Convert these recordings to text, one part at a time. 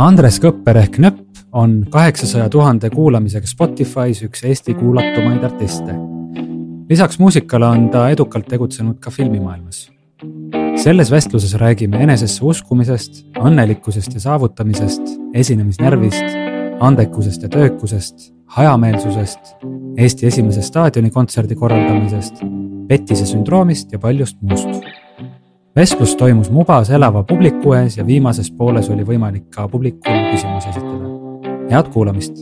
Andres Kõpper ehk Nöpp on kaheksasaja tuhande kuulamisega Spotify's üks Eesti kuulatumaid artiste. lisaks muusikale on ta edukalt tegutsenud ka filmimaailmas. selles vestluses räägime enesesse uskumisest, õnnelikkusest ja saavutamisest, esinemisnärvist, andekusest ja töökusest, hajameelsusest, Eesti esimese staadionikontserdi korraldamisest, petise sündroomist ja paljust muust vestlus toimus Mubas elava publiku ees ja viimases pooles oli võimalik ka publikul küsimusi esitada. head kuulamist.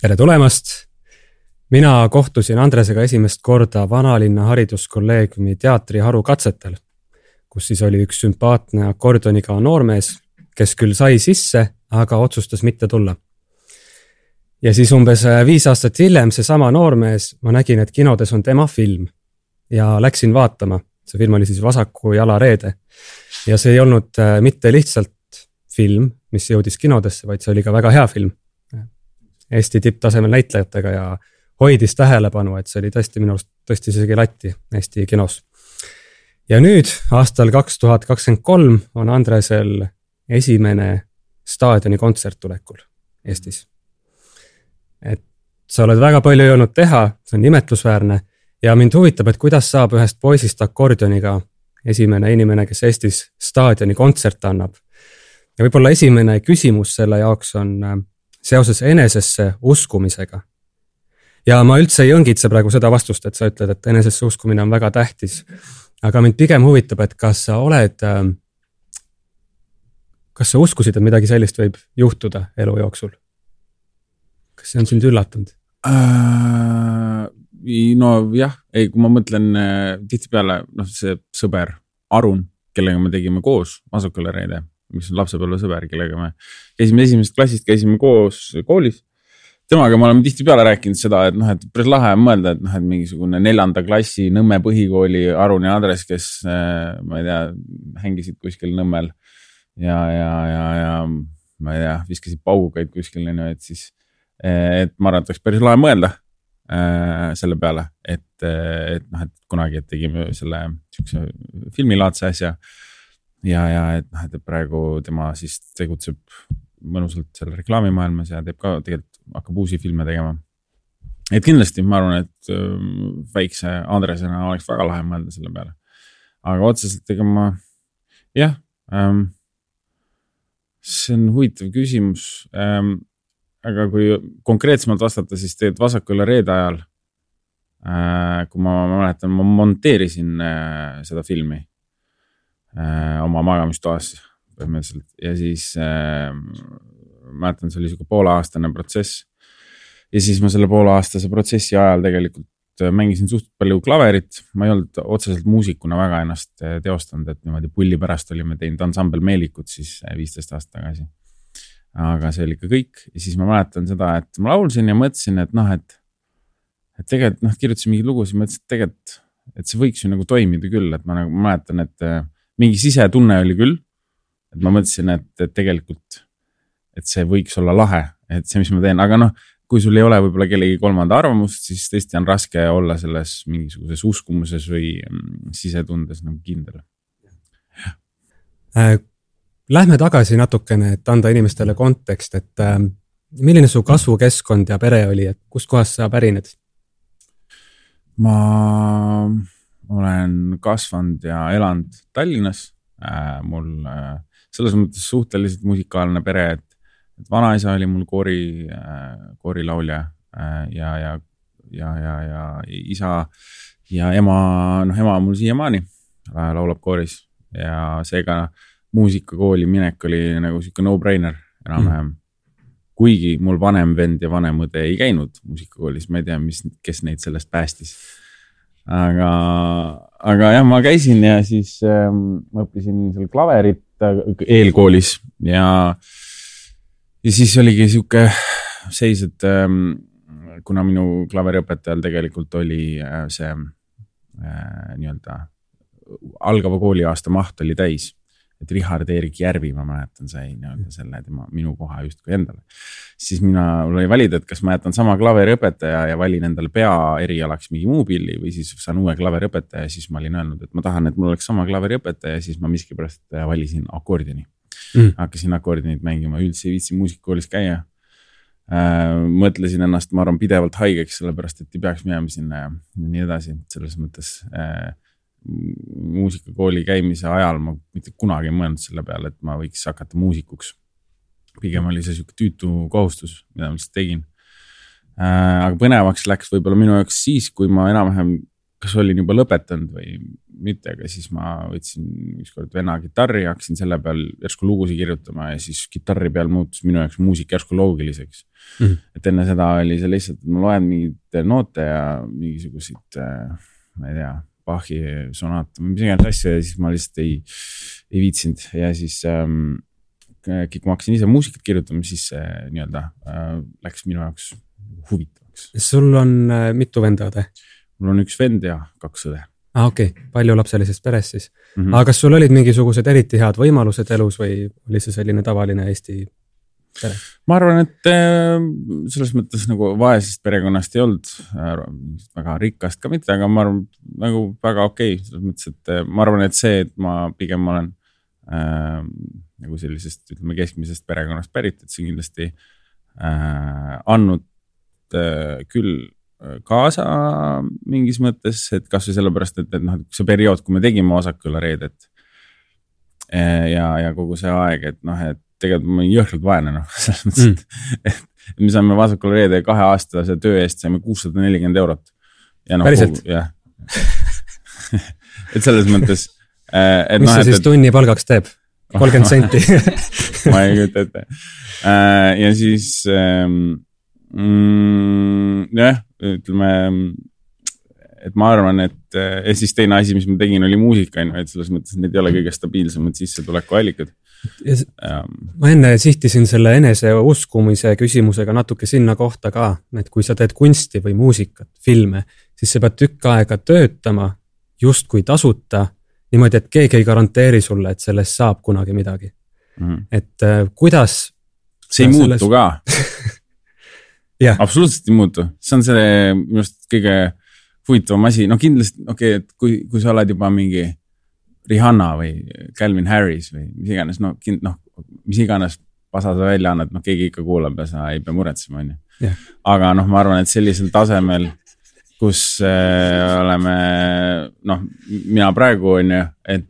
tere tulemast. mina kohtusin Andresega esimest korda Vanalinna Hariduskolleegiumi teatriharu katsetel, kus siis oli üks sümpaatne akordioniga noormees, kes küll sai sisse, aga otsustas mitte tulla ja siis umbes viis aastat hiljem seesama noormees, ma nägin, et kinodes on tema film ja läksin vaatama. see film oli siis Vasaku jala reede. ja see ei olnud äh, mitte lihtsalt film, mis jõudis kinodesse, vaid see oli ka väga hea film. Eesti tipptasemel näitlejatega ja hoidis tähelepanu, et see oli tõesti minu arust tõstis isegi latti Eesti kinos. ja nüüd aastal kaks tuhat kakskümmend kolm on Andresel esimene staadionikontsert tulekul Eestis. et sa oled väga palju jõudnud teha, see on imetlusväärne ja mind huvitab, et kuidas saab ühest poisist akordioniga esimene inimene, kes Eestis staadioni kontserte annab. ja võib-olla esimene küsimus selle jaoks on äh, seoses enesesse uskumisega. ja ma üldse ei õngitse praegu seda vastust, et sa ütled, et enesesse uskumine on väga tähtis. aga mind pigem huvitab, et kas sa oled, äh, kas sa uskusid, et midagi sellist võib juhtuda elu jooksul? kas see on sind üllatanud äh,? Nojah, ei, kui ma mõtlen äh, tihtipeale noh, see sõber Arun, kellega me tegime koos Masukale reede, mis on lapsepõlvesõber, kellega me käisime esimesest klassist, käisime koos koolis. temaga me oleme tihtipeale rääkinud seda, et noh, et päris lahe on mõelda, et noh, et mingisugune neljanda klassi Nõmme põhikooli Arun ja Andres, kes äh, ma ei tea, hängisid kuskil Nõmmel ja, ja, ja, ja ma ei tea, viskasid paugukaid kuskil onju, et siis, et ma arvan, et oleks päris lahe mõelda äh, selle peale, et, et noh, et kunagi et tegime selle sihukese filmilaadse asja. ja, ja et noh, et praegu tema siis tegutseb mõnusalt seal reklaamimaailmas ja teeb ka tegelikult, hakkab uusi filme tegema. et kindlasti ma arvan, et äh, väikse Andresena oleks väga lahe mõelda selle peale. aga otseselt ega ma, jah ähm,. see on huvitav küsimus ähm, aga kui konkreetsemalt vastata, siis tegelikult vasakule reede ajal äh,. kui ma, ma mäletan, ma monteerisin äh, seda filmi äh, oma magamistoas põhimõtteliselt ja siis äh, mäletan, see oli sihuke pooleaastane protsess. ja siis ma selle pooleaastase protsessi ajal tegelikult äh, mängisin suht palju klaverit, ma ei olnud otseselt muusikuna väga ennast äh, teostanud, et niimoodi pulli pärast olime teinud ansambel Meelikut siis äh, viisteist aastat tagasi aga see oli ikka kõik. Ja siis ma mäletan seda, et ma laulsin ja mõtlesin, et noh, et, et tegelikult noh, kirjutasin mingeid lugusid, mõtlesin, et tegelikult, et see võiks ju nagu toimida küll, et ma nagu mäletan, et äh, mingi sisetunne oli küll. et ma mõtlesin, et, et tegelikult, et see võiks olla lahe, et see, mis ma teen, aga noh, kui sul ei ole võib-olla kellegi kolmanda arvamust, siis tõesti on raske olla selles mingisuguses uskumuses või mm, sisetundes nagu kindel. Äh, Lähme tagasi natukene, et anda inimestele kontekst, et äh, milline su kasvukeskkond ja pere oli, et kustkohast sa pärined? ma olen kasvanud ja elanud Tallinnas äh,. mul äh, selles mõttes suhteliselt musikaalne pere, et, et vanaisa oli mul koori äh,, koorilaulja äh, ja, ja, ja, ja, ja isa ja ema, noh, ema on mul siiamaani äh, laulab kooris ja seega äh, muusikakooli minek oli nagu sihuke no-brainer enam-vähem mm.. kuigi mul vanem vend ja vanem õde ei käinud muusikakoolis, ma ei tea, mis, kes neid sellest päästis. aga, aga jah, ma käisin ja siis ähm, ma õppisin seal klaverit äh, eelkoolis ja, ja siis oligi sihuke seis, et ähm, kuna minu klaveriõpetajal tegelikult oli äh, see äh, nii-öelda algava kooliaasta maht oli täis et Richard-Erik Järvi, ma mäletan, sai nii-öelda selle tema, minu koha justkui endale. siis mina, mul oli valida, et kas ma jätan sama klaveriõpetaja ja valin endale peaerialaks mingi muu pilli või siis saan uue klaveriõpetaja, siis ma olin öelnud, et ma tahan, et mul oleks sama klaveriõpetaja, siis ma miskipärast valisin akordioni. Mm. hakkasin akordionit mängima, üldse ei viitsi muusikakoolis käia äh,. mõtlesin ennast, ma arvan, pidevalt haigeks, sellepärast et ei peaks minema sinna ja nii edasi, selles mõttes äh, muusikakooli käimise ajal ma mitte kunagi ei mõelnud selle peale, et ma võiks hakata muusikuks. pigem oli see sihuke tüütu kohustus, mida ma lihtsalt tegin äh,. aga põnevaks läks võib-olla minu jaoks siis, kui ma enam-vähem, kas olin juba lõpetanud või mitte, aga siis ma võtsin ükskord venna kitarri, hakkasin selle peal järsku lugusid kirjutama ja siis kitarri peal muutus minu jaoks muusika järsku loogiliseks mm. -hmm. et enne seda oli see lihtsalt, ma loen mingeid noote ja mingisuguseid, ma ei tea Bachi sonaat või mis iganes asja ja siis ma lihtsalt ei, ei viitsinud ja siis ähm, kui ma hakkasin ise muusikat kirjutama, siis see nii-öelda äh, läks minu jaoks huvitavaks. sul on äh, mitu venda õde? mul on üks vend ja kaks õde. aa ah,, okei okay., paljulapselises peres siis mm. -hmm. aga kas sul olid mingisugused eriti head võimalused elus või oli see selline tavaline Eesti? Ma arvan, et äh, selles mõttes nagu vaesest perekonnast ei olnud äh, väga rikast ka mitte, aga ma arvan nagu väga okei okay, selles mõttes, et äh, ma arvan, et see, et ma pigem olen äh, nagu sellisest, ütleme keskmisest perekonnast pärit, et see kindlasti äh, andnud äh, küll kaasa mingis mõttes, et kasvõi sellepärast, et, et noh, see periood, kui me tegime Osaküla reedet ja, ja kogu see aeg, et noh, et tegelikult ma olin jõhkralt vaene noh, selles mõttes mm., et, et me saime Vasakule reede kahe aastase töö eest saime kuussada nelikümmend eurot. No, päriselt? jah et selles mõttes äh,. mis no, see siis et, tunni palgaks teeb? kolmkümmend senti ma ei kujuta ette äh,. ja siis ähm, mm, jah, ütleme et ma arvan, et ja siis teine asi, mis ma tegin, oli muusika on ju, et selles mõttes need ei ole kõige stabiilsemad sissetulekuallikad. Ma enne sihtisin selle eneseuskumise küsimusega natuke sinna kohta ka, et kui sa teed kunsti või muusikat, filme, siis sa pead tükk aega töötama justkui tasuta, niimoodi, et keegi ei garanteeri sulle, et sellest saab kunagi midagi. Mm. et äh, kuidas. see ei selles... muutu ka. Absoluutselt ei muutu, see on see minu arust kõige huvitavam asi, no kindlasti, okei okay,, et kui, kui sa oled juba mingi Rihanna või Calvin Harris või mis iganes, no kind-, noh, mis iganes pasa sa välja annad, noh, keegi ikka kuulab ja sa ei pea muretsema, on ju. aga noh, ma arvan, et sellisel tasemel, kus äh, oleme, noh, mina praegu on ju, et,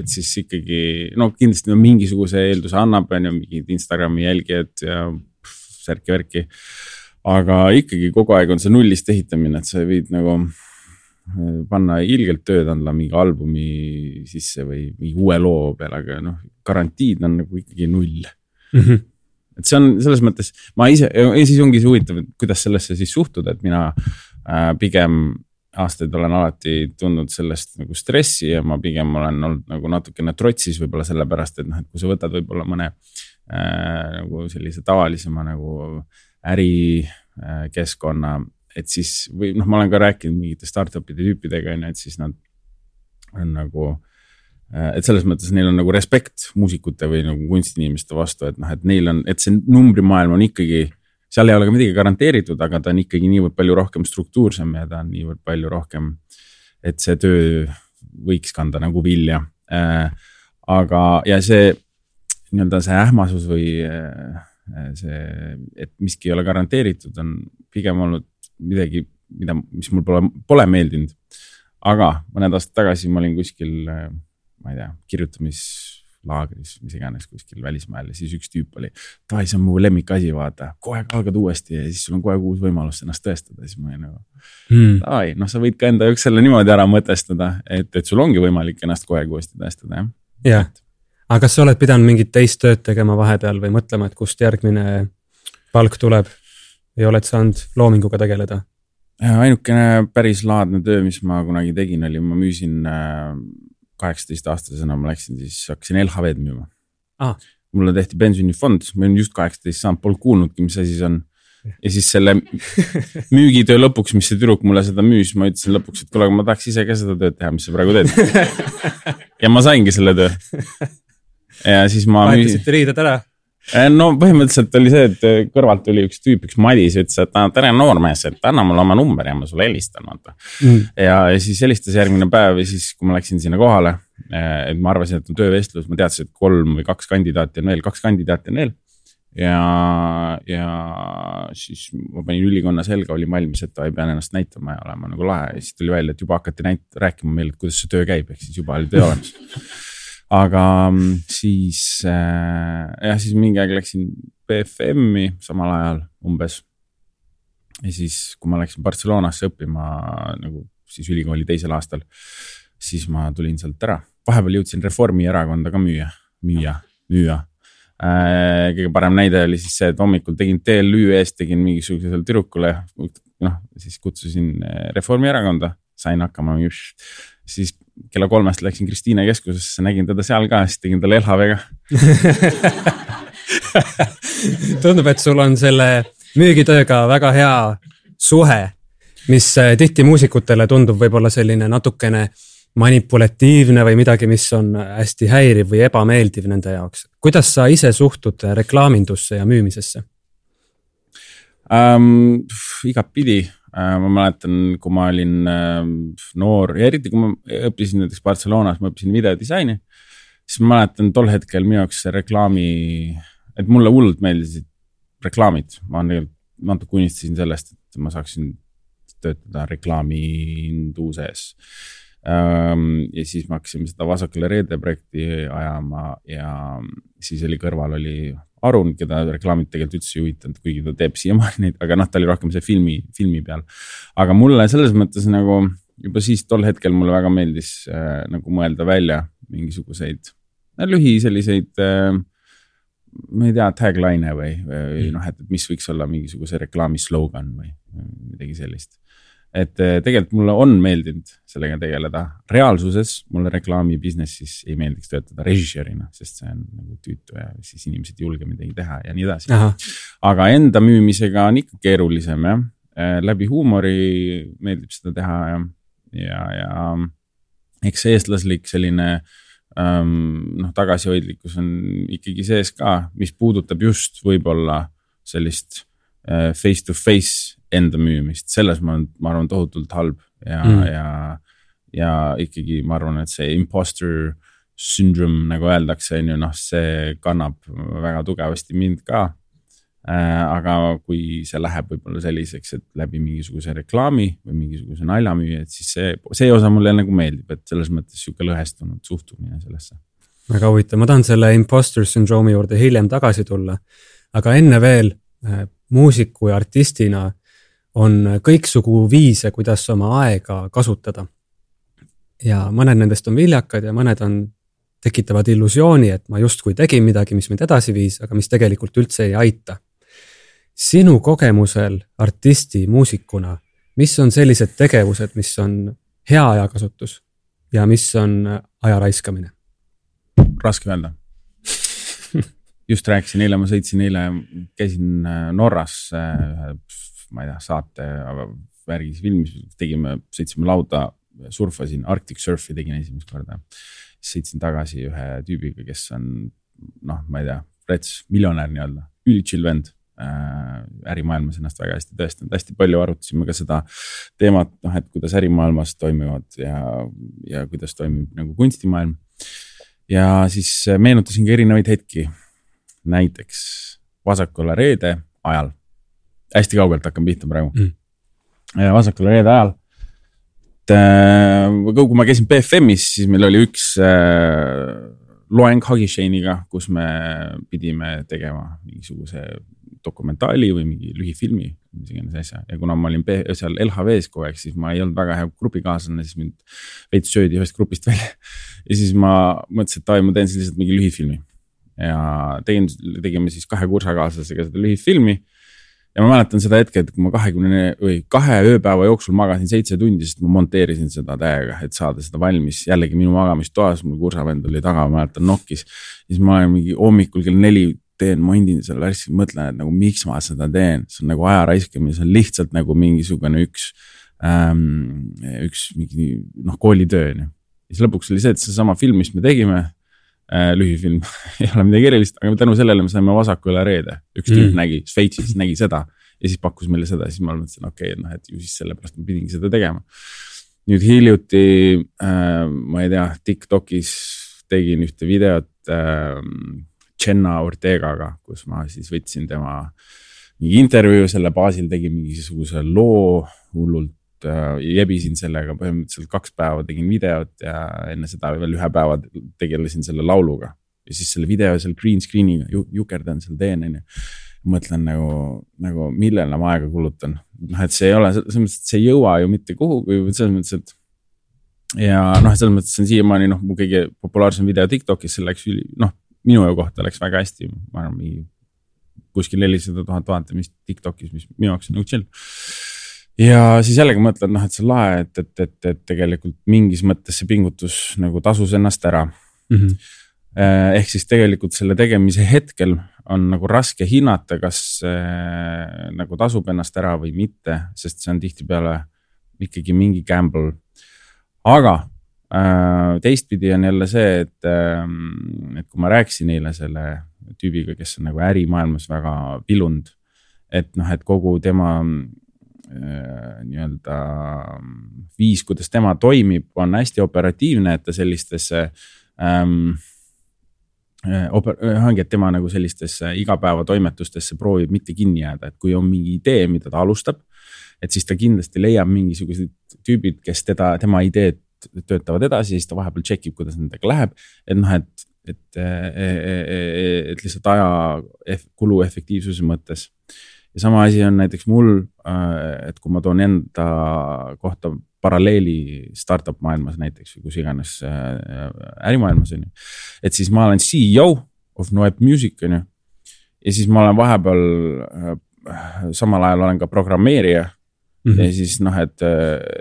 et siis ikkagi no kindlasti no, mingisuguse eelduse annab, on ju, mingid Instagrami jälgijad ja särki-värki aga ikkagi kogu aeg on see nullist ehitamine, et sa võid nagu äh, panna ilgelt tööd anda mingi albumi sisse või mingi uue loo peale, aga noh, garantiid on nagu ikkagi null mm. -hmm. et see on selles mõttes, ma ise, ja siis ongi see huvitav, et kuidas sellesse siis suhtuda, et mina äh, pigem aastaid olen alati tundnud sellest nagu stressi ja ma pigem olen olnud nagu natukene trotsis võib-olla sellepärast, et noh, et kui sa võtad võib-olla mõne äh, nagu sellise tavalisema nagu ärikeskkonna, et siis või noh, ma olen ka rääkinud mingite startup'ide tüüpidega on ju, et siis nad on nagu et selles mõttes neil on nagu respekt muusikute või nagu kunstiinimeste vastu, et noh, et neil on, et see numbrimaailm on ikkagi, seal ei ole ka midagi garanteeritud, aga ta on ikkagi niivõrd palju rohkem struktuursem ja ta on niivõrd palju rohkem, et see töö võiks kanda nagu vilja äh,. aga, ja see nii-öelda see ähmasus või äh, Äh, see, et miski ei ole garanteeritud, on pigem olnud midagi, mida, mis mul pole, pole meeldinud. aga mõned aastad tagasi ma olin kuskil, ma ei tea, kirjutamislaagris, mis iganes kuskil välismaal ja siis üks tüüp oli. davai, see on mu lemmikasi, vaata, aeg algad uuesti ja siis sul on aeg uus võimalus ennast tõestada, siis ma olin nagu hmm.. davai, noh, sa võid ka enda jaoks selle niimoodi ära mõtestada, et, et sul ongi võimalik ennast aeg uuesti tõestada, jah. jah, aga kas sa oled pidanud mingit teist tööd tegema vahepeal või mõtlema, et kust järgmine palk tuleb? Või oled saanud loominguga tegeleda? ainukene päris laadne töö, mis ma kunagi tegin, oli, ma müüsin äh, kaheksateist aastasena, ma läksin siis, hakkasin LHV-d müüma ah.. mulle tehti pensionifond, ma olin just kaheksateist saanud, polnud kuulnudki, mis asi see on ja siis selle müügitöö lõpuks, mis see tüdruk mulle seda müüs, ma ütlesin lõpuks, et kuule, aga ma tahaks ise ka seda tööd teha, mis sa praegu teed. ja ma saingi selle töö ja siis ma. vahetasite riided ära? Eh, no põhimõtteliselt oli see, et eh, kõrvalt tuli üks tüüp, üks Madis, ütles, et tere noormees, et anna mulle oma number ja ma sulle helistan, vaata. Mm.. ja, ja siis helistas järgmine päev ja siis, kui ma läksin sinna kohale, eh, et ma arvasin, et on töövestlus, ma teadsin, et kolm või kaks kandidaati on veel, kaks kandidaati on veel. ja, ja siis ma panin ülikonna selga, olin valmis, et ei pean ennast näitama ja olema nagu lahe. Ja siis tuli välja, et juba hakati näit-, rääkima meile, et kuidas see töö käib, ehk siis juba oli töö olemas aga mm, siis äh, jah, siis mingi aeg läksin BFM-i samal ajal umbes. ja siis, kui ma läksin Barcelonasse õppima nagu siis ülikooli teisel aastal, siis ma tulin sealt ära. vahepeal jõudsin Reformierakonda ka müüa, müüa, müüa äh,. kõige parem näide oli siis see, et hommikul tegin TLÜ eest, tegin mingisugusele tüdrukule, noh siis kutsusin äh, Reformierakonda, sain hakkama, siis kella kolmest läksin Kristiine keskusesse, nägin teda seal ka, siis tegin talle LHV-ga tundub, et sul on selle müügitööga väga hea suhe, mis äh, tihti muusikutele tundub võib-olla selline natukene manipulatiivne või midagi, mis on hästi häiriv või ebameeldiv nende jaoks. kuidas sa ise suhtud reklaamindusse ja müümisesse um,? igatpidi ma mäletan, kui ma olin ähm, noor ja eriti kui ma õppisin näiteks Barcelonas, ma õppisin videodisaini. siis ma mäletan tol hetkel minu jaoks reklaami, et mulle hullult meeldisid reklaamid, ma tegelikult natuke unistasin sellest, et ma saaksin töötada reklaaminduses. Ähm, ja siis me hakkasime seda Vasakule reede projekti ajama ja siis oli kõrval oli Arun, keda reklaamid tegelikult üldse ei huvitanud, kuigi ta teeb siiamaani neid, aga noh, ta oli rohkem see filmi, filmi peal. aga mulle selles mõttes nagu juba siis tol hetkel mulle väga meeldis äh, nagu mõelda välja mingisuguseid äh, lühi selliseid äh, ma ei tea, tagline'e või, või noh, et mis võiks olla mingisuguse reklaami slogan või midagi sellist et eh, tegelikult mulle on meeldinud sellega tegeleda, reaalsuses mulle reklaami business'is ei meeldiks töötada režissöörina, sest see on nagu tüütu ja siis inimesed ei julge midagi teha ja nii edasi. aga enda müümisega on ikka keerulisem jah, eh, läbi huumori meeldib seda teha ja, ja, ja eks see eestlaslik selline ähm, noh, tagasihoidlikkus on ikkagi sees ka, mis puudutab just võib-olla sellist face to face enda müümist, selles ma olen, ma arvan, tohutult halb ja mm., ja, ja ikkagi ma arvan, et see imposter syndrome, nagu öeldakse, on ju, noh, see kannab väga tugevasti mind ka äh,. aga kui see läheb võib-olla selliseks, et läbi mingisuguse reklaami või mingisuguse naljamüüa, et siis see, see osa mulle nagu meeldib, et selles mõttes sihuke lõhestunud suhtumine sellesse. väga huvitav, ma tahan selle imposter syndrome'i juurde hiljem tagasi tulla. aga enne veel äh, muusiku ja artistina on kõiksugu viise, kuidas oma aega kasutada. ja mõned nendest on viljakad ja mõned on, tekitavad illusiooni, et ma justkui tegin midagi, mis mind edasi viis, aga mis tegelikult üldse ei aita. sinu kogemusel artisti, muusikuna, mis on sellised tegevused, mis on hea ajakasutus ja mis on aja raiskamine? raske öelda just rääkisin eile, ma sõitsin eile, käisin Norras ühe ma ei tea, saate värgis filmis tegime, sõitsime lauda, surfasin, Arctic Surfi tegin esimest korda. sõitsin tagasi ühe tüübiga, kes on noh, ma ei tea, rets, miljonär nii-öelda, ülichill vend äh,. ärimaailmas ennast väga hästi tõestanud, hästi palju arutasime ka seda teemat, noh, et kuidas ärimaailmas toimuvad ja, ja kuidas toimib nagu kunstimaailm. ja siis meenutasin ka erinevaid hetki, näiteks vasakule reede ajal hästi kaugelt hakkan pihta praegu. Mm.. vasakul reede ajal. et äh, kui ma käisin BFM-is, siis meil oli üks äh, loeng Hagishainiga, kus me pidime tegema mingisuguse dokumentaali või mingi lühifilmi, mis iganes asja. Ja kuna ma olin seal LHV-s kogu aeg, siis ma ei olnud väga hea grupikaaslane, siis mind veits söödi ühest grupist välja. ja siis ma mõtlesin, et davai, ma teen siis lihtsalt mingi lühifilmi. Ja tegin, tegime siis kahe kursakaaslasega seda lühifilmi ja ma mäletan seda hetke, et kui ma kahekümne või kahe ööpäeva jooksul magasin seitse tundi, sest ma monteerisin seda täiega, et saada seda valmis. jällegi minu magamistoas, mul kursavend oli taga, ma mäletan nokkis. siis ma mingi hommikul kell neli teen, mondin selle asja, mõtlen, et nagu miks ma seda teen, see on nagu aja raiskamine, see on lihtsalt nagu mingisugune üks ähm,, üks mingi noh, koolitöö on ju. siis lõpuks oli see, et seesama film, mis me tegime. Lühifilm ei ole midagi erilist, aga tänu sellele me saime Vasaku üle reede, üks tüüp mm. nägi Šveitsis, nägi seda ja siis pakkus meile seda, siis ma mõtlesin, okei okay,, noh, et ju siis sellepärast ma pidingi seda tegema. nüüd hiljuti äh,, ma ei tea, Tiktokis tegin ühte videot äh, Jenna Ortegaga, kus ma siis võtsin tema mingi intervjuu, selle baasil tegin mingisuguse loo hullult äh, jebisin sellega, põhimõtteliselt kaks päeva tegin videot ja enne seda veel ühe päeva tegelesin selle lauluga. ja siis selle video seal green screen'iga jukerdan seal teen, onju mõtlen nagu, nagu millele ma aega kulutan. noh, et see ei ole, selles mõttes, et see ei jõua ju mitte kuhugi, selles mõttes, et. ja noh, selles mõttes on siiamaani noh, mu kõige populaarsem video Tiktokis, see läks üli, noh, minu kohta läks väga hästi, ma arvan, mingi kuskil nelisada tuhat vaatamist Tiktokis, mis minu jaoks on nagu chill ja siis jällegi mõtled, noh, et see on lahe, et, et, et, et tegelikult mingis mõttes see pingutus nagu tasus ennast ära mm. -hmm. ehk siis tegelikult selle tegemise hetkel on nagu raske hinnata, kas äh, nagu tasub ennast ära või mitte, sest see on tihtipeale ikkagi mingi gamble. aga äh, teistpidi on jälle see, et äh,, et kui ma rääkisin eile selle tüübiga, kes on nagu ärimaailmas väga pilunud, et noh, et kogu tema nii-öelda viis, kuidas tema toimib, on hästi operatiivne, et ta sellistesse ähm, Äh, oper-, äh, ongi, et tema nagu sellistesse igapäevatoimetustesse proovib mitte kinni jääda, et kui on mingi idee, mida ta alustab. et siis ta kindlasti leiab mingisugused tüübid, kes teda, tema ideed töötavad edasi, siis ta vahepeal check ib, kuidas nendega läheb. et noh, et, et, äh, et lihtsalt aja kulu efektiivsuse mõttes. Ja sama asi on näiteks mul, et kui ma toon enda kohta paralleeli startup maailmas näiteks või kus iganes äh, ärimaailmas on ju. et siis ma olen CEO of Noep Music on ju. ja siis ma olen vahepeal, äh, samal ajal olen ka programmeerija Mm -hmm. ja siis noh, et,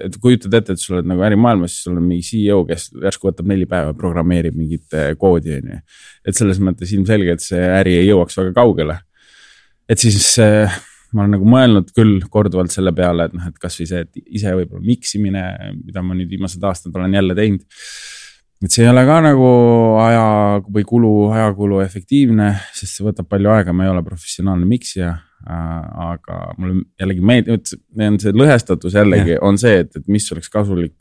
et kujutad ette, et sa oled nagu ärimaailmas, siis sul on mingi CEO, kes järsku võtab neli päeva, programmeerib mingit koodi, on ju. et selles mõttes ilmselgelt see äri ei jõuaks väga kaugele. Et siis äh, ma olen nagu mõelnud küll korduvalt selle peale, et noh, et kasvõi see, et ise võib-olla mix imine, mida ma nüüd viimased aastad olen jälle teinud. et see ei ole ka nagu aja või kulu, ajakulu efektiivne, sest see võtab palju aega, ma ei ole professionaalne miksija äh,. aga mulle jällegi meeldib, see lõhestatus jällegi yeah. on see, et, et mis oleks kasulik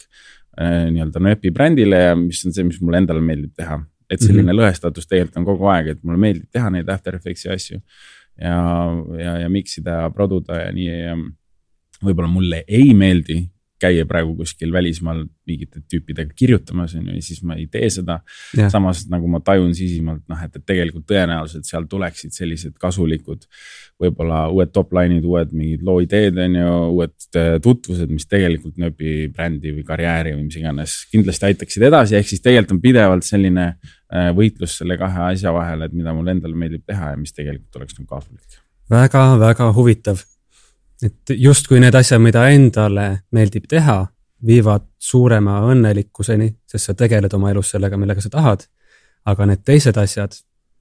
äh, nii-öelda Nööpi brändile ja mis on see, mis mulle endale meeldib teha. et selline mm -hmm. lõhestatus tegelikult on kogu aeg, et mulle meeldib teha neid After Effectsi asju ja, ja, ja mix ida ja produda ja nii võib-olla mulle ei meeldi käia praegu kuskil välismaal mingite tüüpidega kirjutamas on ju ja siis ma ei tee seda. samas nagu ma tajun sisimalt noh, et, et tegelikult tõenäoliselt seal tuleksid sellised kasulikud. võib-olla uued top line'id, uued mingid loo ideed on ju, uued äh, tutvused, mis tegelikult nööbi brändi või karjääri või mis iganes kindlasti aitaksid edasi, ehk siis tegelikult on pidevalt selline Äh, võitlus selle kahe asja vahel, et mida mulle endale meeldib teha ja mis tegelikult oleks nagu kasulik. väga-väga huvitav. Et justkui need asjad, mida endale meeldib teha, viivad suurema õnnelikkuseni, sest sa tegeled oma elus sellega, millega sa tahad. aga need teised asjad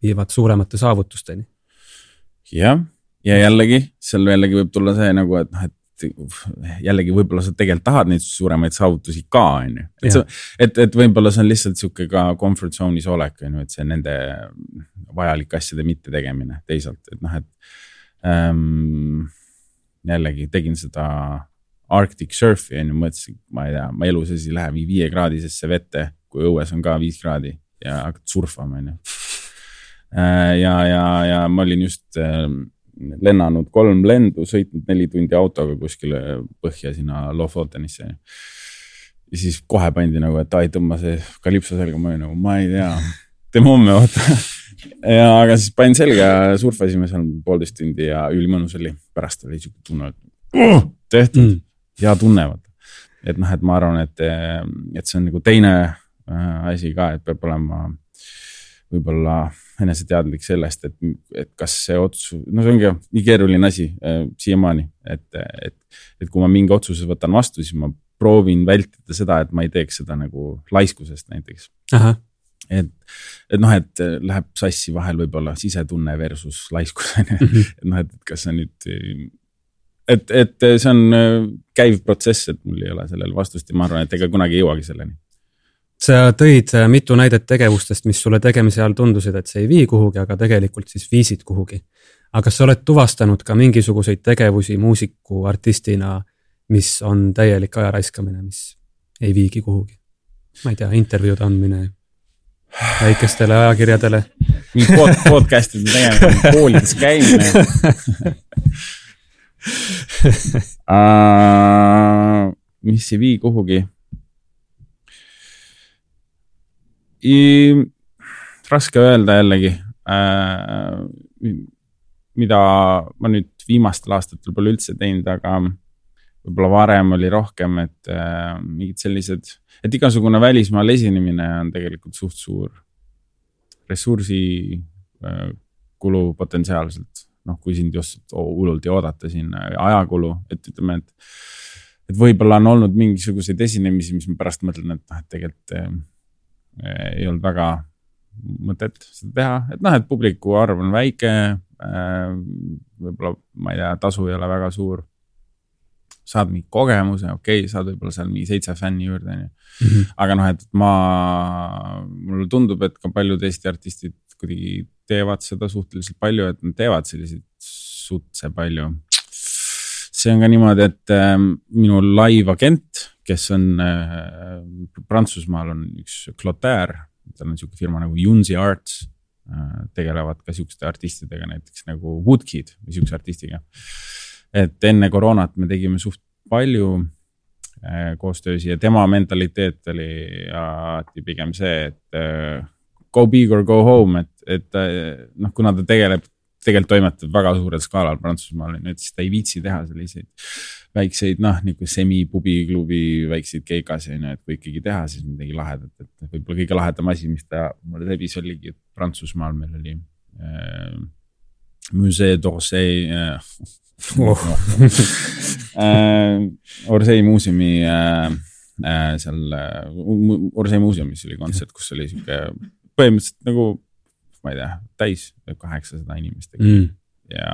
viivad suuremate saavutusteni. jah, ja jällegi seal jällegi võib tulla see nagu, et noh, et jällegi võib-olla sa tegelikult tahad neid suuremaid saavutusi ka, on ju. et et, et võib-olla see on lihtsalt sihuke ka comfort zone'is olek, on ju, et see nende vajalike asjade mittetegemine teisalt, et noh, et ähm,. Jällegi tegin seda Arctic surfi on ju, mõtlesin, ma ei tea, ma elu sees ei lähe viiekraadisesse vette, kui õues on ka viis kraadi ja hakkad surfama, on ju. Äh, ja, ja, ja ma olin just ähm, lennanud kolm lendu, sõitnud neli tundi autoga kuskile põhja sinna Lofotenisse. ja siis kohe pandi nagu, et ai, tõmba see kalipso selga, ma olin nagu, ma ei tea, teeme homme vaata ja, aga siis panin selga surfasime seal poolteist tundi ja ülimõnus oli, pärast oli siuke tunne, et oh, tehtud mm., hea tunne vaata. et noh, et ma arvan, et, et see on nagu teine äh, asi ka, et peab olema võib-olla eneseteadlik sellest, et, et kas see otsus, no see ongi nii keeruline asi äh, siiamaani, et, et, et kui ma mingi otsuse võtan vastu, siis ma proovin vältida seda, et ma ei teeks seda nagu laiskusest näiteks. Et, et noh, et läheb sassi vahel võib-olla sisetunne versus laiskus on ju, mhm. et noh, et kas see nüüd et, et see on käiv protsess, et mul ei ole sellele vastust ja ma arvan, et ega kunagi ei jõuagi selleni sa tõid mitu näidet tegevustest, mis sulle tegemise ajal tundusid, et see ei vii kuhugi, aga tegelikult siis viisid kuhugi. aga kas sa oled tuvastanud ka mingisuguseid tegevusi muusiku, artistina, mis on täielik aja raiskamine, mis ei viigi kuhugi? ma ei tea, intervjuude andmine väikestele ajakirjadele. mingi pod, podcast'ide tegemine, koolides käimine uh,. mis ei vii kuhugi raske öelda jällegi äh,, mida ma nüüd viimastel aastatel pole üldse teinud, aga võib-olla varem oli rohkem, et äh, mingid sellised, et igasugune välismaal esinemine on tegelikult suht suur ressursi äh, kulu potentsiaalselt. noh, kui sind just hullult ei oodata siin äh, ajakulu, et ütleme, et, et võib-olla on olnud mingisuguseid esinemisi, mis ma pärast mõtlen, et noh, et tegelikult äh, ei olnud väga mõtet seda teha, et noh, et publiku arv on väike. Võib-olla, ma ei tea, tasu ei ole väga suur. Saad mingi kogemuse, okei okay,, saad võib-olla seal mingi seitse fänni juurde, onju. Mhm. aga noh, et ma, mulle tundub, et ka paljud Eesti artistid kuidagi teevad seda suhteliselt palju, et nad teevad selliseid sutse palju. see on ka niimoodi, et äh, minu live agent kes on äh, Prantsusmaal on üks Clotaire, tal on sihuke firma nagu Yunzi Arts äh,. tegelevad ka sihukeste artistidega, näiteks nagu Woodkid või sihukese artistiga. Et enne koroonat me tegime suht palju äh, koostöös ja tema mentaliteet oli alati pigem see, et äh, go big or go home, et, et äh, noh, kuna ta tegeleb tegelikult toimetab väga suurel skaalal Prantsusmaal, ju, et siis ta ei viitsi teha selliseid väikseid noh, nihuke semi-pubiklubi väikseid keikasid on ju, et kui ikkagi teha, siis midagi lahedat, et võib-olla kõige lahedam asi, mis ta mulle läbis, oligi, Prantsusmaal meil oli äh, Musée d'Orsay äh, oh. äh, Orsay muuseumi äh, äh, seal äh, Orsay muuseumis oli kontsert, kus oli sihuke põhimõtteliselt nagu ma ei tea, täis kaheksasada inimest mm. ja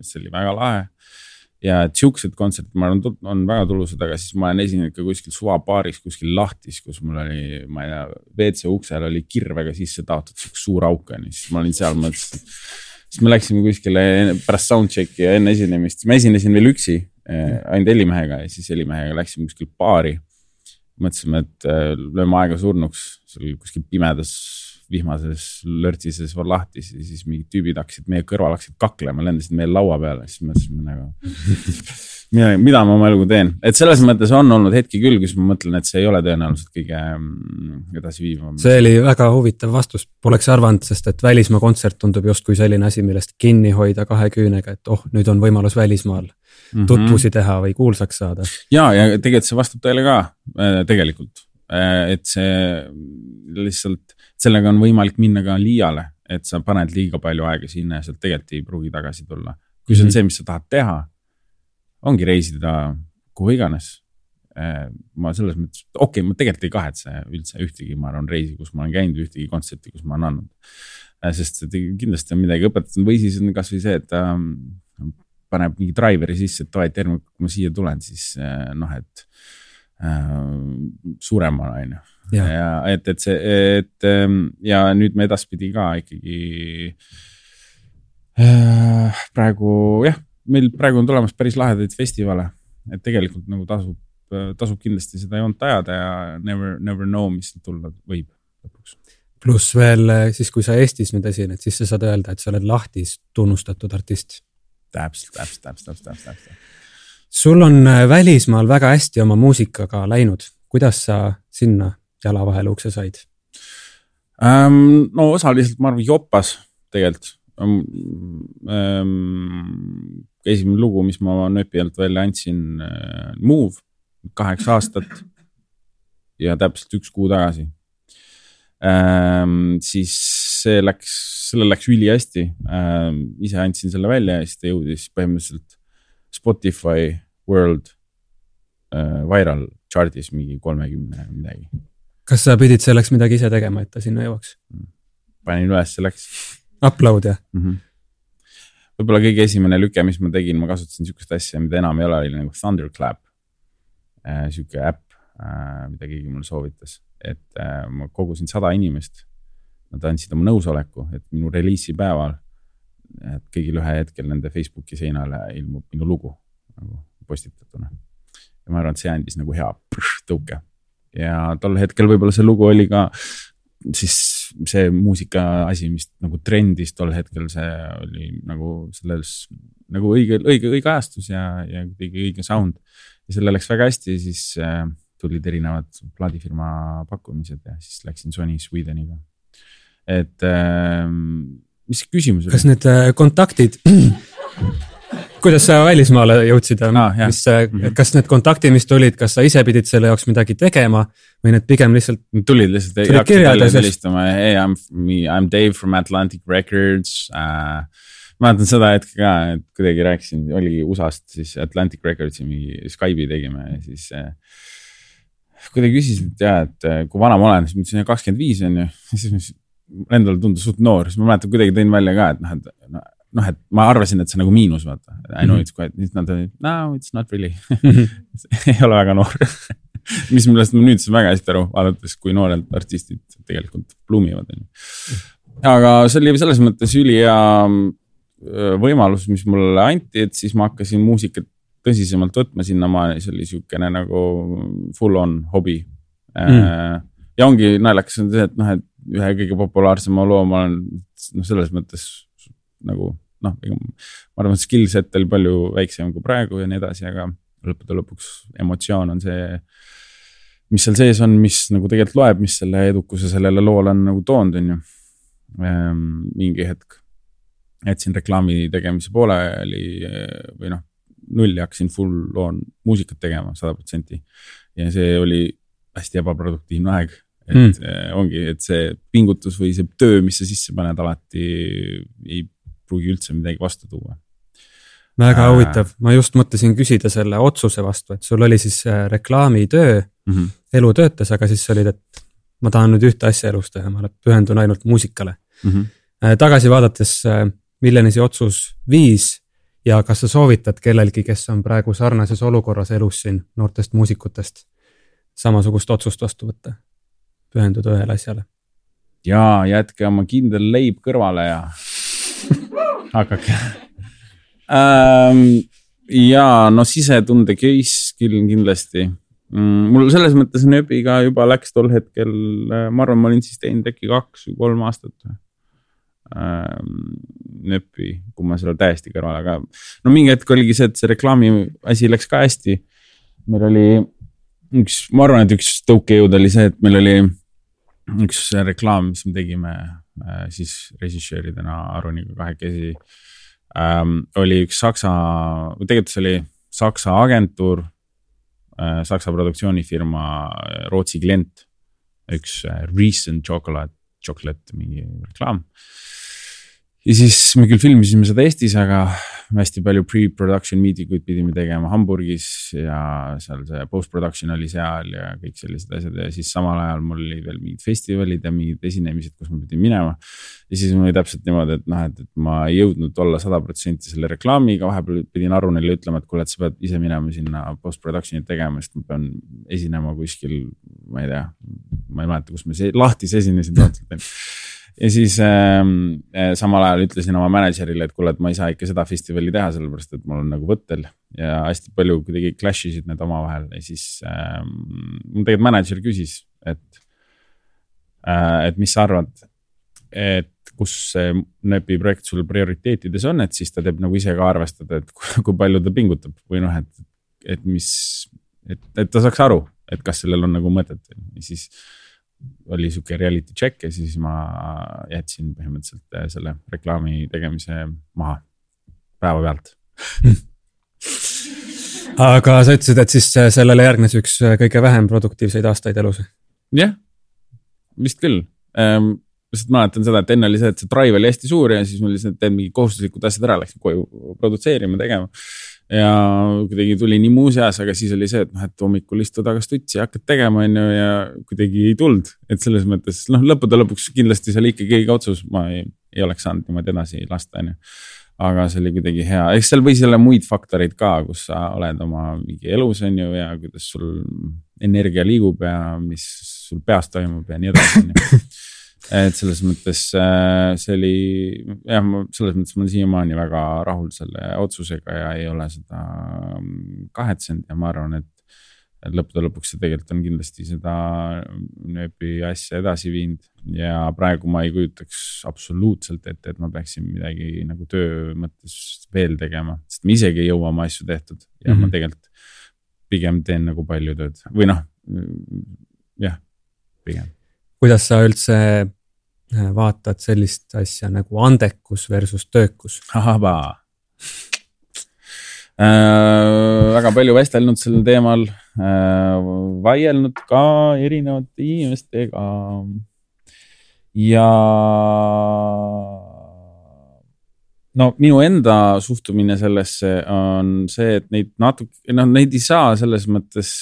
see oli väga lahe ja et siuksed kontserdid, ma arvan, on väga tulusad, aga siis ma olen esinenud ka kuskil suvabaaris kuskil lahtis, kus mul oli, ma ei tea, WC uksel oli kirvega sisse taotud sihuke suur auk on ju, siis ma olin seal, mõtlesin. Siis me läksime kuskile pärast soundcheck'i ja enne esinemist, ma esinesin veel üksi eh,, ainult helimehega ja siis helimehega läksime kuskil baari. mõtlesime, et eh, lööme aega surnuks seal kuskil pimedas vihmases lörtsises lahtis ja siis mingid tüübid hakkasid meie kõrval hakkasid kaklema, lendasid meie laua peale, siis mõtlesime nagu mida, mida ma oma eluga teen, et selles mõttes on olnud hetki küll, kus ma mõtlen, et see ei ole tõenäoliselt kõige mm, edasiviivam. see oli väga huvitav vastus, poleks arvanud, sest et välismaa kontsert tundub justkui selline asi, millest kinni hoida kahe küünega, et oh, nüüd on võimalus välismaal mm -hmm. tutvusi teha või kuulsaks saada. ja, ja tegelikult see vastab tõele ka äh, tegelikult, äh, et see lihtsalt sellega on võimalik minna ka liiale, et sa paned liiga palju aega sinna ja sealt tegelikult ei pruugi tagasi tulla. kui see on -hmm. see, mis sa tahad teha, ongi reisida kuhu iganes. Eh, ma selles mõttes, okei okay,, ma tegelikult ei kahetse üldse ühtegi, ma arvan, reisi, kus ma olen käinud, ühtegi kontserti, kus ma olen andnud. Eh, sest kindlasti on midagi õpetanud või siis on kasvõi see, et ähm, paneb mingi driver'i sisse, et davai, järgmine kord, kui ma siia tulen, siis äh, noh, et äh, suuremana on ju ja, et, et see, et ähm, ja nüüd me edaspidi ka ikkagi äh, praegu jah, meil praegu on tulemas päris lahedaid festivale, et tegelikult nagu tasub, tasub kindlasti seda joont ajada ja never, never know, mis tulla võib lõpuks pluss veel siis, kui sa Eestis nüüd esined, siis sa saad öelda, et sa oled lahtis tunnustatud artist. täpselt, täpselt, täpselt, täpselt, täpselt. Sul on äh, välismaal väga hästi oma muusikaga läinud, kuidas sa sinna jala vahele ukse said ähm,? no osaliselt ma arvan jopas tegelikult ähm,. esimene lugu, mis ma nööpi alt välja andsin äh,, Move, kaheksa aastat ja täpselt üks kuu tagasi ähm,. siis see läks, sellel läks ülihästi ähm,. ise andsin selle välja ja siis ta jõudis põhimõtteliselt Spotify World äh, Viral chart'is mingi kolmekümne midagi kas sa pidid selleks midagi ise tegema, et ta sinna jõuaks? panin üles, läks. Upload jah mm -hmm.? võib-olla kõige esimene lüke, mis ma tegin, ma kasutasin sihukest asja, mida enam ei ole, oli nagu Thunderclap äh,. sihuke äpp äh,, mida keegi mulle soovitas. et äh, ma kogusin sada inimest. Nad andsid oma nõusoleku, et minu reliisi päeval, et kõigil ühe hetkel nende Facebooki seinale ilmub minu lugu nagu postitatuna. ja ma arvan, et see andis nagu hea tõuke ja tol hetkel võib-olla see lugu oli ka siis see muusika asi, mis nagu trendis tol hetkel, see oli nagu selles nagu õige, õige, õige ajastus ja, ja kuidagi õige sound. ja sellel läks väga hästi, siis äh, tulid erinevad plaadifirma pakkumised ja siis läksin Sony Swedeniga. et äh, mis küsimus oli? kas need äh, kontaktid kuidas sa välismaale jõudsid ah,, mis, mhm. kas need kontaktid, mis tulid, kas sa ise pidid selle jaoks midagi tegema või need pigem lihtsalt? tulid lihtsalt, hakkasid välja helistama, hey I m, I m Dave from Atlantic Records uh, mäletan seda hetke ka, et kuidagi rääkisin, oligi USA-st siis Atlantic Recordsi mingi Skype'i tegime ja siis äh, kuidagi küsisid, et ja, et äh, kui vana ma olen, siis ma ütlesin kakskümmend viis on ju, siis endale tundus suht noor, siis ma mäletan, kuidagi tõin välja ka, et noh, et noh, et ma arvasin, et see on nagu miinus, vaata. I know mhm. it's quite, siis nad olid, no it's not really ei ole väga noor mis, millest ma nüüd saan väga hästi aru, vaadates, kui noored artistid tegelikult pluumivad, on ju. aga see oli selles mõttes ülihea äh, võimalus, mis mulle anti, et siis ma hakkasin muusikat tõsisemalt võtma sinnamaani, see oli sihukene nagu full on hobi mm.. ja ongi naljakas on see, et noh, et ühe kõige populaarsema loo ma olen noh, selles mõttes nagu noh, ma arvan, skill set oli palju väiksem kui praegu ja nii edasi, aga lõppude lõpuks emotsioon on see, mis seal sees on, mis nagu tegelikult loeb, mis selle edukuse sellele loole on nagu toonud, on ju. Ehm, mingi hetk jätsin reklaami tegemise pooleli või noh, nulli hakkasin full on muusikat tegema sada protsenti. ja see oli hästi ebaproduktiivne aeg, et mm. ongi, et see pingutus või see töö, mis sa sisse paned, alati ei pruugi üldse midagi vastu tuua. väga äh, huvitav, ma just mõtlesin küsida selle otsuse vastu, et sul oli siis äh, reklaamitöö mm, -hmm. elu töötas, aga siis olid, et ma tahan nüüd ühte asja elus teha, ma pühendun ainult muusikale mm. -hmm. tagasi vaadates, milleni see otsus viis ja kas sa soovitad kellelgi, kes on praegu sarnases olukorras elus siin noortest muusikutest, samasugust otsust vastu võtta, pühenduda ühele asjale? ja jätke oma kindel leib kõrvale ja hakake ähm,. ja no sisetunde case küll kindlasti mm,. mul selles mõttes nööbiga juba läks tol hetkel, äh, ma arvan, ma olin siis teinud äkki kaks või kolm aastat ähm,. nööpi, kui ma selle täiesti kõrvale, aga no mingi hetk oligi see, et see reklaami asi läks ka hästi. meil oli üks, ma arvan, et üks tõukejõud oli see, et meil oli üks reklaam, mis me tegime siis režissööridena Aruniga kahekesi ähm,. oli üks saksa, tegelikult see oli saksa agentuur äh,, saksa produktsioonifirma äh, Rootsi klient. üks äh, Recent Chocolate, chocolate mingi reklaam äh, ja siis me küll filmisime seda Eestis, aga hästi palju pre-production meeting uid pidime tegema Hamburgis ja seal see post-production oli seal ja kõik sellised asjad ja siis samal ajal mul oli veel mingid festivalid ja mingid esinemised, kus ma pidin minema. ja siis mul oli täpselt niimoodi, et noh, et, et ma ei jõudnud olla sada protsenti selle reklaamiga, vahepeal pidin Arunile ütlema, et kuule, et sa pead ise minema sinna post-production'it tegema, sest ma pean esinema kuskil, ma ei tea, ma ei mäleta, kus me lahtis esinesin täpselt ja siis ähm, äh, samal ajal ütlesin oma mänedžerile, et kuule, et ma ei saa ikka seda festivali teha, sellepärast et mul on nagu võttel ja hästi palju kuidagi clash isid need omavahel. Ja siis ähm, mul tegelikult mänedžer küsis, et äh,, et mis sa arvad, et kus see NEP-i projekt sul prioriteetides on, et siis ta teeb nagu ise ka arvestada, et kui palju ta pingutab või noh, et, et mis, et, et ta saaks aru, et kas sellel on nagu mõtet. Ja siis oli sihuke reality check ja siis ma jätsin põhimõtteliselt äh, selle reklaami tegemise maha päevapealt aga sa ütlesid, et siis äh, sellele järgnes üks äh, kõige vähem produktiivseid aastaid elus? jah, vist küll ähm,. lihtsalt mäletan seda, et enne oli see, et see drive oli hästi suur ja siis ma lihtsalt teen mingid kohustuslikud asjad ära, läksin koju produtseerima, tegema ja kuidagi tuli nii muu seas, aga siis oli see, et noh, et hommikul istud aga stutsi ja hakkad tegema, on ju, ja kuidagi ei tulnud. et selles mõttes noh, lõppude lõpuks kindlasti see oli ikkagi õige otsus, ma ei, ei oleks saanud niimoodi edasi lasta, on ju. aga see oli kuidagi hea, eks seal võis olla muid faktoreid ka, kus sa oled oma mingi elus, on ju, ja kuidas sul energia liigub ja mis sul peas toimub ja nii edasi, on ju et selles mõttes äh, see oli jah, ma selles mõttes ma olen siiamaani väga rahul selle otsusega ja ei ole seda mm, kahetsenud ja ma arvan, et. et lõppude lõpuks see tegelikult on kindlasti seda nööpi asja edasi viinud ja praegu ma ei kujutaks absoluutselt ette, et ma peaksin midagi nagu töö mõttes veel tegema, sest ma isegi ei jõua oma asju tehtud ja mm -hmm. ma mhm. tegelikult pigem teen nagu palju tööd või noh, jah, pigem kuidas sa üldse äh, vaatad sellist asja nagu andekus versus töökus? ahah, äh, väga palju vestelnud sel teemal äh,, vaielnud ka erinevate inimestega. ja no minu enda suhtumine sellesse on see, et neid natuke, noh, neid ei saa selles mõttes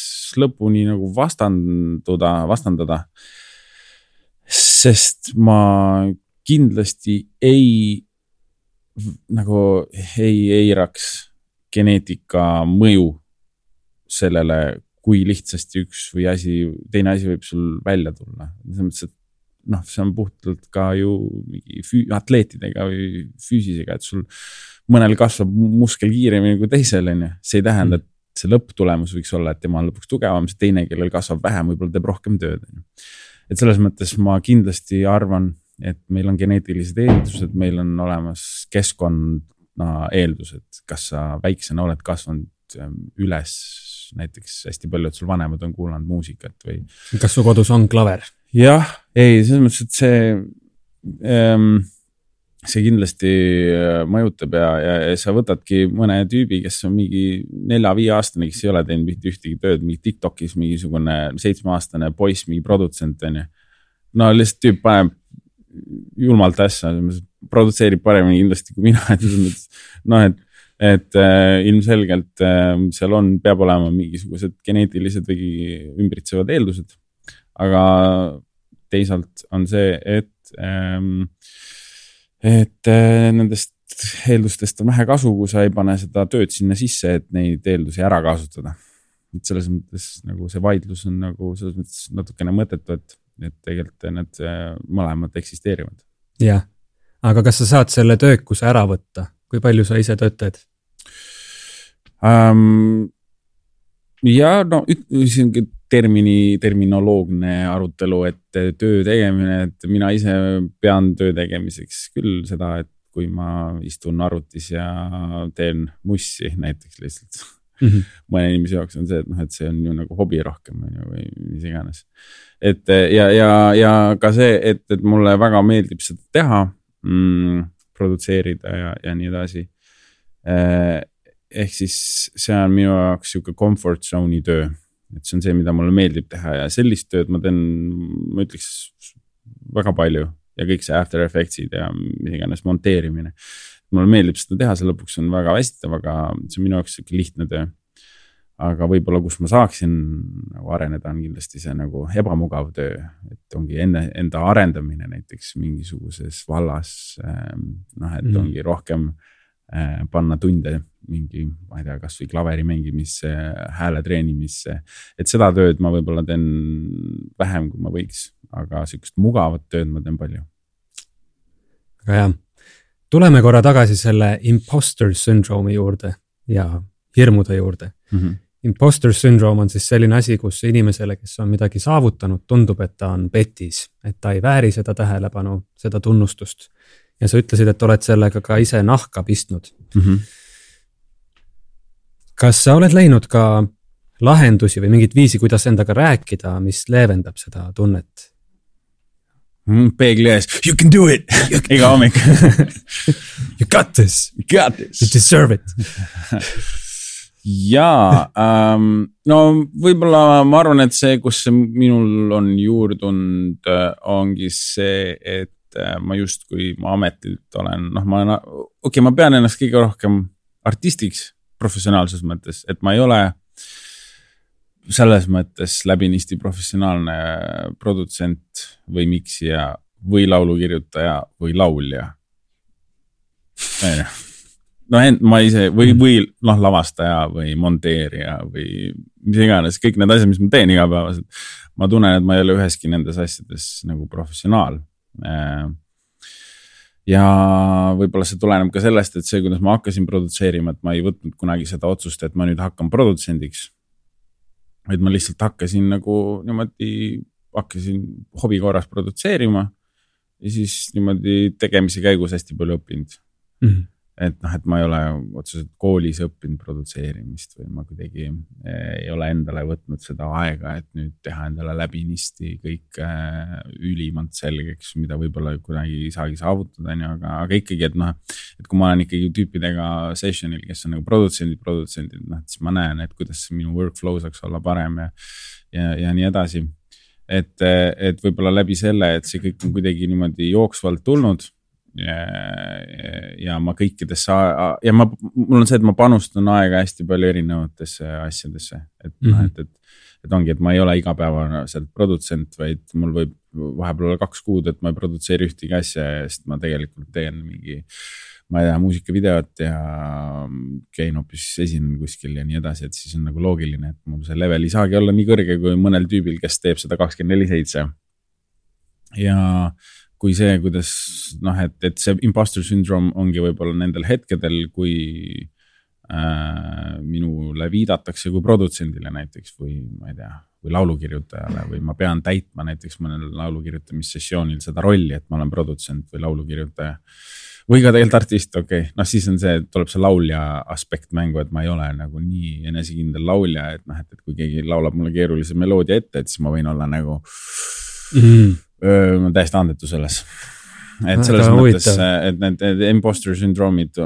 lõpuni nagu vastanduda, vastandada sest ma kindlasti ei, nagu ei eiraks geneetika mõju sellele, kui lihtsasti üks või asi, teine asi võib sul välja tulla. selles mõttes, et noh, see on puhtalt ka ju mingi atleetidega või füüsisega, et sul mõnel kasvab muskel kiiremini kui teisel, on ju. see ei tähenda, et see lõpptulemus võiks olla, et tema on lõpuks tugevam, see teine, kellel kasvab vähem, võib-olla teeb rohkem tööd, on ju et selles mõttes ma kindlasti arvan, et meil on geneetilised eeldused, meil on olemas keskkonna eeldused, kas sa väiksena oled kasvanud ähm, üles näiteks hästi paljud sul vanemad on kuulanud muusikat või. kas su kodus on klaver? jah, ei, selles mõttes, et see ähm, see kindlasti äh, mõjutab ja, ja, ja sa võtadki mõne tüübi, kes on mingi nelja-viieaastane, kes ei ole teinud mitte ühtegi tööd, mingi Tiktokis mingisugune seitsmeaastane poiss, mingi produtsent on ju. no lihtsalt tüüp paneb julmalt asja, produtseerib paremini kindlasti kui mina, et selles mõttes noh, et et äh, ilmselgelt äh, seal on, peab olema mingisugused geneetilised või ümbritsevad eeldused. aga teisalt on see, et ähm, et äh, nendest eeldustest on vähe kasu, kui sa ei pane seda tööd sinna sisse, et neid eeldusi ära kasutada. et selles mõttes nagu see vaidlus on nagu selles mõttes natukene mõttetu, et, et tegelikult need äh, mõlemad eksisteerivad. jah, aga kas sa saad selle töökuse ära võtta, kui palju sa ise tööd teed um,? ja no sihuke termini, terminoloogne arutelu, et töö tegemine, et mina ise pean töö tegemiseks küll seda, et kui ma istun arvutis ja teen mussi näiteks lihtsalt mm. -hmm. mõne inimese jaoks on see, et noh, et see on ju nagu hobi rohkem on ju või mis iganes. et ja, ja, ja ka see, et, et mulle väga meeldib seda teha mm,, produtseerida ja, ja nii edasi eh, ehk siis see on minu jaoks sihuke comfort zone'i töö et see on see, mida mulle meeldib teha ja sellist tööd ma teen, ma ütleks väga palju ja kõik see After Effects'id ja mis iganes monteerimine. mulle meeldib seda teha, see lõpuks on väga väsitav, aga see on minu jaoks sihuke lihtne töö. aga võib-olla, kus ma saaksin nagu areneda, on kindlasti see nagu ebamugav töö, et ongi enne enda arendamine näiteks mingisuguses vallas. Ähm, noh, et mm. ongi rohkem äh, panna tunde mingi, ma ei tea, kasvõi klaveri mängimisse, hääle treenimisse. et seda tööd ma võib-olla teen vähem, kui ma võiks, aga sihukest mugavat tööd ma teen palju. väga hea. tuleme korra tagasi selle imposter syndrome'i juurde ja hirmude juurde mm. -hmm. Imposter syndrome on siis selline asi, kus inimesele, kes on midagi saavutanud, tundub, et ta on petis, et ta ei vääri seda tähelepanu, seda tunnustust. Ja sa ütlesid, et oled sellega ka ise nahka pistnud mm. -hmm kas sa oled leidnud ka lahendusi või mingit viisi, kuidas endaga rääkida, mis leevendab seda tunnet mm,? peegli ees, you can do it iga hommik You got this. You got this. You deserve it jaa ähm,, no võib-olla ma arvan, et see, kus see minul on juurdunud, äh, ongi see, et äh, ma justkui ma ametilt olen, noh, ma olen, okei okay,, ma pean ennast kõige rohkem artistiks professionaalses mõttes, et ma ei ole selles mõttes läbinisti professionaalne produtsent või miksija või laulukirjutaja või laulja. ju, no ma ise või, või noh, lavastaja või monteerija või mis iganes, kõik need asjad, mis ma teen igapäevaselt. ma tunnen, et ma ei ole üheski nendes asjades nagu professionaal. Äh, ja võib-olla see tuleneb ka sellest, et see, kuidas ma hakkasin produtseerima, et ma ei võtnud kunagi seda otsust, et ma nüüd hakkan produtsendiks. vaid ma lihtsalt hakkasin nagu niimoodi, hakkasin hobi korras produtseerima ja siis niimoodi tegemise käigus hästi palju õppinud mm. -hmm et noh, et ma ei ole otseselt koolis õppinud produtseerimist või ma kuidagi eh, ei ole endale võtnud seda aega, et nüüd teha endale läbinisti kõik äh, ülimalt selgeks, mida võib-olla kunagi ei saagi saavutada, on ju, aga, aga ikkagi, et noh. et kui ma olen ikkagi tüüpidega session'il, kes on nagu produtsendid, produtsendid, noh, siis ma näen, et kuidas minu workflow saaks olla parem ja, ja, ja nii edasi. et, et võib-olla läbi selle, et see kõik on kuidagi niimoodi jooksvalt tulnud ja, ja ma kõikidesse ja ma, mul on see, et ma panustan aega hästi palju erinevatesse asjadesse, et noh mm -hmm., et, et. et ongi, et ma ei ole igapäevaselt produtsent, vaid mul võib vahepeal olla kaks kuud, et ma ei produtseeri ühtegi asja ja siis ma tegelikult teen mingi. ma ei tea, muusikavideot ja käin hoopis esinen kuskil ja nii edasi, et siis on nagu loogiline, et mul see level ei saagi olla nii kõrge kui mõnel tüübil, kes teeb seda kakskümmend neli seitse. ja kui see, kuidas noh, et, et see imposter syndrome ongi võib-olla nendel hetkedel, kui äh, minule viidatakse kui produtsendile näiteks või ma ei tea, või laulukirjutajale või ma pean täitma näiteks mõnel laulukirjutamissessioonil seda rolli, et ma olen produtsent või laulukirjutaja. või ka tegelikult artist, okei okay., noh, siis on see, tuleb see laulja aspekt mängu, et ma ei ole nagu nii enesekindel laulja, et noh, et, et kui keegi laulab mulle keerulise meloodia ette, et siis ma võin olla nagu mm ma olen täiesti andetu selles et selles Aga mõttes, et need, need imposter sündroomid,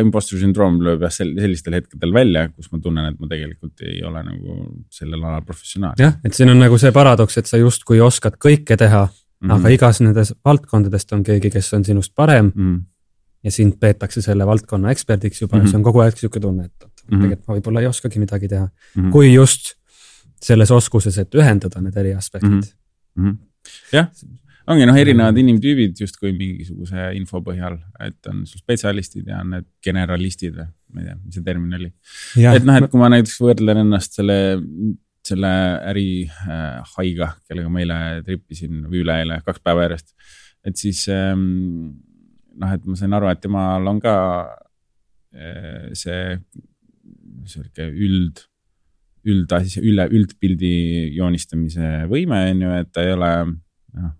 imposter sündroom lööb jah sel, sellistel hetkedel välja, kus ma tunnen, et ma tegelikult ei ole nagu sellel alal professionaal. jah, et siin on nagu see paradoks, et sa justkui oskad kõike teha mm, -hmm. aga igas nendes valdkondadest on keegi, kes on sinust parem mm. -hmm. ja sind peetakse selle valdkonna eksperdiks juba mm -hmm. see on kogu aeg sihuke tunne, et mm -hmm. tegelikult ma võib-olla ei oskagi midagi teha mm. -hmm. kui just selles oskuses, et ühendada need eri aspektid mm. -hmm jah, ongi noh, erinevad inimtüübid justkui mingisuguse info põhjal, et on sul spetsialistid ja on need generalistid või ma ei tea, mis see termin oli. et noh, et kui ma näiteks võrdlen ennast selle, selle ärihaiga äh,, kellega ma eile tripisin või üleeile, kaks päeva järjest. et siis ähm, noh, et ma sain aru, et temal on ka äh, see sihuke üld üldasja, üle, üldpildi joonistamise võime, on ju, et ta ei ole noh,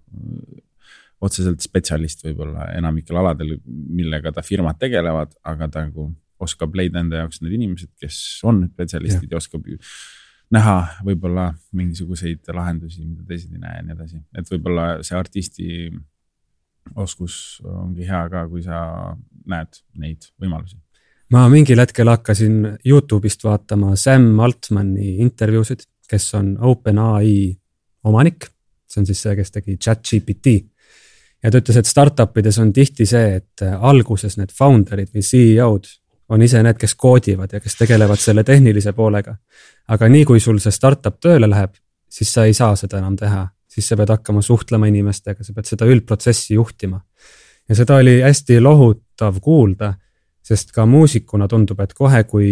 otseselt spetsialist võib-olla enamikel aladel, millega ta firmad tegelevad, aga ta nagu oskab leida enda jaoks need inimesed, kes on spetsialistid ja, ja oskab näha võib-olla mingisuguseid lahendusi, mida teised ei näe ja nii edasi, et võib-olla see artisti oskus ongi hea ka, kui sa näed neid võimalusi ma mingil hetkel hakkasin Youtube'ist vaatama Sam Altmani intervjuusid, kes on OpenAI omanik. see on siis see, kes tegi chat-GPT. ja ta ütles, et startup ides on tihti see, et alguses need founder'id või CEO-d on ise need, kes koodivad ja kes tegelevad selle tehnilise poolega. aga nii kui sul see startup tööle läheb, siis sa ei saa seda enam teha, siis sa pead hakkama suhtlema inimestega, sa pead seda üldprotsessi juhtima. ja seda oli hästi lohutav kuulda sest ka muusikuna tundub, et kohe, kui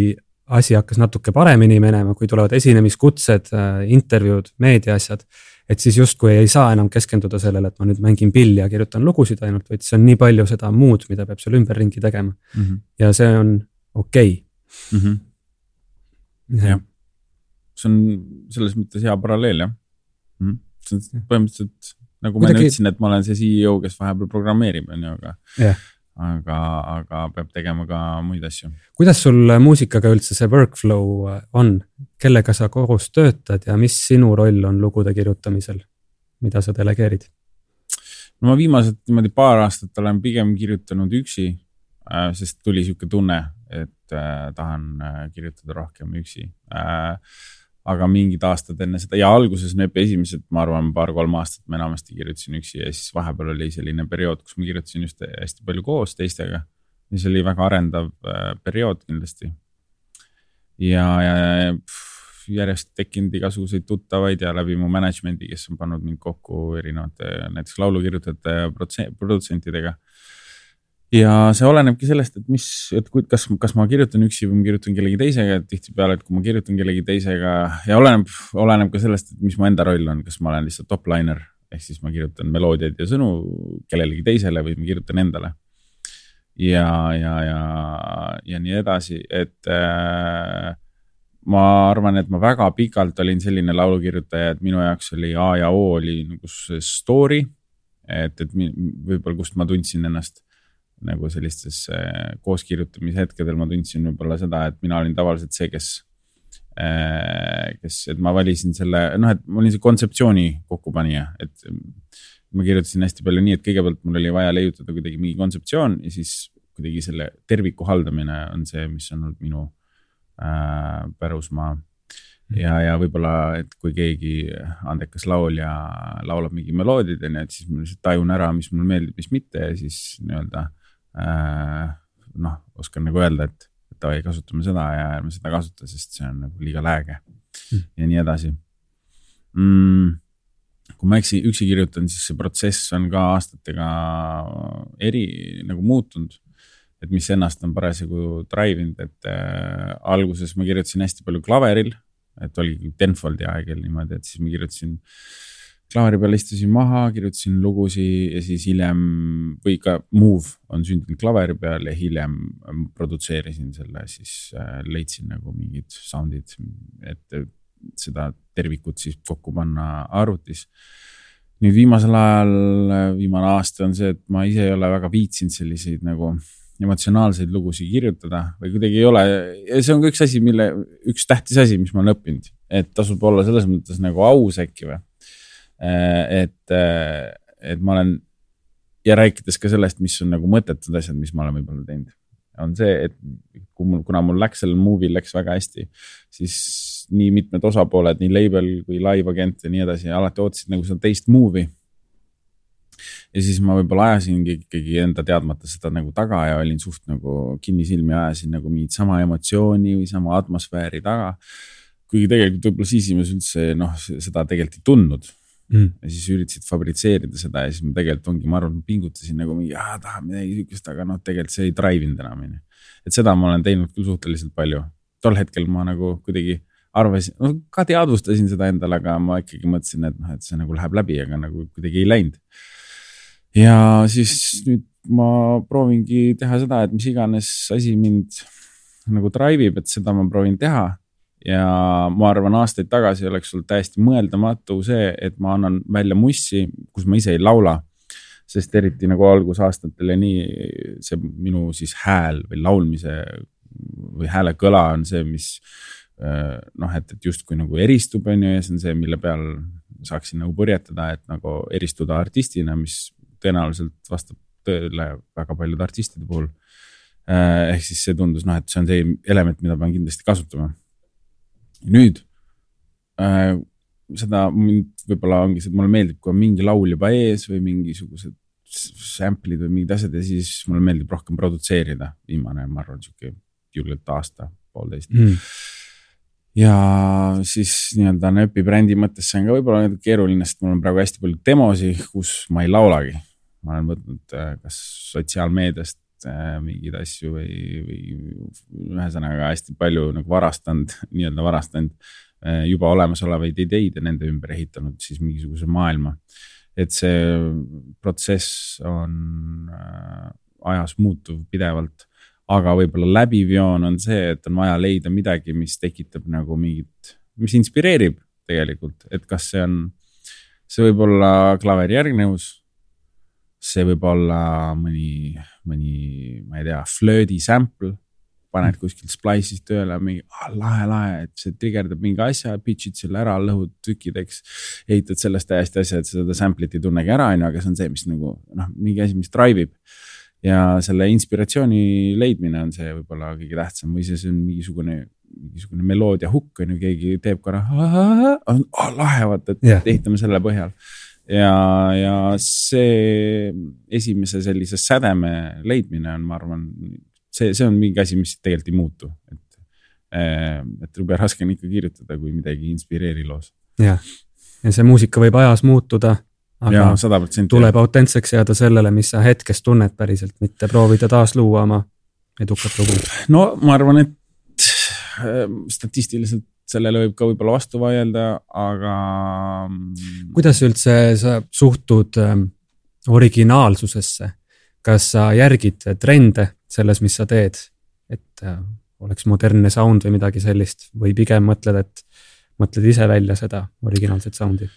asi hakkas natuke paremini minema, kui tulevad esinemiskutsed, äh, intervjuud, meediaasjad. et siis justkui ei saa enam keskenduda sellele, et ma nüüd mängin pilli ja kirjutan lugusid ainult, vaid see on nii palju seda muud, mida peab seal ümberringi tegema mm. -hmm. ja see on okei okay. mm. -hmm. jah, see on selles mõttes hea paralleel jah mm. -hmm. see on põhimõtteliselt nagu ma enne ütlesin, et ma olen see CEO, kes vahepeal programmeerib, on ju, aga yeah aga, aga peab tegema ka muid asju. kuidas sul muusikaga üldse see workflow on, kellega sa koos töötad ja mis sinu roll on lugude kirjutamisel, mida sa delegeerid? no ma viimased niimoodi paar aastat olen pigem kirjutanud üksi, äh, sest tuli sihuke tunne, et äh, tahan äh, kirjutada rohkem üksi äh, aga mingid aastad enne seda ja alguses need esimesed, ma arvan, paar-kolm aastat ma enamasti kirjutasin üksi ja siis vahepeal oli selline periood, kus ma kirjutasin just hästi palju koos teistega. ja see oli väga arendav äh, periood kindlasti. ja, ja pff, järjest tekkinud igasuguseid tuttavaid ja läbi mu management'i, kes on pannud mind kokku erinevate näiteks laulukirjutajate ja produtsentidega. Ja see olenebki sellest, et mis, et kui, kas, kas ma kirjutan üksi või ma kirjutan kellegi teisega, et tihtipeale, et kui ma kirjutan kellegi teisega ja oleneb, oleneb ka sellest, et mis mu enda roll on, kas ma olen lihtsalt top-liner ehk siis ma kirjutan meloodiaid ja sõnu kellelegi teisele või ma kirjutan endale. ja, ja, ja, ja nii edasi, et äh, ma arvan, et ma väga pikalt olin selline laulukirjutaja, et minu jaoks oli A ja O oli nagu see story. et, et võib-olla, kust ma tundsin ennast nagu sellistes äh, kooskirjutamise hetkedel ma tundsin võib-olla seda, et mina olin tavaliselt see, kes äh,. kes, et ma valisin selle, noh, et ma olin see kontseptsiooni kokkupanija, et ma kirjutasin hästi palju nii, et kõigepealt mul oli vaja leiutada kuidagi mingi kontseptsioon ja siis kuidagi selle terviku haldamine on see, mis on olnud minu äh, pärusmaa ja, ja võib-olla, et kui keegi andekas laulja laulab mingi meloodid onju, et siis ma lihtsalt tajun ära, mis mulle meeldib, mis mitte ja siis nii-öelda noh, oskan nagu öelda, et davai, kasutame seda ja ärme seda kasuta, sest see on nagu liiga lääge mm. ja nii edasi mm,. kui ma üksi, üksi kirjutan, siis see protsess on ka aastatega eri nagu muutunud. et mis ennast on parasjagu drive inud, et äh, alguses ma kirjutasin hästi palju klaveril, et oligi Denfoldi aegel niimoodi, et siis ma kirjutasin äh, klaari peal istusin maha, kirjutasin lugusid ja siis hiljem või ka Move on sündinud klaveri peal ja hiljem ähm, produtseerisin selle, siis äh, leidsin nagu mingid sound'id, et seda tervikut siis kokku panna arvutis. nüüd viimasel ajal, äh, viimane aasta on see, et ma ise ei ole väga viitsinud selliseid nagu emotsionaalseid lugusid kirjutada või kuidagi ei ole ja see on ka üks asi, mille, üks tähtis asi, mis ma olen õppinud, et tasub olla selles mõttes nagu aus äkki või Äh, et, äh, et ma olen ja rääkides ka sellest, mis on nagu mõttetud asjad, mis ma olen võib-olla teinud, on see, et kui mul, kuna mul läks sellel movie'l läks väga hästi, siis nii mitmed osapooled, nii label kui live agent ja nii edasi, alati ootasid nagu seda teist movie. ja siis ma võib-olla ajasingi ikkagi enda teadmata seda nagu taga ja olin suht nagu kinnisilmi ajasin nagu mingit sama emotsiooni või sama atmosfääri taga. kuigi tegelikult võib-olla sisimas üldse noh, seda tegelikult ei tundnud mm.. ja siis üritasid fabritseerida seda ja siis ma tegelikult ongi, ma arvan, pingutasin nagu mingi, tahan midagi sihukest, aga noh, tegelikult see ei drive inud enam, onju. et seda ma olen teinud küll suhteliselt palju. tol hetkel ma nagu kuidagi arvasin, no ka teadvustasin seda endale, aga ma ikkagi mõtlesin, et noh, et see nagu läheb läbi, aga nagu kuidagi ei läinud. ja siis nüüd ma proovingi teha seda, et mis iganes asi mind nagu drive ib, et seda ma proovin teha ja ma arvan, aastaid tagasi oleks olnud täiesti mõeldamatu see, et ma annan välja mussi, kus ma ise ei laula. sest eriti nagu algusaastatel ja nii see minu siis hääl või laulmise või hääle kõla on see, mis äh, noh, et, et justkui nagu eristub, on ju, ja see on see, mille peal saaksin nagu purjetada, et nagu eristuda artistina, mis tõenäoliselt vastab tõele väga paljude artistide puhul. Äh, ehk siis see tundus noh, et see on see element, mida pean kindlasti kasutama nüüd äh, seda mind võib-olla ongi see, et mulle meeldib, kui on mingi laul juba ees või mingisugused sample'id või mingid asjad ja siis mulle meeldib rohkem produtseerida. viimane, ma arvan, sihuke julgelt aasta, poolteist mm. ja siis nii-öelda Nööpi brändi mõttes see on ka võib-olla keeruline, sest mul on praegu hästi palju demosid, kus ma ei laulagi. ma olen võtnud äh, kas sotsiaalmeediast mingeid asju või, või ühesõnaga hästi palju nagu varastanud, nii-öelda varastanud äh, juba olemasolevaid ideid ja nende ümber ehitanud siis mingisuguse maailma. et see protsess on äh, ajas muutuv pidevalt, aga võib-olla läbiv joon on see, et on vaja leida midagi, mis tekitab nagu mingit, mis inspireerib tegelikult, et kas see on, see võib olla klaveri järgnevus see võib olla mõni, mõni, ma ei tea, flöödi sample. paned mm. kuskilt Splice'ist tööle mingi ah, lahe, lahe, et see trigerdab mingi asja, pitch'id selle ära, lõhud tükkideks. ehitad sellest täiesti asja, et seda sample'it ei tunnegi ära, on ju, aga see on see, mis nagu noh, mingi asi, mis drive ib. ja selle inspiratsiooni leidmine on see võib-olla kõige tähtsam või siis on mingisugune mingisugune meloodia hukk on ju, keegi teeb korra, on lahe, vaata, et yeah. ehitame selle põhjal ja, ja see esimese sellise sädeme leidmine on, ma arvan, see, see on mingi asi, mis tegelikult ei muutu, et, eh, et jube raske on ikka kirjutada, kui midagi ei inspireeri loos. jah, ja see muusika võib ajas muutuda aga protsenti. tuleb autentseks jääda sellele, mis sa hetkes tunned päriselt, mitte proovida taasluua oma edukat lugu. no ma arvan, et äh, statistiliselt sellele võib ka võib-olla vastu vaielda, aga. kuidas üldse sa suhtud ähm, originaalsusesse? kas sa järgid trende selles, mis sa teed, et äh, oleks modernne sound või midagi sellist või pigem mõtled, et mõtled ise välja seda originaalset sound'i?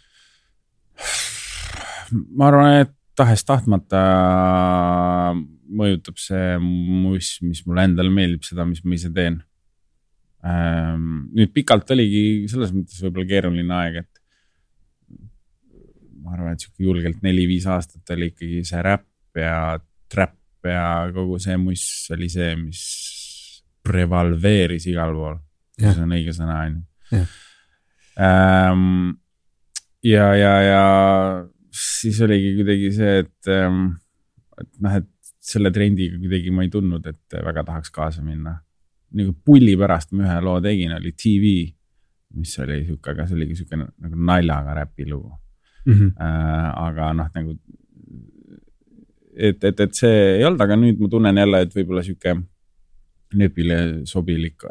ma arvan, et tahes-tahtmata mõjutab see muss, mis mulle endale meeldib, seda, mis ma ise teen. Nüüd pikalt oligi selles mõttes võib-olla keeruline aeg, et ma arvan, et sihuke julgelt neli-viis aastat oli ikkagi see räpp ja trap ja kogu see muss oli see, mis prevalveeris igal pool. See on õige sõna, on ju. ja, ja, ja siis oligi kuidagi see, et, et noh, et selle trendiga kuidagi ma ei tundnud, et väga tahaks kaasa minna. Nagu pulli pärast ma ühe loo tegin, oli TV, mis oli sihuke, aga see oligi sihuke nagu naljaga räpilugu Mm -hmm. äh,. aga noh, nagu et, et, et see ei olnud, aga nüüd ma tunnen jälle, et võib-olla sihuke nööpile sobilik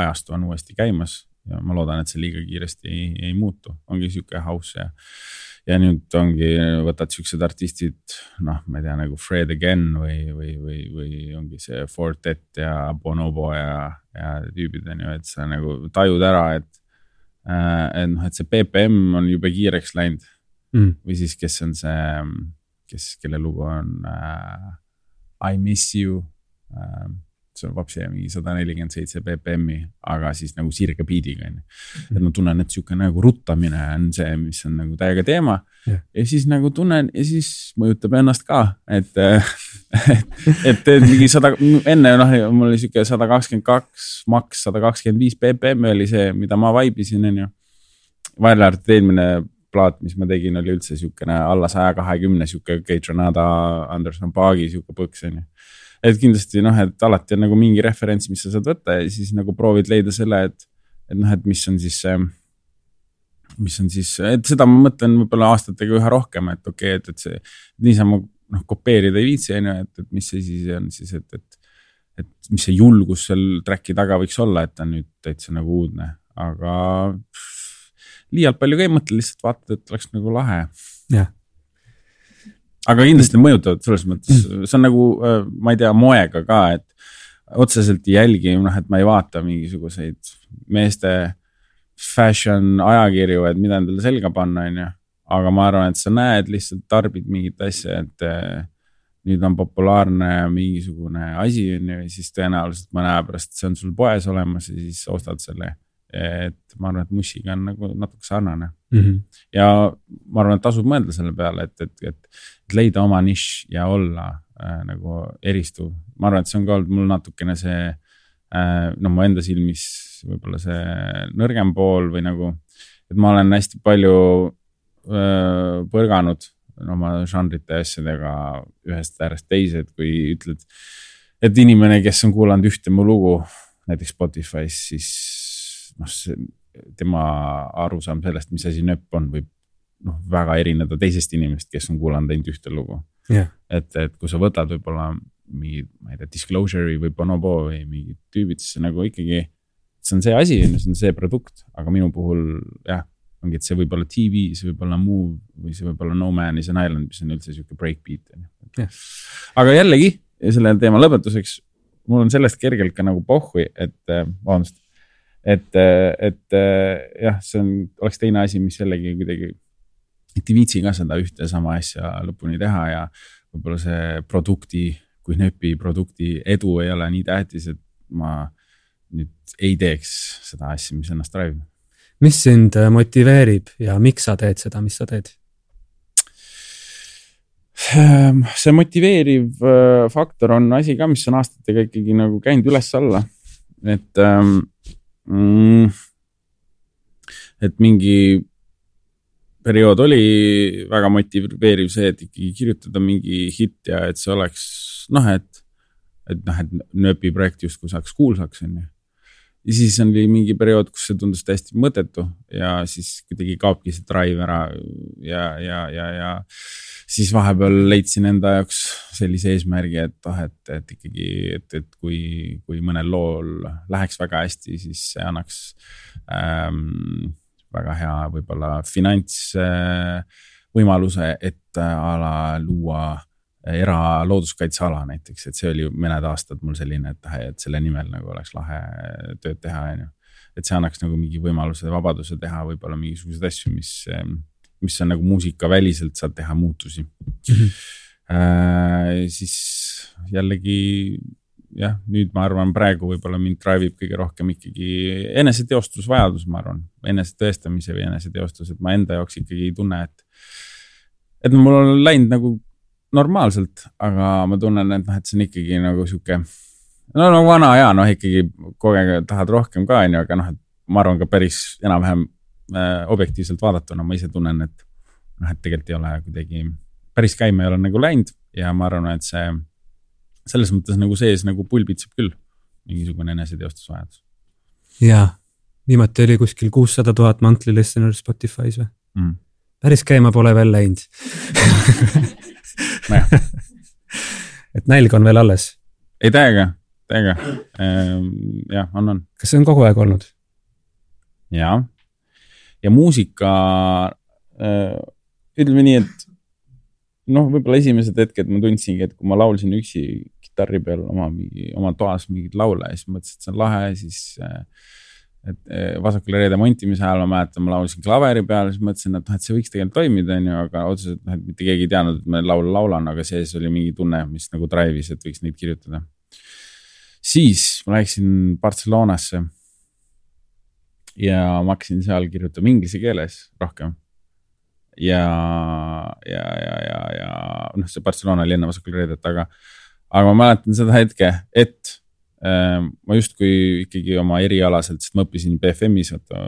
ajastu on uuesti käimas ja ma loodan, et see liiga kiiresti ei, ei muutu, ongi sihuke house ja ja nüüd ongi, võtad siuksed artistid, noh, ma ei tea nagu Fred Again või, või, või, või ongi see Fortet ja Bonobo ja, ja tüübid on ju, et sa nagu tajud ära, et. et noh, et see BPM on jube kiireks läinud Mm. või siis, kes on see, kes, kelle lugu on äh, I miss you äh,. See on vapsi mingi sada nelikümmend seitse BPM-i, aga siis nagu sirge beat'iga on ju. et ma tunnen, et sihuke nagu ruttamine on see, mis on nagu täiega teema Jah. ja siis nagu tunnen ja siis mõjutab ennast ka, et, et, et teed mingi sada, enne noh, mul oli sihuke sada kakskümmend kaks, maks sada kakskümmend viis BPM-i oli see, mida ma vaibisin, on ju. välja arvatud eelmine plaat, mis ma tegin, oli üldse siukene alla saja kahekümne sihuke Keitronada, Anderson Paagi sihuke põks on ju. Et kindlasti noh, et alati on nagu mingi referents, mis sa saad võtta ja siis nagu proovid leida selle, et, et noh, et mis on siis see. mis on siis, et seda ma mõtlen võib-olla aastatega üha rohkem, et okei okay,, et, et see niisama noh, kopeerida ei viitsi on ju, et, et mis see siis on siis, et, et. et mis see julgus seal track'i taga võiks olla, et ta on nüüd täitsa nagu uudne, aga liialt palju ka ei mõtle, lihtsalt vaatad, et oleks nagu lahe Jah. Aga kindlasti mõjutavad selles mõttes, see on nagu, ma ei tea, moega ka, et otseselt ei jälgi, noh, et ma ei vaata mingisuguseid meeste fashion ajakirju, et mida endale selga panna, on ju. aga ma arvan, et sa näed lihtsalt, tarbid mingit asja, et eh, nüüd on populaarne mingisugune asi, on ju, ja siis tõenäoliselt mõne aja pärast see on sul poes olemas ja siis ostad selle. et ma arvan, et mussiga on nagu natuke sarnane Mm -hmm. ja ma arvan, et tasub mõelda selle peale, et, et, et, et leida oma nišš ja olla äh, nagu eristuv. ma arvan, et see on ka olnud mul natukene see äh,, no mu enda silmis võib-olla see nõrgem pool või nagu, et ma olen hästi palju äh, põrganud oma žanrite ja asjadega ühest äärest teise, et kui ütled, et inimene, kes on kuulanud ühte mu lugu näiteks Spotify's, siis noh, tema arusaam sellest, mis asi nööp on, võib noh, väga erineda teisest inimesest, kes on kuulanud ainult ühte lugu Jah. et, et kui sa võtad võib-olla mingi, ma ei tea, Disclosure'i või Bonobo või mingid tüübid, siis nagu ikkagi, see on see asi, see on see produkt, aga minu puhul jah, ongi, et see võib olla TV, see võib olla Move või see võib olla No Man is an Island, mis on üldse sihuke breakbeat on ju. aga jällegi selle teema lõpetuseks, mul on sellest kergelt ka nagu pohhui, et äh, vabandust, et, et äh, jah, see on, oleks teine asi, mis jällegi kuidagi, et ei viitsi ka seda ühte sama asja lõpuni teha ja võib-olla see produkti, kui nööpi produkti edu ei ole nii tähtis, et ma nüüd ei teeks seda asja, mis ennast drive. mis sind äh, motiveerib ja miks sa teed seda, mis sa teed? Ehm, see motiveeriv äh, faktor on asi ka, mis on aastatega ikkagi nagu käinud üles-alla, et ähm,. Mm, et mingi periood oli väga motiveeriv see, et ikkagi kirjutada mingi hitt ja et see oleks noh, et, et noh, et nööpi projekt justkui saaks kuulsaks, on ju. ja siis oli mingi periood, kus see tundus täiesti mõttetu ja siis kuidagi kaobki see drive ära ja, ja, ja, ja siis vahepeal leidsin enda jaoks sellise eesmärgi, et ah, et, et ikkagi, et, et kui, kui mõnel lool läheks väga hästi, siis see annaks ähm, väga hea võib-olla finantsvõimaluse äh,, et äh, a la luua eralooduskaitseala näiteks, et see oli mõned aastad mul selline, et, et selle nimel nagu oleks lahe tööd teha, on ju. et see annaks nagu mingi võimaluse, vabaduse teha võib-olla mingisuguseid asju, mis, mis on nagu muusikaväliselt saad teha muutusi mm. -hmm. Äh, siis jällegi jah, nüüd ma arvan, praegu võib-olla mind drive ib kõige rohkem ikkagi eneseteostusvajadus, ma arvan, enesetõestamise või eneseteostus, et ma enda jaoks ikkagi ei tunne, et. et mul on läinud nagu normaalselt, aga ma tunnen, et noh, et see on ikkagi nagu sihuke. no no vana ja noh, ikkagi kogu aeg tahad rohkem ka, onju, aga noh, et ma arvan ka päris enam-vähem äh, objektiivselt vaadatuna ma ise tunnen, et noh, et tegelikult ei ole kuidagi, päris käima ei ole nagu läinud ja ma arvan, et see selles mõttes nagu sees nagu pulbitseb küll mingisugune eneseteostusvajadus. jaa, viimati oli kuskil kuussada tuhat monthly listener Spotify's või mm.? päris käima pole veel läinud et nälg on veel alles. ei täiega, täiega ehm,, jah, on, on. kas see on kogu aeg olnud? ja, ja muusika äh,, ütleme nii, et noh, võib-olla esimesed hetked ma tundsingi, et kui ma laulsin üksi kitarri peal oma mingi, oma toas mingeid laule ja siis mõtlesin, et see on lahe, siis äh, et eh, vasakule reede montimise ajal ma mäletan, ma laulsin klaveri peal, siis mõtlesin, et noh, et see võiks tegelikult toimida, on ju, aga otseselt noh, et mitte keegi ei teadnud, et ma laulu laulan, aga sees oli mingi tunne, mis nagu drive'is, et võiks neid kirjutada. siis ma läksin Barcelonasse. ja ma hakkasin seal kirjutama inglise keeles rohkem. ja, ja, ja, ja, ja noh, see Barcelona oli enne vasakule reedet, aga, aga ma mäletan seda hetke, et Ehm, ma justkui ikkagi oma erialaselt, sest ma õppisin BFM-is vaata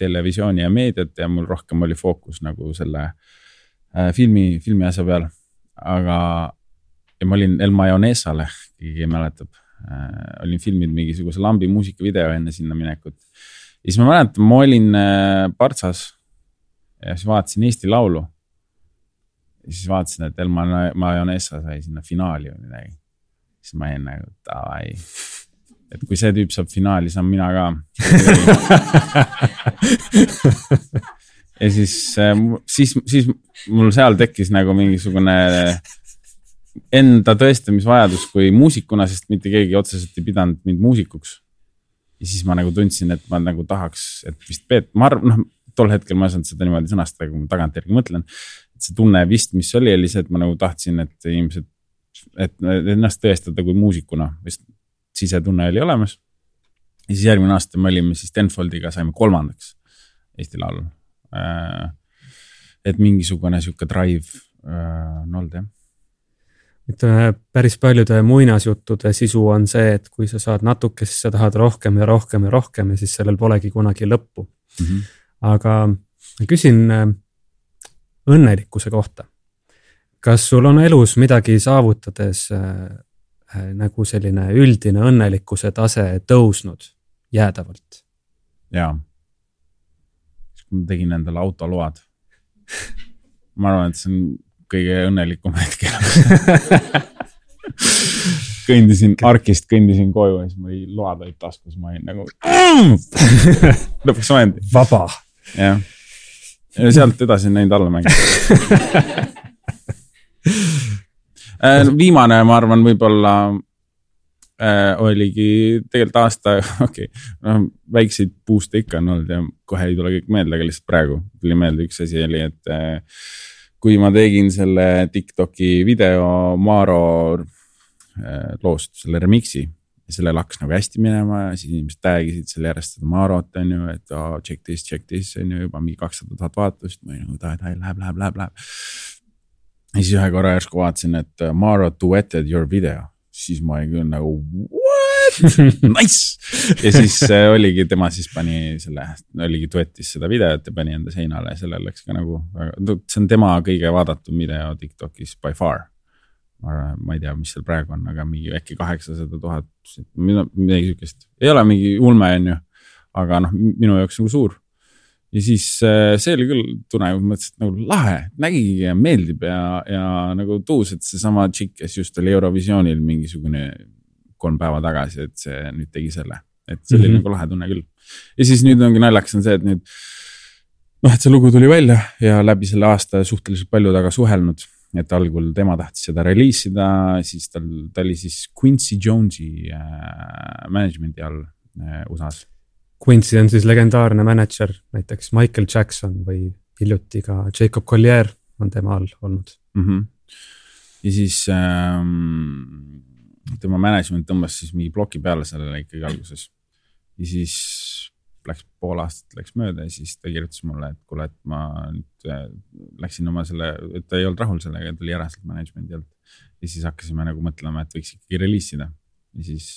televisiooni ja meediat ja mul rohkem oli fookus nagu selle äh, filmi, filmi asja peal. aga, ja ma olin El Mayonesale, keegi mäletab äh,, olin filminud mingisuguse lambi muusikavideo enne sinna minekut. ja siis ma mäletan, ma olin äh, Partsas ja siis vaatasin Eesti Laulu. Ja siis vaatasin, et El Mayonesa sai sinna finaali või midagi siis ma jäin nagu davai. et kui see tüüp saab finaali, saan mina ka ja siis, äh, siis, siis mul seal tekkis nagu mingisugune enda tõestamisvajadus kui muusikuna, sest mitte keegi otseselt ei pidanud mind muusikuks. ja siis ma nagu tundsin, et ma nagu tahaks, et vist Peet, ma arvan, noh, tol hetkel ma ei osanud seda niimoodi sõnastada, kui ma tagantjärgi mõtlen. See tunne vist, mis oli, oli see, et ma nagu tahtsin, et inimesed et ennast tõestada kui muusikuna, vist sisetunne oli olemas. ja siis järgmine aasta me olime siis Tenfoldiga saime kolmandaks Eesti Laulul. Äh, et mingisugune sihuke drive äh, on olnud jah ütleme, päris paljude muinasjuttude sisu on see, et kui sa saad natuke, siis sa tahad rohkem ja rohkem ja rohkem ja siis sellel polegi kunagi lõppu mm. -hmm. aga küsin äh, õnnelikkuse kohta kas sul on elus midagi saavutades äh, äh, nagu selline üldine õnnelikkuse tase tõusnud jäädavalt? jaa. siis kui ma tegin endale autoload ma arvan, et see on kõige õnnelikum hetk elus kõndisin Arkist, kõndisin koju ja siis mul oli load olid taskus, ma olin nagu lõpuks ometi. vaba. jah, ja sealt edasi on läinud allamäge Äh, viimane, ma arvan, võib-olla äh, oligi tegelikult aasta, okei okay,, noh väikseid boost'e ikka on olnud ja kohe ei tule kõik meelde, aga lihtsalt praegu tuli meelde üks asi oli, et äh, kui ma tegin selle Tiktoki video Maaro äh, loost, selle remix'i ja sellel hakkas nagu hästi minema ja siis inimesed tag isid selle järjest seda Marot on ju, et oh, check this, check this on ju juba mingi kakssada tuhat vaatust. ma olin nagu davai, läheb, läheb, läheb, läheb ja siis ühe korra järsku vaatasin, et uh, Maro duetted your video, siis ma olin küll nagu what, nice. ja siis äh, oligi, tema siis pani selle, oligi duetis seda videot ja pani enda seinale ja sellel läks ka nagu väga, see on tema kõige vaadatum video Tiktokis by far. Ma ei tea, mis seal praegu on, aga mingi äkki kaheksasada tuhat, midagi sihukest, ei ole mingi ulme, on ju. aga noh, minu jaoks nagu suur. ja siis äh, see oli küll tunne, mõtlesin, et nagu lahe, nägigi ja meeldib ja, ja nagu tuus, et seesama tšikk, kes just oli Eurovisioonil mingisugune kolm päeva tagasi, et see nüüd tegi selle, et see oli mm -hmm. nagu lahe tunne küll. ja siis nüüd ongi naljakas on see, et nüüd noh, et see lugu tuli välja ja läbi selle aasta suhteliselt palju temaga suhelnud et algul tema tahtis seda reliisida, siis tal, ta oli siis Quincy Jones'i äh, management'i all äh, USA-s. Quincy on siis legendaarne mänedžer, näiteks Michael Jackson või hiljuti ka Jacob Collier on tema all olnud mm. -hmm. ja siis ähm, tema management tõmbas siis mingi ploki peale sellele ikkagi alguses. ja siis läks pool aastat läks mööda ja siis ta kirjutas mulle, et kuule, et ma nüüd äh, läksin oma selle, et ta ei olnud rahul sellega, tuli ära sealt management'i alt. ja siis hakkasime nagu mõtlema, et võiks ikkagi release ida ja siis,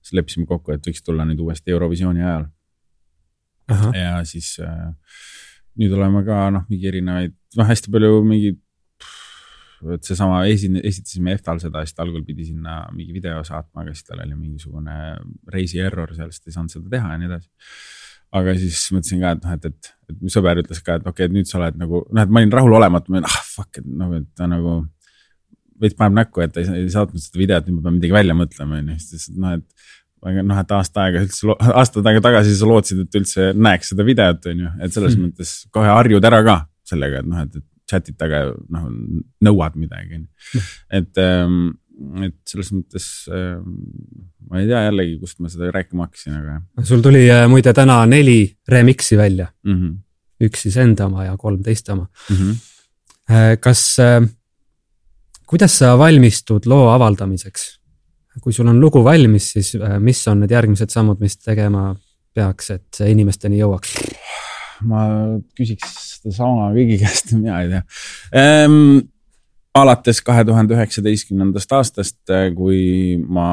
siis leppisime kokku, et võiks tulla nüüd uuesti Eurovisiooni ajal. ja siis äh, nüüd oleme ka noh, mingi erinevaid, noh hästi palju mingeid et seesama esine, esitasime EFTA-l seda, siis ta algul pidi sinna mingi video saatma, aga siis tal oli mingisugune reisi error seal, siis ta ei saanud seda teha ja nii edasi aga siis mõtlesin ka, et noh, et, et, et mu sõber ütles ka, et okei okay,, et nüüd sa oled nagu noh, et ma olin rahulolematu, ma olin ah fuck, et noh, et ta nagu. veits paneb näkku, et ta ei, ei saatnud seda videot, nüüd ma pean midagi välja mõtlema, on ju, siis noh, et. noh, et aasta aega üldse, aastaid aega tagasi sa lootsid, et üldse näeks seda videot, on ju, et selles hmm. mõttes kohe harjud ära ka sellega, et noh, et, et chat'id taga noh nõuad midagi, on ju, hmm. et ähm, et selles mõttes äh, ma ei tea jällegi, kust ma seda rääkima hakkasin, aga. sul tuli äh, muide täna neli remix'i välja mm. -hmm. üks siis enda oma ja kolm teiste oma mm. -hmm. kas, kuidas sa valmistud loo avaldamiseks? kui sul on lugu valmis, siis mis on need järgmised sammud, mis tegema peaks, et see inimesteni jõuaks? ma küsiks sedasama kõigi käest, mina ei tea ehm, alates kahe tuhande üheksateistkümnendast aastast, äh, kui ma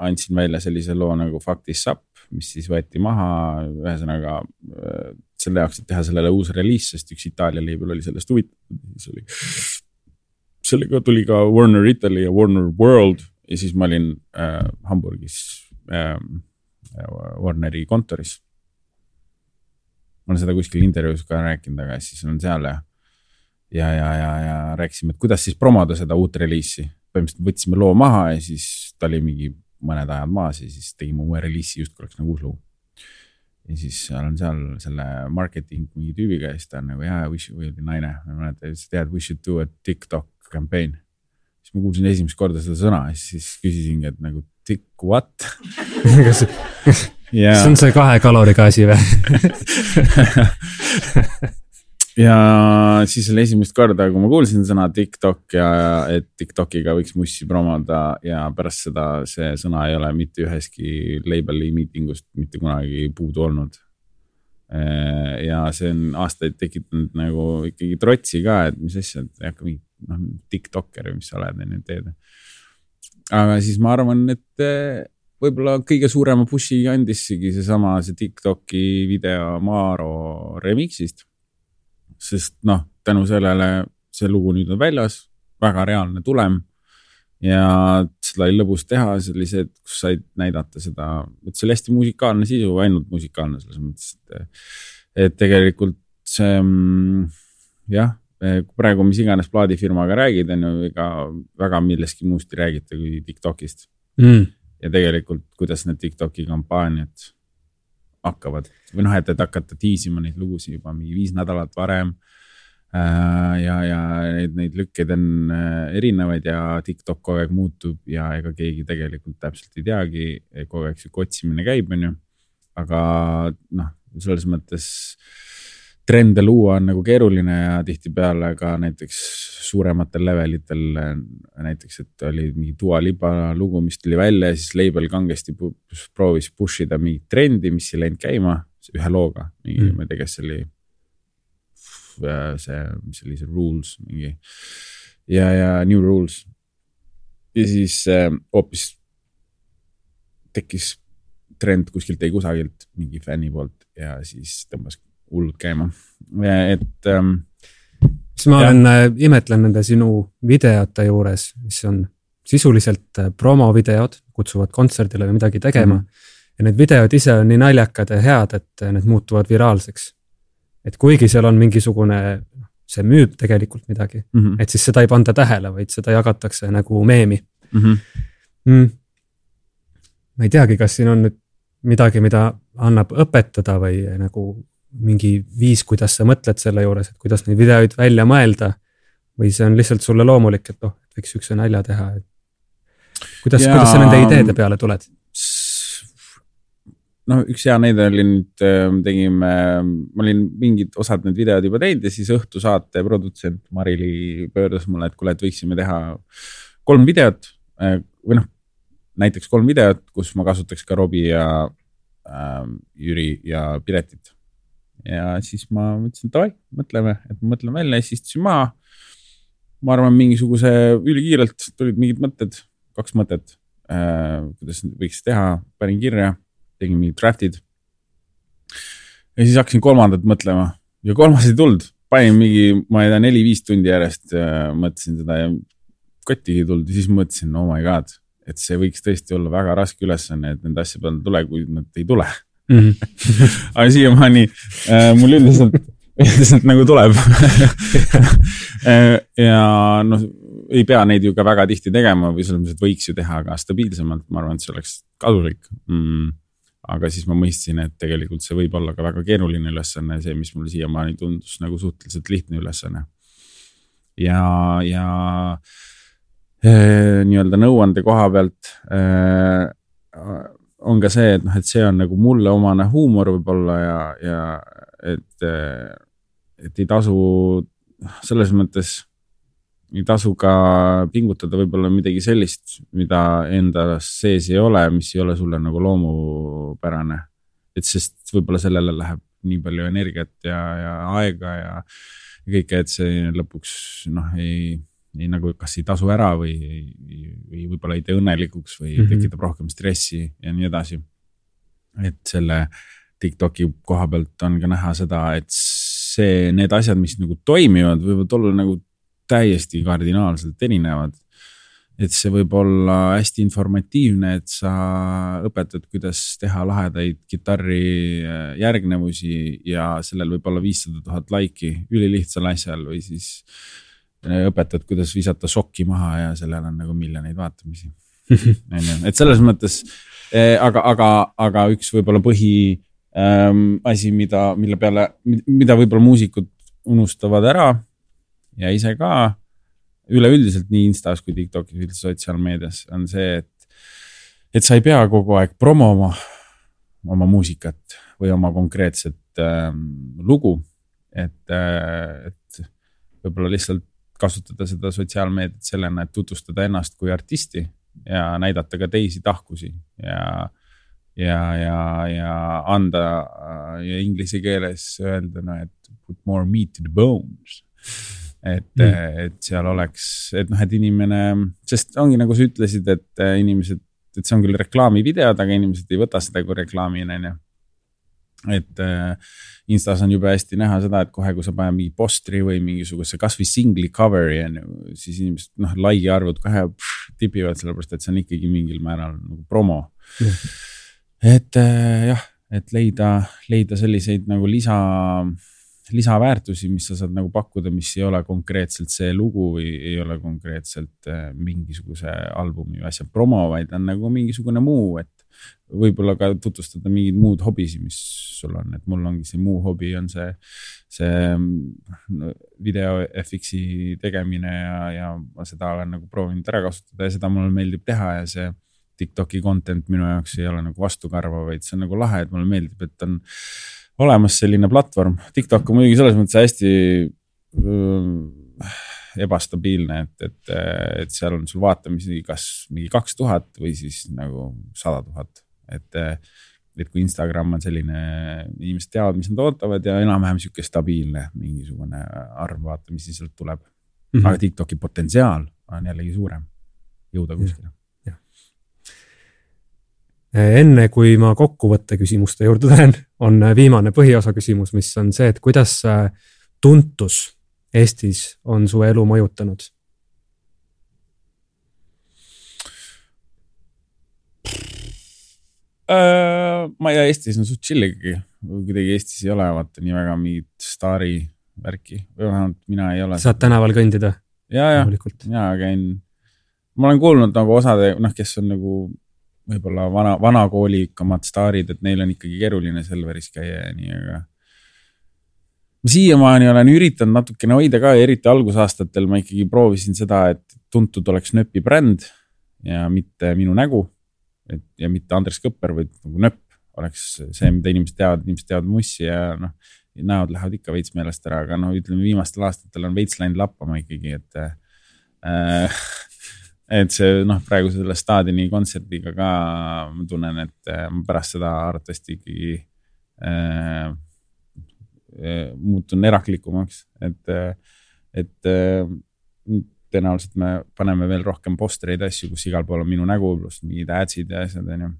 andsin välja sellise loo nagu Fuck this up, mis siis võeti maha, ühesõnaga äh, selle jaoks, et teha sellele uus reliis, sest üks Itaalia label oli sellest huvitatud, siis oli. sellega tuli ka Warner Italy ja Warner World ja siis ma olin äh, Hamburgis äh, Warneri kontoris. ma olen seda kuskil intervjuus ka rääkinud, aga siis olen seal ja ja, ja, ja, ja rääkisime, et kuidas siis promoda seda uut reliisi. põhimõtteliselt võtsime loo maha ja siis ta oli mingi mõned ajad maas ja siis tegime uue reliisi justkui oleks nagu uus lugu. ja siis olen seal selle marketing mingi tüübiga ja siis ta on nagu jaa, või oli naine, ma ei mäleta, ütles, et tead, we should do a TikTok campaign. siis ma kuulsin esimest korda seda sõna ja siis küsisingi, et nagu tik what kas yeah. see on see kahe kaloriga asi või ja siis oli esimest korda, kui ma kuulsin sõna TikTok ja et TikTokiga võiks mussi promoda ja pärast seda see sõna ei ole mitte üheski label'i miitingust mitte kunagi puudu olnud. ja see on aastaid tekitanud nagu ikkagi trotsi ka, et mis asja, et hakka mingi noh, tiktokker või mis sa oled, on ju, teed. aga siis ma arvan, et eh, võib-olla kõige suurema push'i andisigi seesama, see TikToki video Maaro remix'ist sest noh, tänu sellele see lugu nüüd on väljas, väga reaalne tulem. ja seda oli lõbus teha, see oli see, et kus said näidata seda, et see oli hästi musikaalne sisu, ainult musikaalne selles mõttes, et. et tegelikult see mm, jah, praegu mis iganes plaadifirmaga räägid, on ju, ega väga millestki muust ei räägita kui Tiktokist mm.. ja tegelikult, kuidas need Tiktoki kampaaniad hakkavad või noh, et, et hakata tiisima neid lugusid juba mingi viis nädalat varem. Äh, ja, ja neid, neid lükkeid on äh, erinevaid ja TikTok kogu aeg muutub ja ega keegi tegelikult täpselt ei teagi, kogu aeg sihuke otsimine käib, on ju. aga noh, selles mõttes trende luua on nagu keeruline ja tihtipeale ka näiteks suurematel levelitel. näiteks, et oli mingi Dua Lipa lugu, mis tuli välja ja siis label kangesti proovis push ida mingit trendi, mis ei läinud käima ühe looga, mingi mm., ma ei tea, kes see oli. see, mis oli see Rules mingi ja, ja New Rules. ja siis hoopis äh, tekkis trend kuskilt ei kusagilt mingi fänni poolt ja siis tõmbas hullult käima, et ähm, siis ma ja. olen äh,, imetlen nende sinu videote juures, mis on sisuliselt äh, promovideod, kutsuvad kontserdile või midagi tegema mm. -hmm. ja need videod ise on nii naljakad ja head, et äh, need muutuvad viraalseks. et kuigi seal on mingisugune, see müüb tegelikult midagi mm, -hmm. et siis seda ei panda tähele, vaid seda jagatakse nagu meemi mm. -hmm. Mm. ma ei teagi, kas siin on nüüd midagi, mida annab õpetada või nagu mingi viis, kuidas sa mõtled selle juures, et kuidas neid videoid välja mõelda. või see on lihtsalt sulle loomulik, et noh, võiks siukse nalja teha, et kuidas, kuidas sa nende ideede peale tuled? noh, üks hea näide oli nüüd, ähm, tegime, ma olin mingid osad need videod juba teinud ja siis õhtusaate produtsent Marili pöördus mulle, et kuule, et võiksime teha kolm videot äh, või noh, näiteks kolm videot, kus ma kasutaks ka Robbie ja äh, Jüri ja Piretit. Ja siis ma mõtlesin, davai, mõtleme, et ma mõtlen välja ja siis istusin maha. ma arvan, mingisuguse ülikiirelt tulid mingid mõtted kaks mõtet äh,, kuidas võiks teha, panin kirja, tegin mingid draft'id. ja siis hakkasin kolmandat mõtlema ja kolmas ei tulnud, panin mingi, ma ei tea, neli-viis tundi järjest äh, mõtlesin seda ja kottigi ei tulnud ja siis mõtlesin, oh my god, et see võiks tõesti olla väga raske ülesanne, et nende asjade peale tule, kui nad ei tule. aga siiamaani äh, mul üldiselt, üldiselt nagu tuleb. Äh, ja noh ei pea neid ju ka väga tihti tegema või selles mõttes, et võiks ju teha ka stabiilsemalt, ma arvan, et see oleks kasulik. Mm.. aga siis ma mõistsin, et tegelikult see võib olla ka väga keeruline ülesanne, see, mis mulle siiamaani tundus nagu suhteliselt lihtne ülesanne. ja, ja äh, nii-öelda nõuande koha pealt äh, on ka see, et noh, et see on nagu mulle omane huumor võib-olla ja, ja et, et ei tasu selles mõttes ei tasu ka pingutada võib-olla midagi sellist, mida enda sees ei ole, mis ei ole sulle nagu loomupärane. et sest võib-olla sellele läheb nii palju energiat ja, ja aega ja kõike, et see lõpuks noh, ei, ei nagu kas ei tasu ära või, või võib-olla ei tee õnnelikuks või mm -hmm. tekitab rohkem stressi ja nii edasi. et selle Tiktoki koha pealt on ka näha seda, et see, need asjad, mis nagu toimivad, võivad olla nagu täiesti kardinaalselt erinevad. et see võib olla hästi informatiivne, et sa õpetad, kuidas teha lahedaid kitarri äh, järgnevusi ja sellel võib olla viissada tuhat laiki ülilihtsal asjal või siis õpetad, kuidas visata sokki maha ja sellel on nagu miljoneid vaatamisi. on ju, et selles mõttes, äh, aga, aga, aga üks võib-olla põhi ähm, asi, mida, mille peale, mida võib-olla muusikud unustavad ära ja ise ka üleüldiselt nii Instas kui Tiktokis, üldse sotsiaalmeedias on see, et, et sa ei pea kogu aeg promoma oma muusikat või oma konkreetset äh, lugu. et äh,, et võib-olla lihtsalt kasutada seda sotsiaalmeediat sellena, et tutvustada ennast kui artisti ja näidata ka teisi tahkusi ja, ja, ja, ja anda äh, ja inglise keeles öelda, no et put more meat to the bones et mm., et seal oleks, et noh, et inimene, sest ongi nagu sa ütlesid, et äh, inimesed, et see on küll reklaamivideod, aga inimesed ei võta seda kui reklaamina, on ju. Et äh, Instas on jube hästi näha seda, et kohe, kui sa paned mingi postri või mingisuguse kasvõi singli cover'i on ju, siis inimesed noh, like'i arvud kohe pff, tipivad, sellepärast et see on ikkagi mingil määral nagu promo. Mm.. et äh, jah, et leida, leida selliseid nagu lisa lisaväärtusi, mis sa saad nagu pakkuda, mis ei ole konkreetselt see lugu või ei ole konkreetselt äh, mingisuguse albumi või asja promo, vaid on nagu mingisugune muu, et võib-olla ka tutvustada mingeid muud hobisid, mis sul on, et mul ongi see muu hobi on see, see no, video FX-i tegemine ja, ja ma seda olen nagu proovinud ära kasutada ja seda mulle meeldib teha ja see Tiktoki content minu jaoks ei ole nagu vastukarva, vaid see on nagu lahe, et mulle meeldib, et on olemas selline platvorm. TikTok on muidugi selles mõttes hästi äh, ebastabiilne, et, et, et seal on sul vaatamisi kas mingi kaks tuhat või siis nagu sada tuhat, et. et kui Instagram on selline, inimesed teavad, mis nad ootavad ja enam-vähem sihuke stabiilne mingisugune arv vaatamisi sealt tuleb mm. -hmm. aga TikToki potentsiaal on jällegi suurem, jõuda kuskile enne kui ma kokkuvõtte küsimuste juurde lähen, on viimane põhiosa küsimus, mis on see, et kuidas tuntus Eestis on su elu mõjutanud? Äh, ma ei tea, Eestis on suht chill ikkagi, kuidagi Eestis ei ole vaata nii väga mingit staari värki või vähemalt mina ei ole. saad tänaval kõndida? ja, ja, ja käin, ma olen kuulnud nagu osade, noh, kes on nagu võib-olla vana, vanakoolikamad staarid, et neil on ikkagi keeruline Selveris käia ja nii, aga. Ma siiamaani olen üritanud natukene hoida ka, eriti algusaastatel ma ikkagi proovisin seda, et tuntud oleks nööpi bränd ja mitte minu nägu. et ja mitte Andres Kõpper, vaid nagu nööp oleks see, mida inimesed teavad, inimesed teavad mussi ja noh, näod lähevad ikka veits meelest ära, aga no ütleme, viimastel aastatel on veits läinud lappama ikkagi, et äh, et see noh, praegu selle staadioni kontserdiga ka ma tunnen, et äh, ma pärast seda arvatavasti ikkagi äh, muutun eraklikumaks, et, et äh, tõenäoliselt me paneme veel rohkem postreid, asju, kus igal pool on minu nägu, pluss mingid ads'id ja asjad, on ju.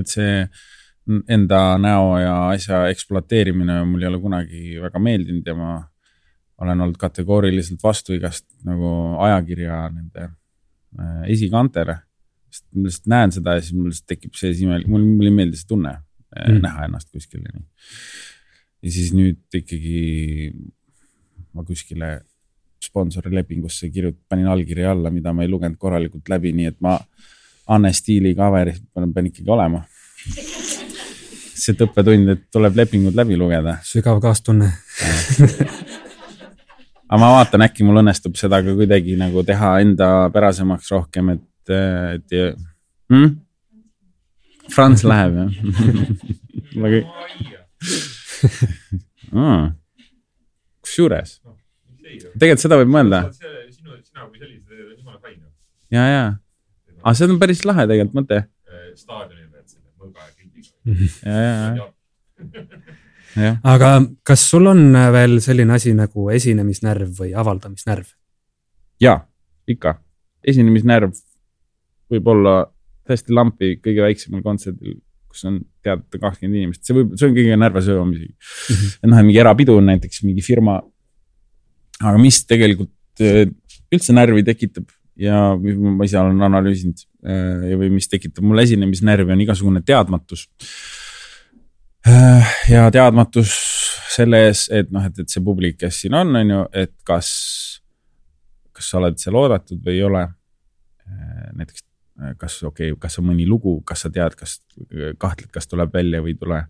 et see enda näo ja asja ekspluateerimine mul ei ole kunagi väga meeldinud ja ma olen olnud kategooriliselt vastu igast nagu ajakirja nende Äh, esikantele. sest ma lihtsalt näen seda ja siis mul lihtsalt tekib see imelik, mulle, mulle ei meeldi see tunne mm., näha ennast kuskil. Ja siis nüüd ikkagi ma kuskile sponsorilepingusse kirjut-, panin allkirja alla, mida ma ei lugenud korralikult läbi, nii et ma Anne Stiili cover'is pean, ikkagi olema. see õppetund, et tuleb lepingud läbi lugeda. sügav kaastunne aga ma vaatan, äkki mul õnnestub seda ka kuidagi nagu teha enda pärasemaks rohkem, et, et hmm? Franz läheb jah nagu mm.. kusjuures, tegelikult seda võib mõelda. ja, ja, aga see on päris lahe tegelikult mõte. staadionil pead selle mõõga ja kildiga. ja, ja, ja aga kas sul on veel selline asi nagu esinemisnärv või avaldamisnärv? ja, ikka. esinemisnärv võib olla täiesti lampi kõige väiksemal kontserdil, kus on teada kakskümmend inimest, see võib, see on kõige närvesöövam isegi mm. -hmm. et noh, mingi erapidu on näiteks mingi firma. aga mis tegelikult äh, üldse närvi tekitab ja ma ise olen analüüsinud äh, või mis tekitab mul esinemisnärvi, on igasugune teadmatus Äh, ja teadmatus selle ees, et noh, et, et see publik, kes siin on, on ju, et kas, kas sa oled seal oodatud või ei ole. Näiteks kas okei okay,, kas on mõni lugu, kas sa tead, kas kahtled, kas tuleb välja või ei tule.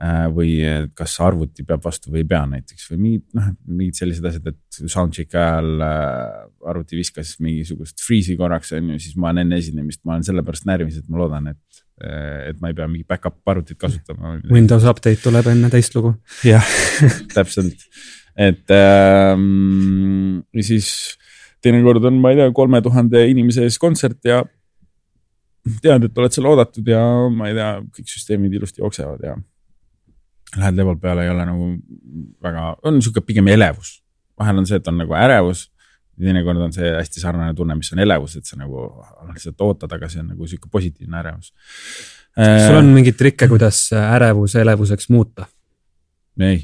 Äh, või kas arvuti peab vastu või ei pea näiteks või mingid noh, mingid sellised asjad, et soundcheck'i ajal arvuti viskas mingisugust freeze'i korraks on ju, siis ma olen enne esinemist, ma olen sellepärast närvis, et ma loodan, et et ma ei pea mingit back-up arvutit kasutama. Windows update tuleb enne teist lugu. jah täpselt, et ähm, siis teinekord on, ma ei tea, kolme tuhande inimese ees kontsert ja tead, et oled seal oodatud ja ma ei tea, kõik süsteemid ilusti jooksevad ja lähed leval peale, ei ole nagu väga, on niisugune pigem elevus. vahel on see, et on nagu ärevus teinekord on see hästi sarnane tunne, mis on elevus, et sa nagu lihtsalt ootad, aga see on nagu sihuke positiivne ärevus. kas sul on mingeid trikke, kuidas ärevus elevuseks muuta? ei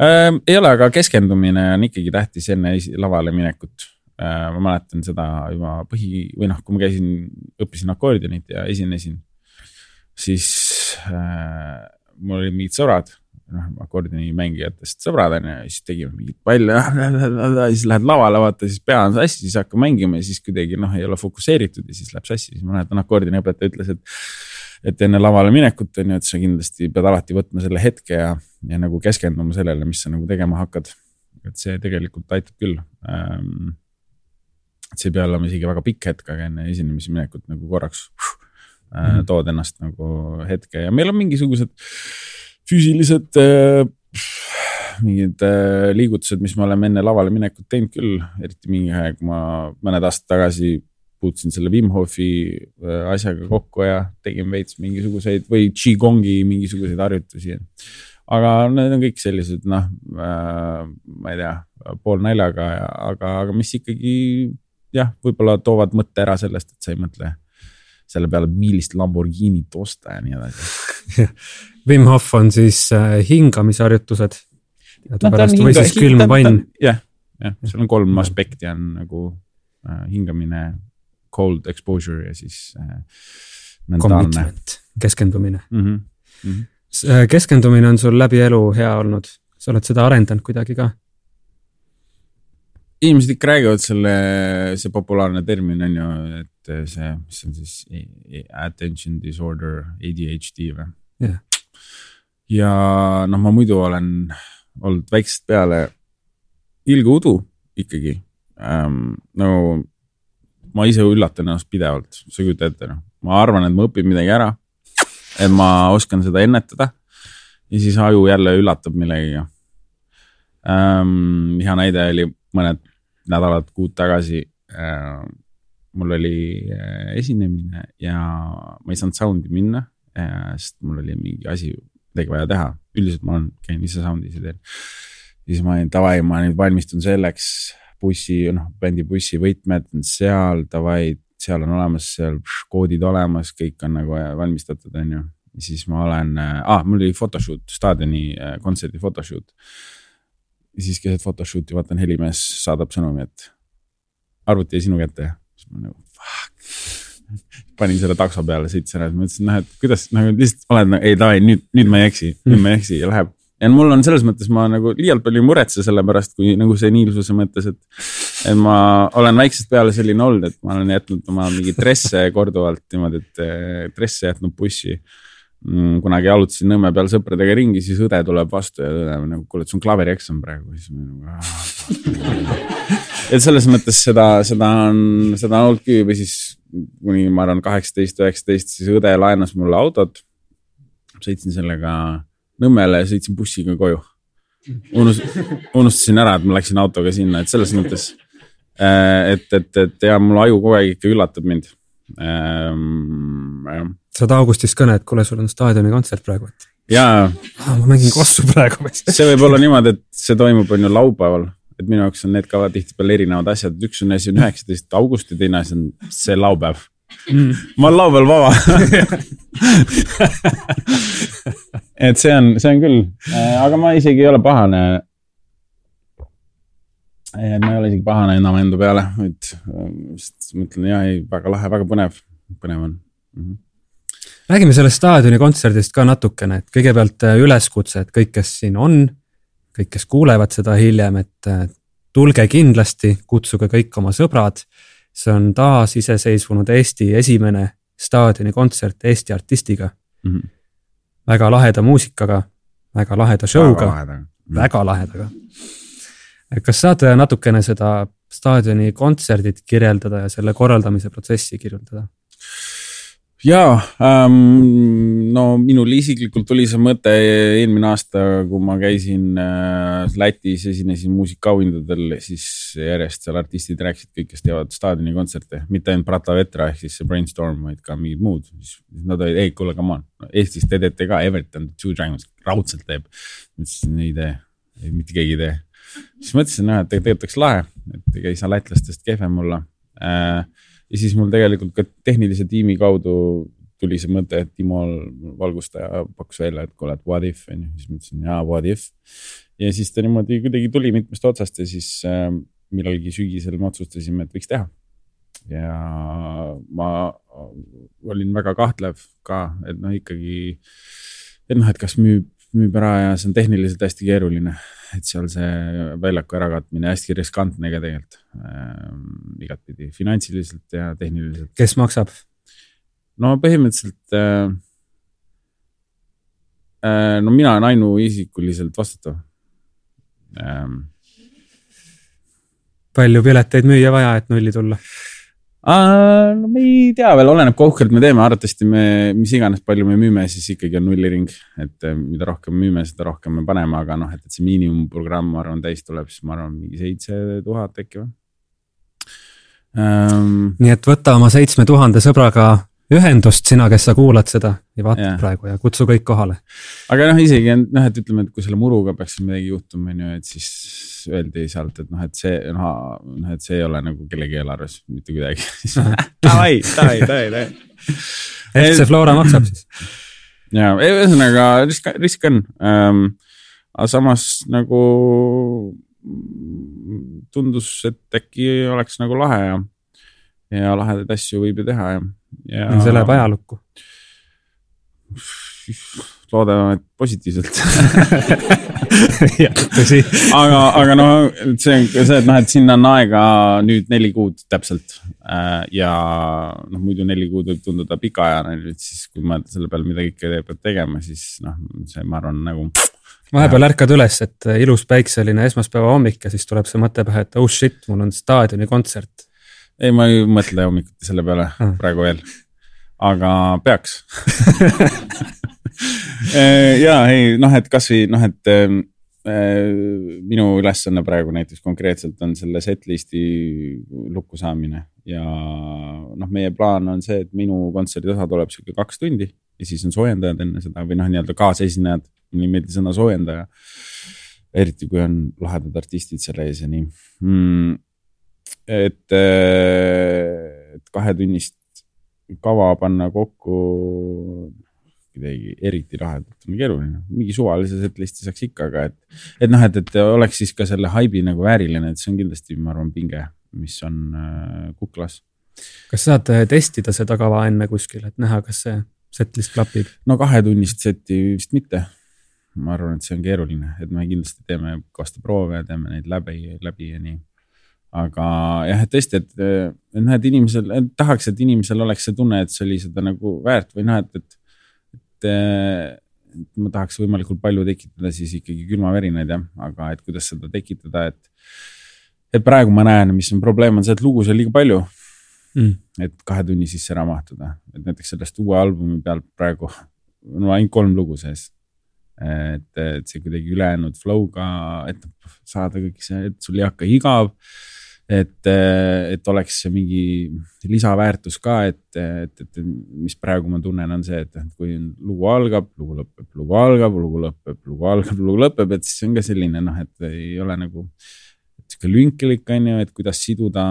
ähm,. ei ole, aga keskendumine on ikkagi tähtis enne lavale minekut äh,. Ma mäletan seda juba põhi või noh, kui ma käisin, õppisin akordionit ja esinesin, siis äh, mul olid mingid sõbrad noh, akordionimängijatest sõbrad on ju, siis tegime mingit palli ja siis lähed lavale, vaata, siis pea on sassi, siis hakkab mängima ja siis kuidagi noh, ei ole fokusseeritud ja siis läheb sassi, siis ma mäletan, akordioniõpetaja ütles, et. et enne lavale minekut on ju, et sa kindlasti pead alati võtma selle hetke ja, ja nagu keskenduma sellele, mis sa nagu tegema hakkad. et see tegelikult aitab küll ähm,. Et see ei pea olema isegi väga pikk hetk, aga enne esinemise minekut nagu korraks äh, tood ennast nagu hetke. Ja meil on mingisugused füüsilised äh, mingid äh, liigutused, mis me oleme enne lavale minekut teinud küll, eriti mingi aeg, ma mõned aastad tagasi puutusin selle Wim Hofi äh, asjaga kokku ja tegin veits mingisuguseid või Qigongi mingisuguseid harjutusi. aga need on kõik sellised noh äh,, ma ei tea, poolnaljaga, aga, aga mis ikkagi jah, võib-olla toovad mõtte ära sellest, et sa ei mõtle selle peale, millist Lamborghinit osta ja nii edasi Wim Hof on siis äh, hingamisharjutused. teadupärast või siis külm vann. jah, jah, seal on kolm aspekti on nagu äh, hingamine, cold exposure ja siis äh, mentaalne. keskendumine mm. -hmm. Mm -hmm. keskendumine on sul läbi elu hea olnud, sa oled seda arendanud kuidagi ka? Inimesed ikka räägivad selle, see populaarne termin on ju, et see, mis on siis attention disorder, ADHD või yeah.? ja noh, ma muidu olen olnud väiksest peale ilge udu ikkagi ähm,. no ma ise üllatan ennast pidevalt, sa ei kujuta ette, noh, ma arvan, et ma õpin midagi ära. et ma oskan seda ennetada ja siis aju jälle üllatab millegagi ähm,. hea näide oli mõned nädalat, kuud tagasi äh, mul oli äh, esinemine ja ma ei saanud sound'i minna äh,, sest mul oli mingi asi, midagi vaja teha. üldiselt ma olen, käin ise sound'is ja teen. siis ma olin davai, ma nüüd valmistun selleks, bussi, noh, bändi bussi võtmed on seal, davai, seal on olemas, seal pš, koodid olemas, kõik on nagu valmistatud, on ju. siis ma olen äh,, ah, mul oli photoshoot, staadioni äh, kontserdi photoshoot ja siis keset photoshoot'i vaatan, helimees saadab sõnumi, et arvuti jäi sinu kätte. siis ma nagu fuck. panin selle takso peale, sõitsin ära, mõtlesin, noh, et kuidas nagu lihtsalt oled nagu, ei davai, nüüd, nüüd ma ei eksi, nüüd ma ei eksi ja läheb. ja mul on selles mõttes, ma nagu liialt palju ei muretse selle pärast, kui nagu see niilsuse mõttes, et. et ma olen väiksest peale selline olnud, et ma olen jätnud oma mingeid dresse korduvalt niimoodi, et eh, dresse jätnud bussi kunagi jalutasin Nõmme peal sõpradega ringi, siis õde tuleb vastu ja õde nagu, kuule, et sul on klaverieksam praegu, siis ma nagu. et selles mõttes seda, seda on, seda on olnud küll või siis kuni ma arvan kaheksateist, üheksateist, siis õde laenas mulle autot. sõitsin sellega Nõmmele ja sõitsin bussiga koju. unust-, unustasin ära, et ma läksin autoga sinna, et selles mõttes. Äh, et, et, et ja mul aju kogu aeg ikka üllatab mind ähm,. saad augustis kõne, et kuule, sul on staadioni kontsert praegu, et. jaa. Ah,. ma mängin kossu praegu see võib olla niimoodi, et see toimub, on ju laupäeval, et minu jaoks on need ka tihtipeale erinevad asjad, üks on asi on üheksateist august ja teine asi on see laupäev. Mm.. ma olen laupäeval vaba. Et see on, see on küll, äh, aga ma isegi ei ole pahane. Ma ei ole isegi pahane enam enda peale, et just mõtlen ja ei, väga lahe, väga põnev, põnev on mm. -hmm räägime sellest staadioni kontserdist ka natukene, et kõigepealt äh, üleskutse, et kõik, kes siin on, kõik, kes kuulevad seda hiljem, et äh, tulge kindlasti, kutsuge kõik oma sõbrad. see on taasiseseisvunud Eesti esimene staadionikontsert Eesti artistiga mm. -hmm. väga laheda muusikaga, väga laheda show'ga, väga lahedaga, lahedaga kas saad natukene seda staadioni kontserdit kirjeldada ja selle korraldamise protsessi kirjeldada? Jaa ähm,, no minul isiklikult tuli see mõte eelmine aasta, kui ma käisin äh, Lätis, esinesin muusikaauhindadel, siis järjest seal artistid rääkisid kõik, kes teevad staadioni kontserte, mitte ainult Brata Vetra ehk siis see Brainstorm, vaid ka mingid muud. siis nad olid, ei kuule, come on, Eestis te teete ka, Everton, Two Dragons raudselt teeb. ma ütlesin, ei tee, mitte keegi ei tee siis mõtlesin, noh, et tegelikult oleks lahe, et ega ei saa lätlastest kehvem olla. Äh, ja siis mul tegelikult ka tehnilise tiimi kaudu tuli see mõte, et Timo valgustaja pakkus välja, et kuule, et what if on ju, siis mõtlesin jaa, what if. ja siis ta niimoodi kuidagi tuli mitmest otsast ja siis äh, millalgi sügisel me otsustasime, et võiks teha. ja ma olin väga kahtlev ka, et noh, ikkagi, et noh, et kas müüb, müüb ära ja see on tehniliselt hästi keeruline et seal see väljaku ärakatmine hästi riskantne ka tegelikult äh,. igatpidi finantsiliselt ja tehniliselt. kes maksab? no põhimõtteliselt äh,. Äh, no mina olen ainuisikuliselt vastutav ähm.. palju pileteid müüa vaja, et nulli tulla? No me ei tea veel, oleneb, kui uhkelt me teeme, arvatavasti me, mis iganes, palju me müüme, siis ikkagi on nulliring. et eh, mida rohkem müüme, seda rohkem me paneme, aga noh, et, et see miinimumprogramm, ma arvan, täis tuleb, siis ma arvan, mingi seitse tuhat äkki või um,. nii et võta oma seitsme tuhande sõbraga ühendust, sina, kes sa kuulad seda ja vaatad yeah. praegu ja kutsu kõik kohale. aga noh, isegi noh, et ütleme, et kui selle muruga peaks midagi juhtuma, on ju, et siis öeldi sealt, et noh, et see noh, noh, et see ei ole nagu kellegi eelarves mitte kuidagi. davai, davai, davai, davai. FC Flora maksab siis. ja ühesõnaga risk, risk on um,. aga samas nagu tundus, et äkki oleks nagu lahe ja, ja lahedaid asju võib ju teha ja, ja. see läheb ajalukku loodame, et positiivselt aga, aga noh, see on see, et noh, et sinna on aega nüüd neli kuud täpselt. Äh, ja noh, muidu neli kuud võib tunduda pikaajana, nüüd siis kui mõelda selle peale, mida kõike peab tegema, siis noh, see, ma arvan, nagu. vahepeal ärkad üles, et ilus päikseline esmaspäeva hommik ja siis tuleb see mõte pähe, et oh shit, mul on staadioni kontsert. Ei, ma ei mõtle hommikuti selle peale ah. praegu veel, aga peaks ja ei noh, et kasvõi noh, et ähm, äh, minu ülesanne praegu näiteks konkreetselt on selle setlist'i lukku saamine ja noh, meie plaan on see, et minu kontserdi osa tuleb sihuke kaks tundi ja siis on soojendajad enne seda või noh, nii-öelda kaasesinejad, mulle ei meeldi sõna soojendaja. eriti kui on lahedad artistid selle ees ja nii mm,. Et, äh, et kahetunnist kava panna kokku midagi eriti lahedat on keeruline, mingi suvalise setlist'i saaks ikka, aga et, et noh, et, et oleks siis ka selle haibi nagu vääriline, et see on kindlasti, ma arvan, pinge, mis on äh, kuklas. kas saad äh, testida seda kava enne kuskil, et näha, kas see setlist klapib? no kahetunnist seti vist mitte. ma arvan, et see on keeruline, et me kindlasti teeme kõvasti proove ja teeme neid läbi, läbi ja nii aga jah, et tõesti, et, et noh, et inimesel, tahaks, et inimesel oleks see tunne, et see oli seda nagu väärt või noh, et, et et ma tahaks võimalikult palju tekitada siis ikkagi külmavärinaid jah, aga et kuidas seda tekitada, et. et praegu ma näen, mis on probleem, on see, et lugusid on liiga palju mm.. et kahe tunni sisse ära mahtuda, et näiteks sellest uue albumi pealt praegu on no, ainult kolm lugu sees. et, et see kuidagi ülejäänud flow'ga, et saada kõik see, et sul ei hakka igav et, et oleks mingi lisaväärtus ka, et, et, et mis praegu ma tunnen, on see, et kui lugu algab, lugu lõpeb, lugu algab, lugu lõpeb, lugu algab, lugu lõpeb, et siis on ka selline noh, et ei ole nagu sihuke lünkilik on ju, et kuidas siduda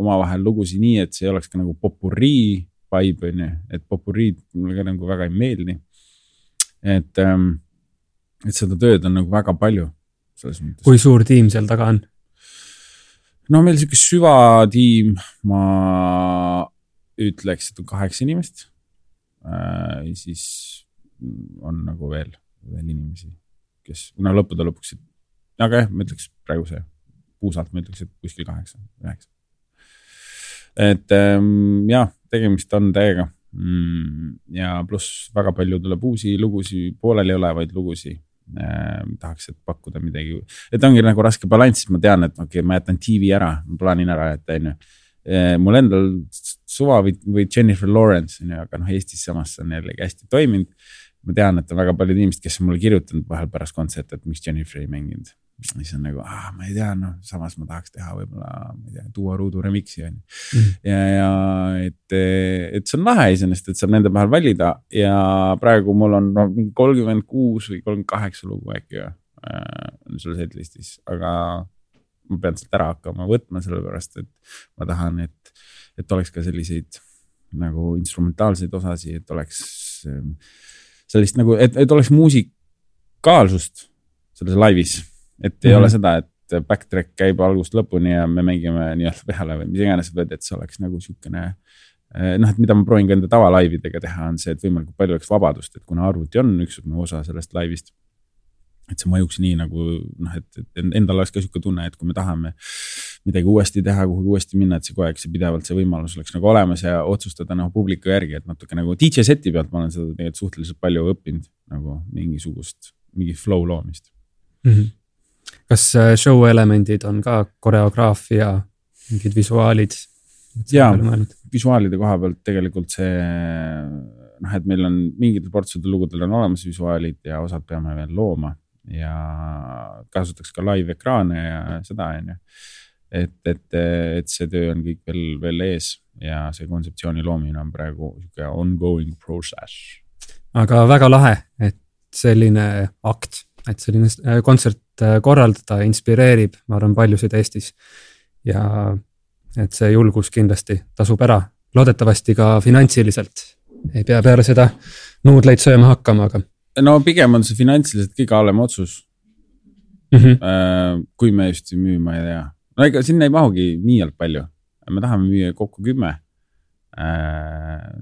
omavahel lugusid nii, et see ei oleks ka nagu popurii vibe on ju, et popuriid mulle ka nagu väga ei meeldi. et, ähm, et seda tööd on nagu väga palju selles mõttes. kui suur tiim seal taga on? No meil sihuke süvatiim, ma ütleks, et on kaheksa inimest äh,. siis on nagu veel, veel inimesi, kes, no lõppude lõpuks, aga jah, ma ütleks praegu see, puusalt ma ütleks, et kuskil kaheksa, üheksa. et ähm, jah, tegemist on täiega mm,. ja pluss väga palju tuleb uusi lugusid, pooleliolevaid lugusid tahaks, et pakkuda midagi, et ongi nagu raske balanss, ma tean, et okei okay,, ma jätan TV ära, ma plaanin ära jätta, on ju. Äh, mul endal suva või, või Jennifer Lawrence on ju, aga noh, Eestis samas on jällegi hästi toiminud. ma tean, et on väga paljud inimesed, kes on mulle kirjutanud vahel pärast kontserte, et miks Jennifer ei mänginud siis on nagu, ma ei tea, noh, samas ma tahaks teha võib-olla, ma ei tea, tuua ruudu remix'i on ju. Mhm. ja, ja et, et see on lahe iseenesest, et saab nende vahel valida ja praegu mul on noh, mingi kolmkümmend kuus või kolmkümmend kaheksa lugu äkki äh, on sul setlist'is, aga ma pean sealt ära hakkama võtma, sellepärast et ma tahan, et, et oleks ka selliseid nagu instrumentaalseid osasid, et oleks ähm, sellist nagu, et, et oleks muusikaalsust selles laivis et ei mm -hmm. ole seda, et backtrack käib algusest lõpuni ja me mängime nii-öelda peale või mis iganes, vaid et see oleks nagu sihukene. Eh, noh, et mida ma proovin ka enda tavalaividega teha, on see, et võimalikult palju oleks vabadust, et kuna arvuti on üks osa sellest laivist et see mõjuks nii nagu noh, et, et endal oleks ka sihuke tunne, et kui me tahame midagi uuesti teha, kuhugi uuesti minna, et see kogu aeg see pidevalt see võimalus oleks nagu olemas ja otsustada nagu publiku järgi, et natuke nagu DJ seti pealt ma olen seda tegelikult suhteliselt palju õppinud nagu mingisugust, mingi flow loomist mm. -hmm kas äh, show elemendid on ka koreograafia, mingid visuaalid? ja, visuaalide koha pealt tegelikult see noh, et meil on mingitel portsidel lugudel on olemas visuaalid ja osad peame veel looma ja kasutaks ka live ekraane ja seda on ju. et, et, et see töö on kõik veel, veel ees ja see kontseptsiooni loomine on praegu sihuke ongoing process. aga väga lahe, et selline akt, et selline äh, kontsert korraldada, inspireerib, ma arvan, paljusid Eestis. ja et see julgus kindlasti tasub ära, loodetavasti ka finantsiliselt. ei pea peale seda nuudleid sööma hakkama, aga. no pigem on see finantsiliselt kõige halvem otsus. mm. -hmm. kui me just ei müü, ma ei tea, no ega sinna ei mahugi niivõrd palju, me tahame müüa kokku kümme.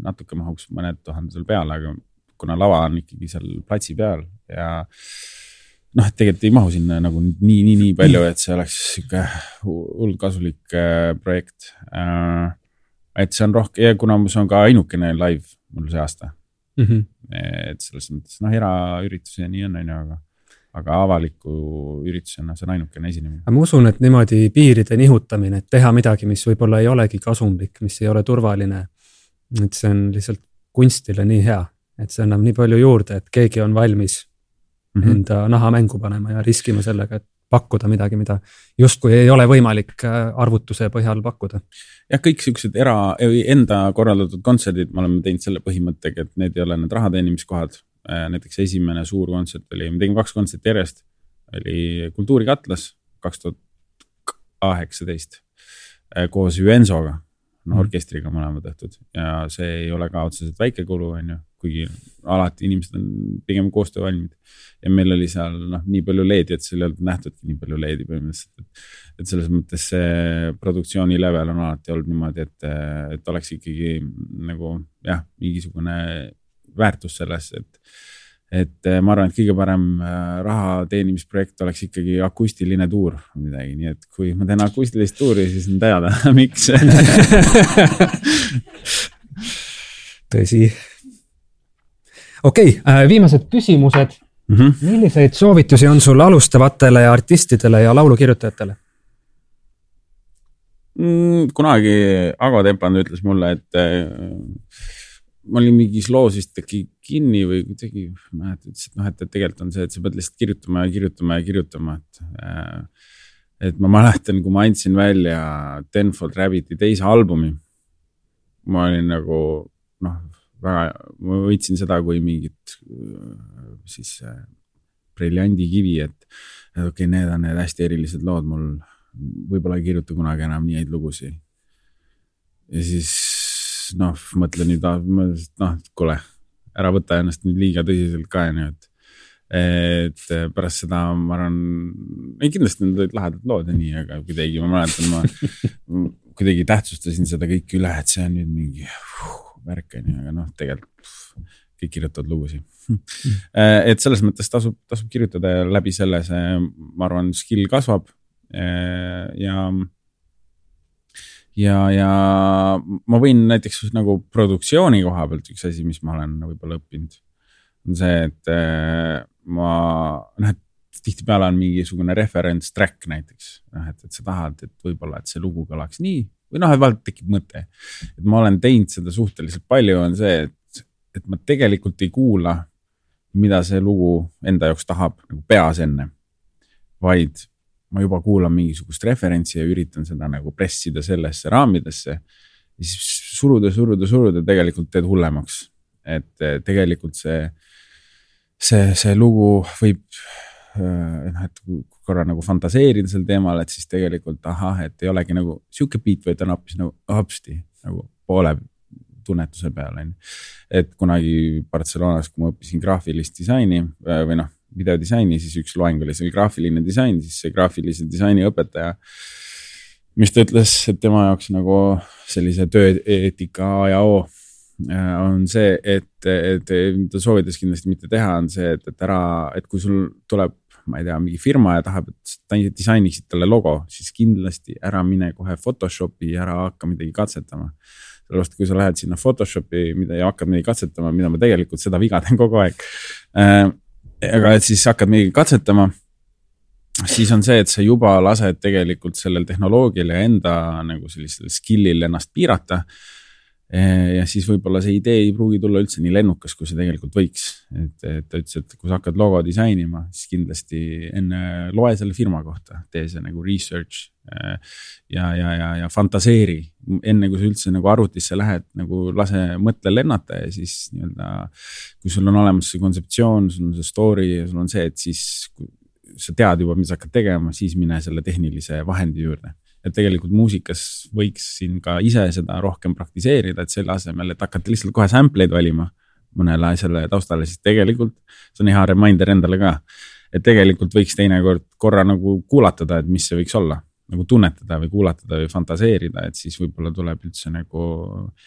natuke mahuks mõned tuhanded veel peale, aga kuna lava on ikkagi seal platsi peal ja noh, et tegelikult ei mahu sinna nagu nii, nii, nii palju, et see oleks sihuke hull kasulik äh, projekt äh,. et see on rohkem ja kuna see on ka ainukene live mul see aasta mm. -hmm. et selles mõttes noh, eraüritus ja nii on, on ju, aga, aga avaliku üritusena see on ainukene esinemine. ma usun, et niimoodi piiride nihutamine, et teha midagi, mis võib-olla ei olegi kasumlik, mis ei ole turvaline. et see on lihtsalt kunstile nii hea, et see annab nii palju juurde, et keegi on valmis mm -hmm. enda naha mängu panema ja riskima sellega, et pakkuda midagi, mida justkui ei ole võimalik äh, arvutuse põhjal pakkuda. jah, kõik siuksed era, enda korraldatud kontserdid, me oleme teinud selle põhimõttega, et need ei ole need raha teenimiskohad. Äh, näiteks esimene suur kontsert oli, me tegime kaks kontserti järjest, oli Kultuurikatlas kaks tuhat kaheksateist äh, koos Juensoga no mhm. orkestriga mõlemad tehtud ja see ei ole ka otseselt väike kulu, on ju, kuigi alati inimesed on pigem koostöövalmid. ja meil oli seal noh, nii palju LED-i, et seal ei olnud nähtudki nii palju LED-i põhimõtteliselt, et. et selles mõttes see produktsiooni level on alati olnud niimoodi, et, et oleks ikkagi nagu jah, mingisugune väärtus selles, et et ma arvan, et kõige parem eh, raha teenimisprojekt oleks ikkagi akustiline tuur või midagi, nii et kui ma teen akustilist tuuri, siis on teada miks tõsi. Okei okay,, äh, viimased küsimused mm. -hmm. milliseid soovitusi on sul alustavatele artistidele ja laulukirjutajatele? Mm, kunagi Ago Tempand ütles mulle, et äh, ma olin mingis loos vist äkki kinni või kuidagi, ma ei mäleta, ütles, et noh, et tegelikult on see, et sa pead lihtsalt kirjutama ja kirjutama ja kirjutama, et äh,. et ma mäletan, kui ma andsin välja Tenfold Rabbiti teise albumi. ma olin nagu noh, väga, ma võtsin seda kui mingit siis äh, briljandikivi, et, et okei okay,, need on need hästi erilised lood, mul võib-olla ei kirjuta kunagi enam nii häid lugusid. ja siis noh, mõtle nüüd, noh, kuule, ära võta ennast nüüd liiga tõsiselt ka, onju, et. et pärast seda ma arvan, ei kindlasti need olid lahedad lood ja nii, aga kuidagi ma mäletan, ma kuidagi tähtsustasin seda kõike üle, et see on nüüd mingi uh, värk onju, aga noh, tegelikult kõik kirjutavad lugusid. Et selles mõttes tasub, tasub kirjutada ja läbi selle see, ma arvan, skill kasvab. ja ja, ja ma võin näiteks nagu produktsiooni koha pealt üks asi, mis ma olen võib-olla õppinud, on see, et äh, ma noh, et tihtipeale on mingisugune reference track näiteks, noh, et, et sa tahad, et võib-olla, et see lugu kõlaks nii või noh, vahel tekib mõte. et ma olen teinud seda suhteliselt palju, on see, et, et ma tegelikult ei kuula, mida see lugu enda jaoks tahab nagu peas enne. vaid ma juba kuulan mingisugust referentsi ja üritan seda nagu pressida sellesse raamidesse. ja siis suruda, suruda, suruda, tegelikult teed hullemaks. et tegelikult see, see, see lugu võib äh, noh, et korra nagu fantaseerida sel teemal, et siis tegelikult ahah, et ei olegi nagu sihuke beat, vaid on hoopis nagu hopsti nagu poole tunnetuse peal on ju. et kunagi Barcelonas, kui ma õppisin graafilist disaini äh, või noh videodisaini, siis üks loeng oli seal graafiline disain, siis see graafilise disaini õpetaja. mis ta ütles, et tema jaoks nagu sellise tööeetika A ja O äh, on see, et, et ta soovitas kindlasti mitte teha, on see, et, et ära, et kui sul tuleb, ma ei tea, mingi firma ja tahab, et disainiksid talle logo, siis kindlasti ära mine kohe Photoshopi ära hakka midagi katsetama. sellepärast, kui sa lähed sinna Photoshopi, mida ja hakkad midagi katsetama, mida ma tegelikult seda viga teen kogu aeg äh, aga et siis hakkad midagi katsetama, siis on see, et sa juba lased tegelikult sellel tehnoloogial ja enda nagu sellisel skill'il ennast piirata ja siis võib-olla see idee ei pruugi tulla üldse nii lennukas, kui see tegelikult võiks. et, et ta ütles, et kui sa hakkad logo disainima, siis kindlasti enne loe selle firma kohta, tee see nagu research. Eh, ja, ja, ja, ja fantaseeri enne, kui sa üldse nagu arvutisse lähed, nagu lase mõttel lennata ja siis nii-öelda. kui sul on olemas see kontseptsioon, sul on see story ja sul on see, et siis sa tead juba, mis sa hakkad tegema, siis mine selle tehnilise vahendi juurde et tegelikult muusikas võiks siin ka ise seda rohkem praktiseerida, et selle asemel, et hakata lihtsalt kohe sample eid valima mõnele asjale taustale, siis tegelikult see on hea reminder endale ka. et tegelikult võiks teinekord korra nagu kuulatada, et mis see võiks olla nagu tunnetada või kuulatada või fantaseerida, et siis võib-olla tuleb üldse nagu,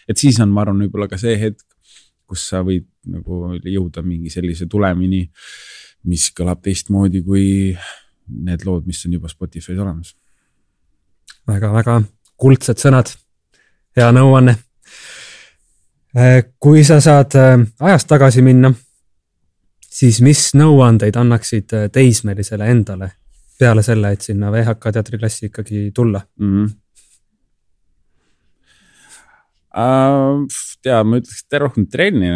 et siis on, ma arvan, võib-olla ka see hetk, kus sa võid nagu jõuda mingi sellise tulemini, mis kõlab teistmoodi kui need lood, mis on juba Spotify's olemas. Väga-väga kuldsed sõnad, hea nõuanne. Äh, kui sa saad äh, ajas tagasi minna, siis mis nõuandeid annaksid äh, teismelisele endale peale selle, et sinna VHK teatriklassi ikkagi tulla mm? -hmm. Uh, tea, ma ütleks, et rohkem trenni.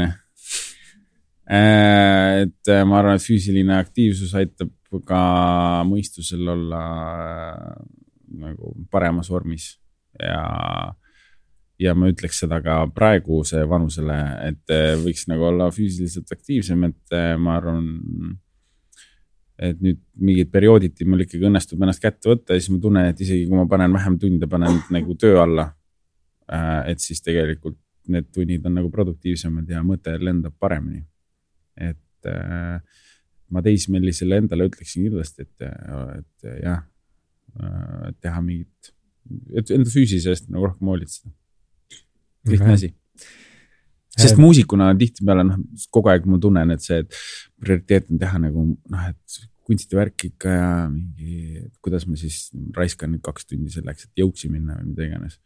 et ma arvan, et füüsiline aktiivsus aitab ka mõistusel olla nagu paremas vormis ja, ja ma ütleks seda ka praeguse vanusele, et võiks nagu olla füüsiliselt aktiivsem, et ma arvan et nüüd mingid periooditi mul ikkagi õnnestub ennast kätte võtta ja siis ma tunnen, et isegi kui ma panen vähem tunde, panen nagu töö alla. Äh, et siis tegelikult need tunnid on nagu produktiivsemad ja mõte lendab paremini. et ma teismelisele endale ütleksin kindlasti, et, et jah, äh, teha mingit, et enda füüsise eest nagu rohkem hoolitseda. lihtne asi sest muusikuna tihtipeale noh, kogu aeg ma tunnen, et see, et prioriteet on teha nagu noh, et kunstivärk ikka ja mingi, kuidas ma siis raiskan nüüd kaks tundi selleks, et jõuksi minna või mida iganes.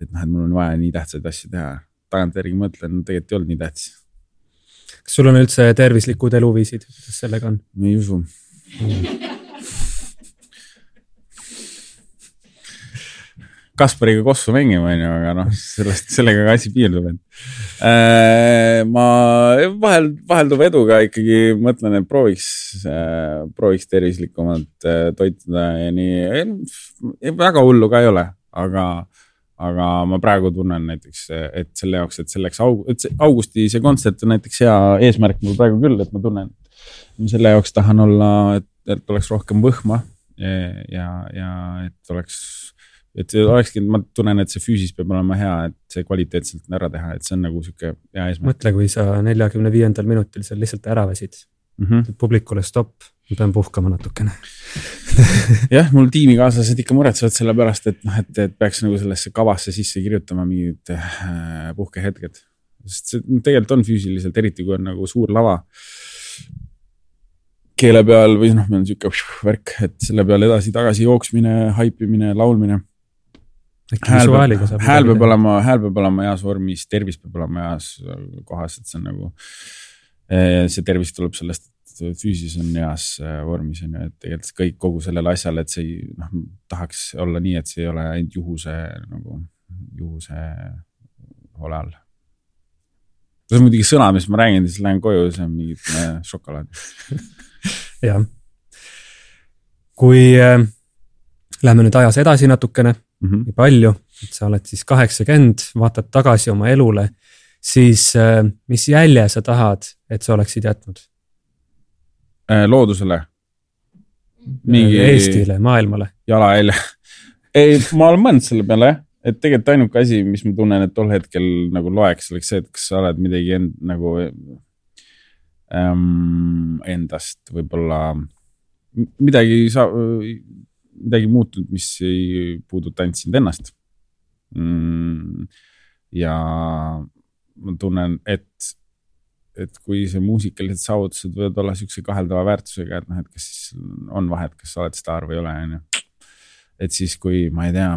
et noh, et mul on vaja nii tähtsaid asju teha. tagantjärgi mõtlen, tegelikult ei olnud nii tähtis. kas sul on üldse tervislikud eluviisid, kuidas sellega on? ma ei usu mm Kaspariga kossu mängima, onju, aga noh, sellest, sellega ka asi piirdub, et äh,. ma vahel, vahelduva eduga ikkagi mõtlen, et prooviks äh,, prooviks tervislikumalt äh, toituda ja nii. väga hullu ka ei ole, aga, aga ma praegu tunnen näiteks, et selle jaoks, et selleks aug-, et see augusti see kontsert on näiteks hea eesmärk mul praegu küll, et ma tunnen, et selle jaoks tahan olla, et, oleks rohkem võhma ja, ja et oleks et olekski, ma tunnen, et see füüsis peab olema hea, et see kvaliteetselt ära teha, et see on nagu sihuke hea eesmärk. mõtle, kui sa neljakümne viiendal minutil seal lihtsalt ära väsid mm. -hmm. publikule stopp, ma pean puhkama natukene jah, mul tiimikaaslased ikka muretsevad selle pärast, et noh, et, et peaks nagu sellesse kavasse sisse kirjutama mingid äh, puhkehetked. sest see tegelikult on füüsiliselt, eriti kui on nagu suur lava keele peal või noh, meil on sihuke värk, et selle peal edasi-tagasi jooksmine, haipimine, laulmine hääl peab, hääl peab olema, hääl peab olema heas vormis, tervis peab olema heas kohas, et see on nagu. Eh, see tervis tuleb sellest, et füüsis on heas eh, vormis on ju, et tegelikult kõik kogu sellele asjale, et see ei noh, tahaks olla nii, et see ei ole ainult juhuse nagu, juhuse hoole all. see on muidugi sõna, mis ma räägin, siis lähen koju, see on mingi äh, šokolaad jah. kui äh, läheme nüüd ajas edasi natukene mm -hmm. nii palju, et sa oled siis kaheksakümmend, vaatad tagasi oma elule, siis äh, mis jälje sa tahad, et sa oleksid jätnud? Äh, loodusele. mingi. Eestile, maailmale. jalajälje. ei, ma olen mõelnud selle peale jah, et tegelikult ainuke asi, mis ma tunnen, et tol hetkel nagu loeks, oleks see, et kas sa oled midagi end, nagu ähm, endast võib-olla midagi sa midagi muutunud, mis ei puuduta ainult sind ennast mm,. ja ma tunnen, et, et kui see muusikalised saavutused võivad olla siukse kaheldava väärtusega, et noh, et kas siis on vahet, kas sa oled staar või ei ole, on ju. et siis, kui ma ei tea,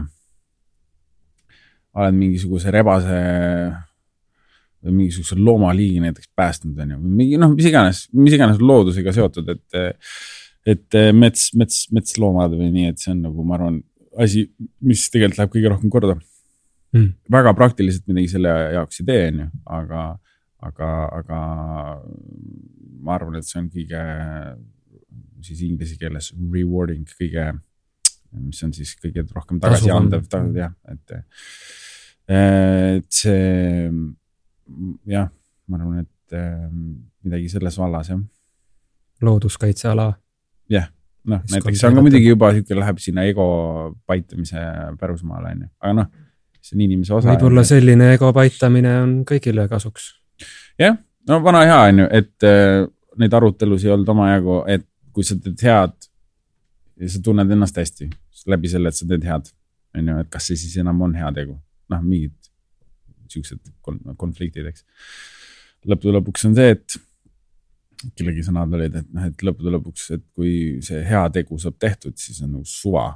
oled mingisuguse rebase või mingisuguse loomaliigi näiteks päästnud, on ju, mingi noh, mis iganes, mis iganes loodusega seotud, et et eh, mets, mets, metsloomad või nii, et see on nagu, ma arvan, asi, mis tegelikult läheb kõige rohkem korda mm.. väga praktiliselt midagi selle jaoks ei tee, on ju, aga, aga, aga ma arvan, et see on kõige siis inglise keeles rewarding, kõige, mis on siis kõige rohkem tagasiandev, jah, et. et see jah, ma arvan, et eh, midagi selles vallas jah. looduskaitseala jah, noh näiteks see on ka muidugi juba sihuke, läheb sinna ego paitamise pärusmaale on ju, aga noh, see on inimese osa. võib-olla selline ego paitamine on kõigile kasuks. jah, no vana hea on ju, et äh, neid arutelusid ei olnud omajagu, et kui sa teed head ja sa tunned ennast hästi läbi selle, et sa teed head, on ju, et kas see siis enam on heategu, noh, mingid siuksed konfliktid, eks. lõppude lõpuks on see, et kellegi sõnad olid, et noh, et lõppude lõpuks, et kui see heategu saab tehtud, siis on nagu suva,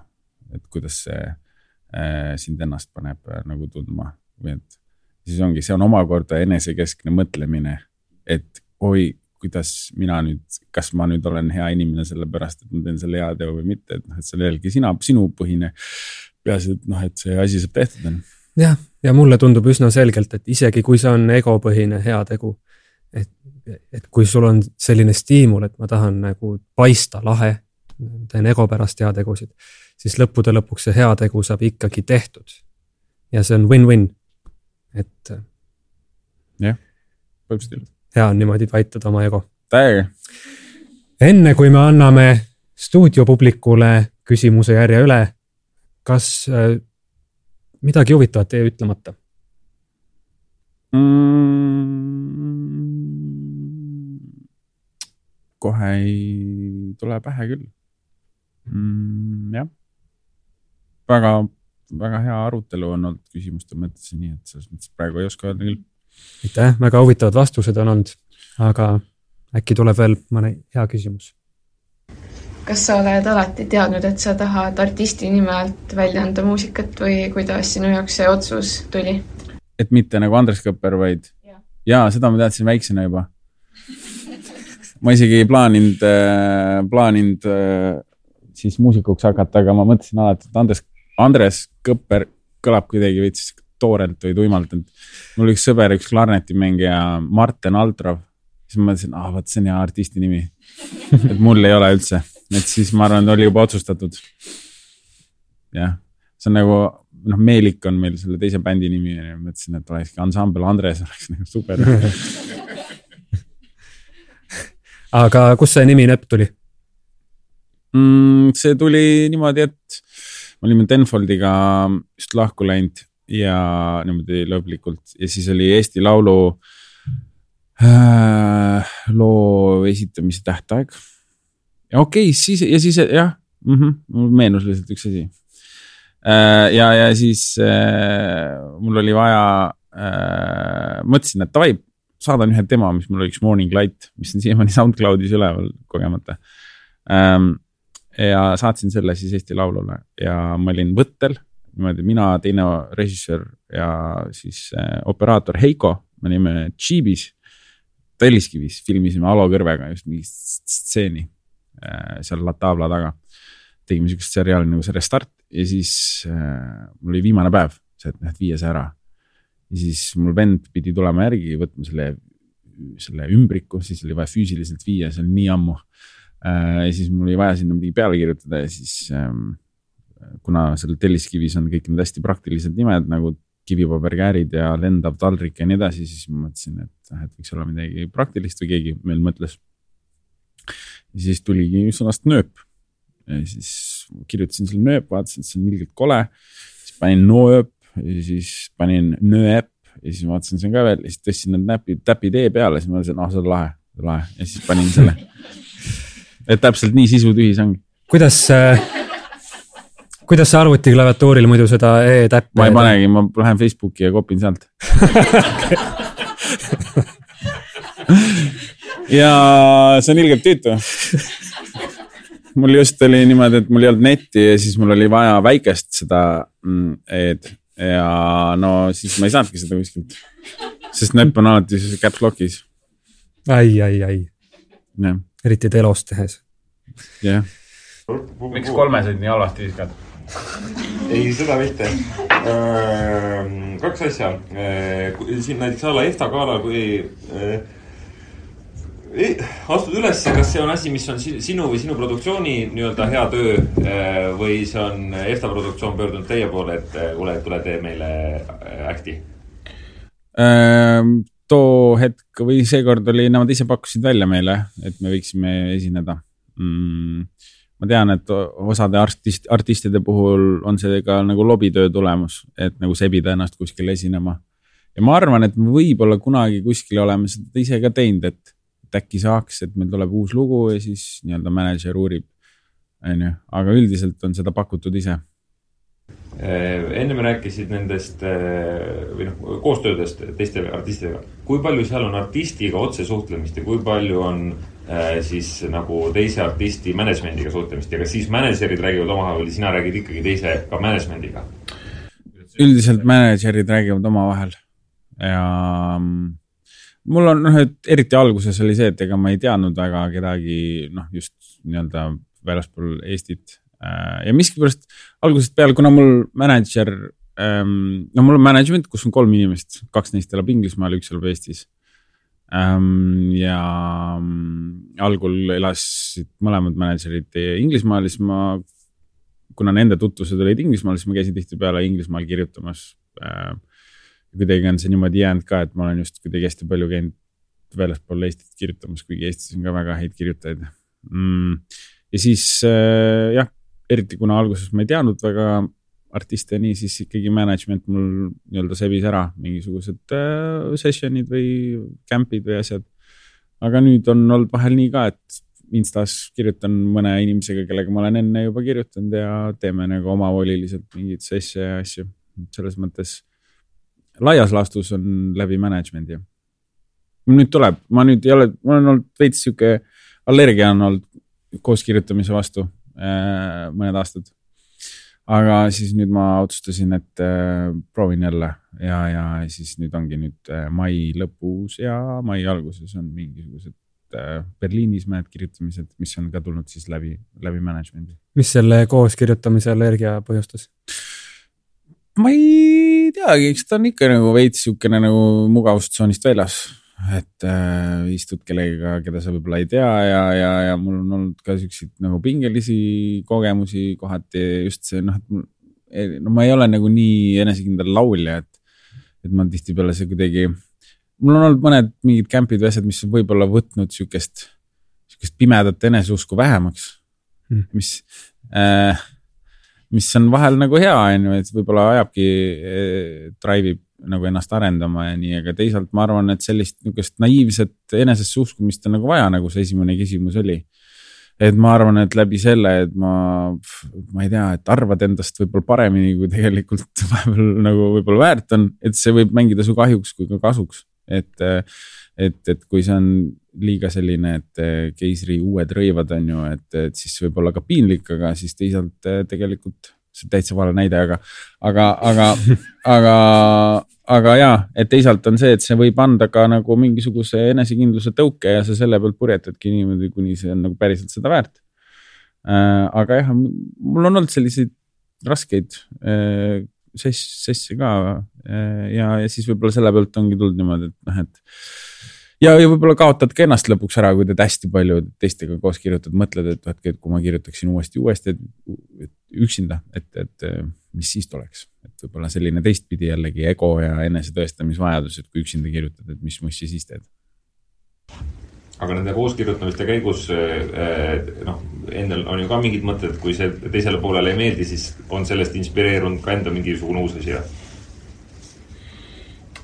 et kuidas see äh, sind ennast paneb äh, nagu tundma või et siis ongi, see on omakorda enesekeskne mõtlemine, et oi, kuidas mina nüüd, kas ma nüüd olen hea inimene sellepärast, et ma teen selle heateo või mitte, et noh, et see on jällegi sina, sinu põhine. peaasi, et noh, et see asi saab tehtud on. jah, ja mulle tundub üsna selgelt, et isegi kui see on egopõhine heategu, et, et kui sul on selline stiimul, et ma tahan nagu paista lahe, teen ego pärast heategusid, siis lõppude lõpuks see heategu saab ikkagi tehtud. ja see on win-win, et. jah, põhimõtteliselt hea on niimoodi täitada oma ego. täiega. enne kui me anname stuudiopublikule küsimuse järje üle, kas äh, midagi huvitavat jäi ütlemata mm,? Kohe ei tule pähe küll mm,. jah, väga, väga hea arutelu on olnud küsimuste mõttes, nii et selles mõttes praegu ei oska öelda küll aitäh, väga huvitavad vastused on olnud, aga äkki tuleb veel mõne hea küsimus? kas sa oled alati teadnud, et sa tahad artisti nime alt välja anda muusikat või kuidas sinu jaoks see otsus tuli? et mitte nagu Andres Kõpper, vaid ja, ja, seda ma teadsin väiksena juba. Ma isegi ei plaaninud, äh, plaaninud äh, siis muusikuks hakata, aga ma mõtlesin alati, et Andres, Andres Kõpper kõlab kuidagi veits toorelt või tuimalt, et mul üks sõber, üks klarnetimängija Marten Altrov, siis ma mõtlesin, ah vot see on hea artisti nimi. et mul ei ole üldse, et siis ma arvan, oli juba otsustatud. jah, see on nagu noh, Meelik on meil selle teise bändi nimi mõtlesin, et olekski ansambel Andres oleks nagu super aga kust see nimi Nepp tuli mm,? see tuli niimoodi, et me olime Denfoldiga just lahku läinud ja niimoodi lõplikult ja siis oli Eesti Laulu äh, loo esitamise tähtaeg. ja okei okay,, siis ja siis jah mm, -hmm, mul meenus lihtsalt üks asi äh,. ja, ja siis äh, mul oli vaja äh,, mõtlesin, et davai, saadan ühe demo, mis mul oli üks Morning Light, mis on siiamaani SoundCloudis üleval kogemata ähm,. ja saatsin selle siis Eesti Laulule ja ma olin võttel niimoodi mina, teine režissöör ja siis äh, operaator Heiko, me olime Džiibis, Telliskivis, filmisime Alo Kõrvega just mingit stseeni äh, seal La Tabla taga. tegime siukest seriaali nagu see Restart ja siis äh, mul oli viimane päev, see, et et viia see ära. Ja siis mul vend pidi tulema järgi, võtma selle, selle ümbriku, siis oli vaja füüsiliselt viia, see on nii ammu äh,. ja siis mul oli vaja sinna midagi peale kirjutada ja siis ähm, kuna seal telliskivis on kõik need hästi praktilised nimed nagu kivipaberkäärid ja lendav taldrik ja nii edasi, siis ma mõtlesin, et noh, et võiks olla midagi praktilist või keegi meil mõtles. ja siis tuligi sõnast nööp. ja siis kirjutasin selle nööp, vaatasin, et see on ilgelt kole. siis panin noööp ja siis panin nööp ja siis vaatasin, see on ka veel ja siis tõstsin need näpid, täpid E peale, siis ma mõtlesin, ah, see on lahe, lahe ja siis panin selle. et täpselt nii sisutühi see ongi. kuidas äh kuidas sa arvutiklaviatuuril muidu seda e-täppi? ma ei panegi, ma lähen Facebooki ja kopin sealt ja see on ilgelt tüütu. mul just oli niimoodi, et mul ei olnud netti ja siis mul oli vaja väikest seda mm, e-d ja no siis ma ei saanudki seda kuskilt. sest näpp on alati caps lock'is. ai, ai, ai. eriti telos tehes. jah. miks kolmeseid nii halvasti viskad? ei, seda mitte. kaks asja. siin näiteks a la EFTA galal, kui astud ülesse, kas see on asi, mis on sinu või sinu produktsiooni nii-öelda hea töö või see on EFTA produktsioon pöördunud teie poole, et kuule, tule tee meile äkti? too hetk või seekord oli, nemad ise pakkusid välja meile, et me võiksime esineda mm ma tean, et osade artist, artistide puhul on see ka nagu lobitöö tulemus, et nagu sebida ennast kuskil esinema. ja ma arvan, et me võib-olla kunagi kuskil oleme seda ise ka teinud, et äkki saaks, et meil tuleb uus lugu ja siis nii-öelda mänedžer uurib. on ju, aga üldiselt on seda pakutud ise ennem rääkisid nendest või noh, koostöödest teiste artistidega. kui palju seal on artistiga otsesuhtlemist ja kui palju on äh, siis nagu teise artisti management'iga suhtlemist ja kas siis mänedžerid räägivad omavahel või sina räägid ikkagi teise ka management'iga? üldiselt mänedžerid räägivad omavahel ja mm, mul on noh, et eriti alguses oli see, et ega ma ei teadnud väga kedagi noh, just nii-öelda väljaspool Eestit Äh, ja miskipärast algusest peale, kuna mul mänedžer, ähm, no mul on management, kus on kolm inimest, kaks neist elab Inglismaal, üks elab Eestis. Ähm, ja mm, algul elasid mõlemad mänedžerid Inglismaal, siis ma, kuna nende tutvused olid Inglismaal, siis ma käisin tihtipeale Inglismaal kirjutamas. Kuidagi on see niimoodi jäänud ka, et ma olen just kuidagi hästi palju käinud väljaspool Eestit kirjutamas, kuigi Eestis on ka väga häid kirjutajaid mm.. ja siis äh, jah, eriti kuna alguses ma ei teadnud väga artiste nii, siis ikkagi management mul nii-öelda sebis ära mingisugused äh, session'id või camp'id või asjad. aga nüüd on olnud vahel nii ka, et Instas kirjutan mõne inimesega, kellega ma olen enne juba kirjutanud ja teeme nagu omavoliliselt mingeid sesse ja asju. selles mõttes laias laastus on läbi management'i. nüüd tuleb, ma nüüd ei ole, mul on olnud veits sihuke allergia on olnud koos kirjutamise vastu Äh, mõned aastad. aga siis nüüd ma otsustasin, et äh, proovin jälle ja, ja siis nüüd ongi nüüd äh, mai lõpus ja mai alguses on mingisugused Berliinis mõned kirjutamised, mis on ka tulnud siis läbi, läbi management'i. mis selle koos kirjutamise allergia põhjustas? Ma ei teagi, eks ta on ikka nagu veits siukene nagu mugavustsoonist väljas et äh, istud kellegagi, keda sa võib-olla ei tea ja, ja, ja mul on olnud ka siukseid nagu pingelisi kogemusi kohati just see noh, et no ma ei ole nagu nii enesekindel laulja, et, et ma tihtipeale see kuidagi, mul on olnud mõned mingid camp'id või asjad, mis on võib-olla võtnud siukest, siukest pimedat eneseusku vähemaks hmm., mis äh, mis on vahel nagu hea, on ju, et võib-olla ajabki eh,, drive ib nagu ennast arendama ja nii, aga teisalt ma arvan, et sellist niisugust naiivset enesesse uskumist on nagu vaja, nagu see esimene küsimus oli. et ma arvan, et läbi selle, et ma, ma ei tea, et arvad endast võib-olla paremini, kui tegelikult vahepeal nagu võib-olla väärt on, et see võib mängida su kahjuks kui ka kasuks, et. Et, et kui see on liiga selline, et keisri uued rõivad on ju, et, et siis võib olla ka piinlik, aga siis teisalt tegelikult see on täitsa vale näide, aga, aga, aga, aga, aga ja, et teisalt on see, et see võib anda ka nagu mingisuguse enesekindluse tõuke ja sa selle pealt purjetadki niimoodi, kuni see on nagu päriselt seda väärt äh,. aga jah, mul on olnud selliseid raskeid äh, sess-, sesse ka äh, ja, ja siis võib-olla selle pealt ongi tulnud niimoodi, et noh, et ja, ja võib-olla kaotadki ennast lõpuks ära, kui teed hästi palju teistega koos kirjutad, mõtled, et vaat, et kui ma kirjutaksin uuesti, uuesti, et üksinda, et, et mis siis tuleks. et võib-olla selline teistpidi jällegi ego ja enesetõestamisvajadus, et kui üksinda kirjutad, et mis mussi siis teed. Aga nende kooskirjutamiste käigus noh, endal on ju ka mingid mõtted, kui see teisele poolele ei meeldi, siis on sellest inspireerunud ka enda mingisugune uus asi või?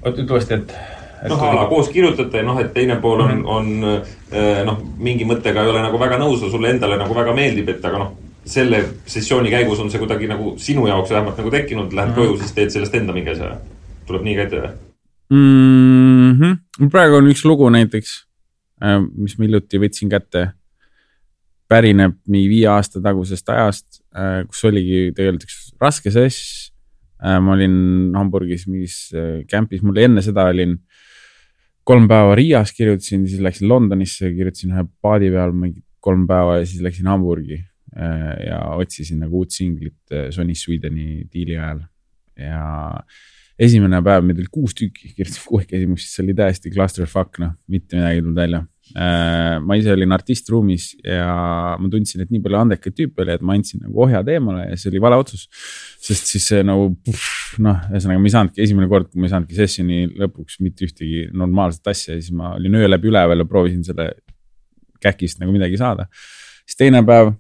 oota, ütle uuesti, et noh, a la koos kirjutate, noh, et teine pool on, on eh, noh, mingi mõttega ei ole nagu väga nõus või sulle endale nagu väga meeldib, et aga noh, selle sessiooni käigus on see kuidagi nagu sinu jaoks vähemalt nagu tekkinud, lähed mm -hmm. koju, siis teed sellest enda mingi asja. tuleb nii ka ette või mm? -hmm. praegu on üks lugu näiteks, mis ma hiljuti võtsin kätte. pärineb nii viie aasta tagusest ajast, äh, kus oligi tegelikult üks raske sess. Äh, ma olin Hamburgis mingis camp'is, mul enne seda olin kolm päeva Riias kirjutasin, siis läksin Londonisse, kirjutasin ühe paadi peal mingi kolm päeva ja siis läksin Hamburgi äh, ja otsisin nagu uut singlit äh, Sony Swedeni diili ajal. ja esimene päev, meid oli kuus tükki, kirjutasin kuuekesi, mis oli täiesti clusterfuck, noh, mitte midagi ei tulnud välja. Äh, ma ise olin artistruumis ja ma tundsin, et nii palju andekaid tüüpe oli, et ma andsin nagu ohjad eemale ja see oli vale otsus. sest siis see nagu noh, ühesõnaga ma ei saanudki, esimene kord, kui ma ei saanudki sessioni lõpuks mitte ühtegi normaalset asja, siis ma olin öö läbi üleval ja proovisin selle käkist nagu midagi saada. siis teine päev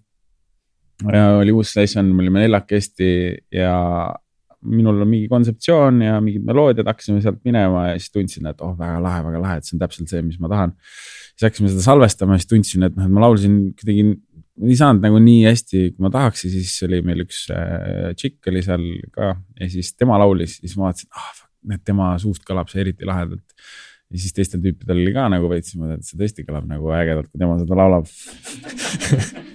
oli uus session, me olime neljakesti ja minul on mingi kontseptsioon ja mingid meloodiad, hakkasime sealt minema ja siis tundsin, et oh, väga lahe, väga lahe, et see on täpselt see, mis ma tahan. siis hakkasime seda salvestama, siis tundsin, et noh, et ma laulsin kuidagi, ei saanud nagu nii hästi, kui ma tahaks ja siis oli meil üks äh, tšikk oli seal ka ja siis tema laulis, siis ma vaatasin, ah, tema suust kõlab see eriti lahedalt ja siis teistel tüüpidel oli ka nagu veits niimoodi, et see tõesti kõlab nagu ägedalt, kui tema seda laulab.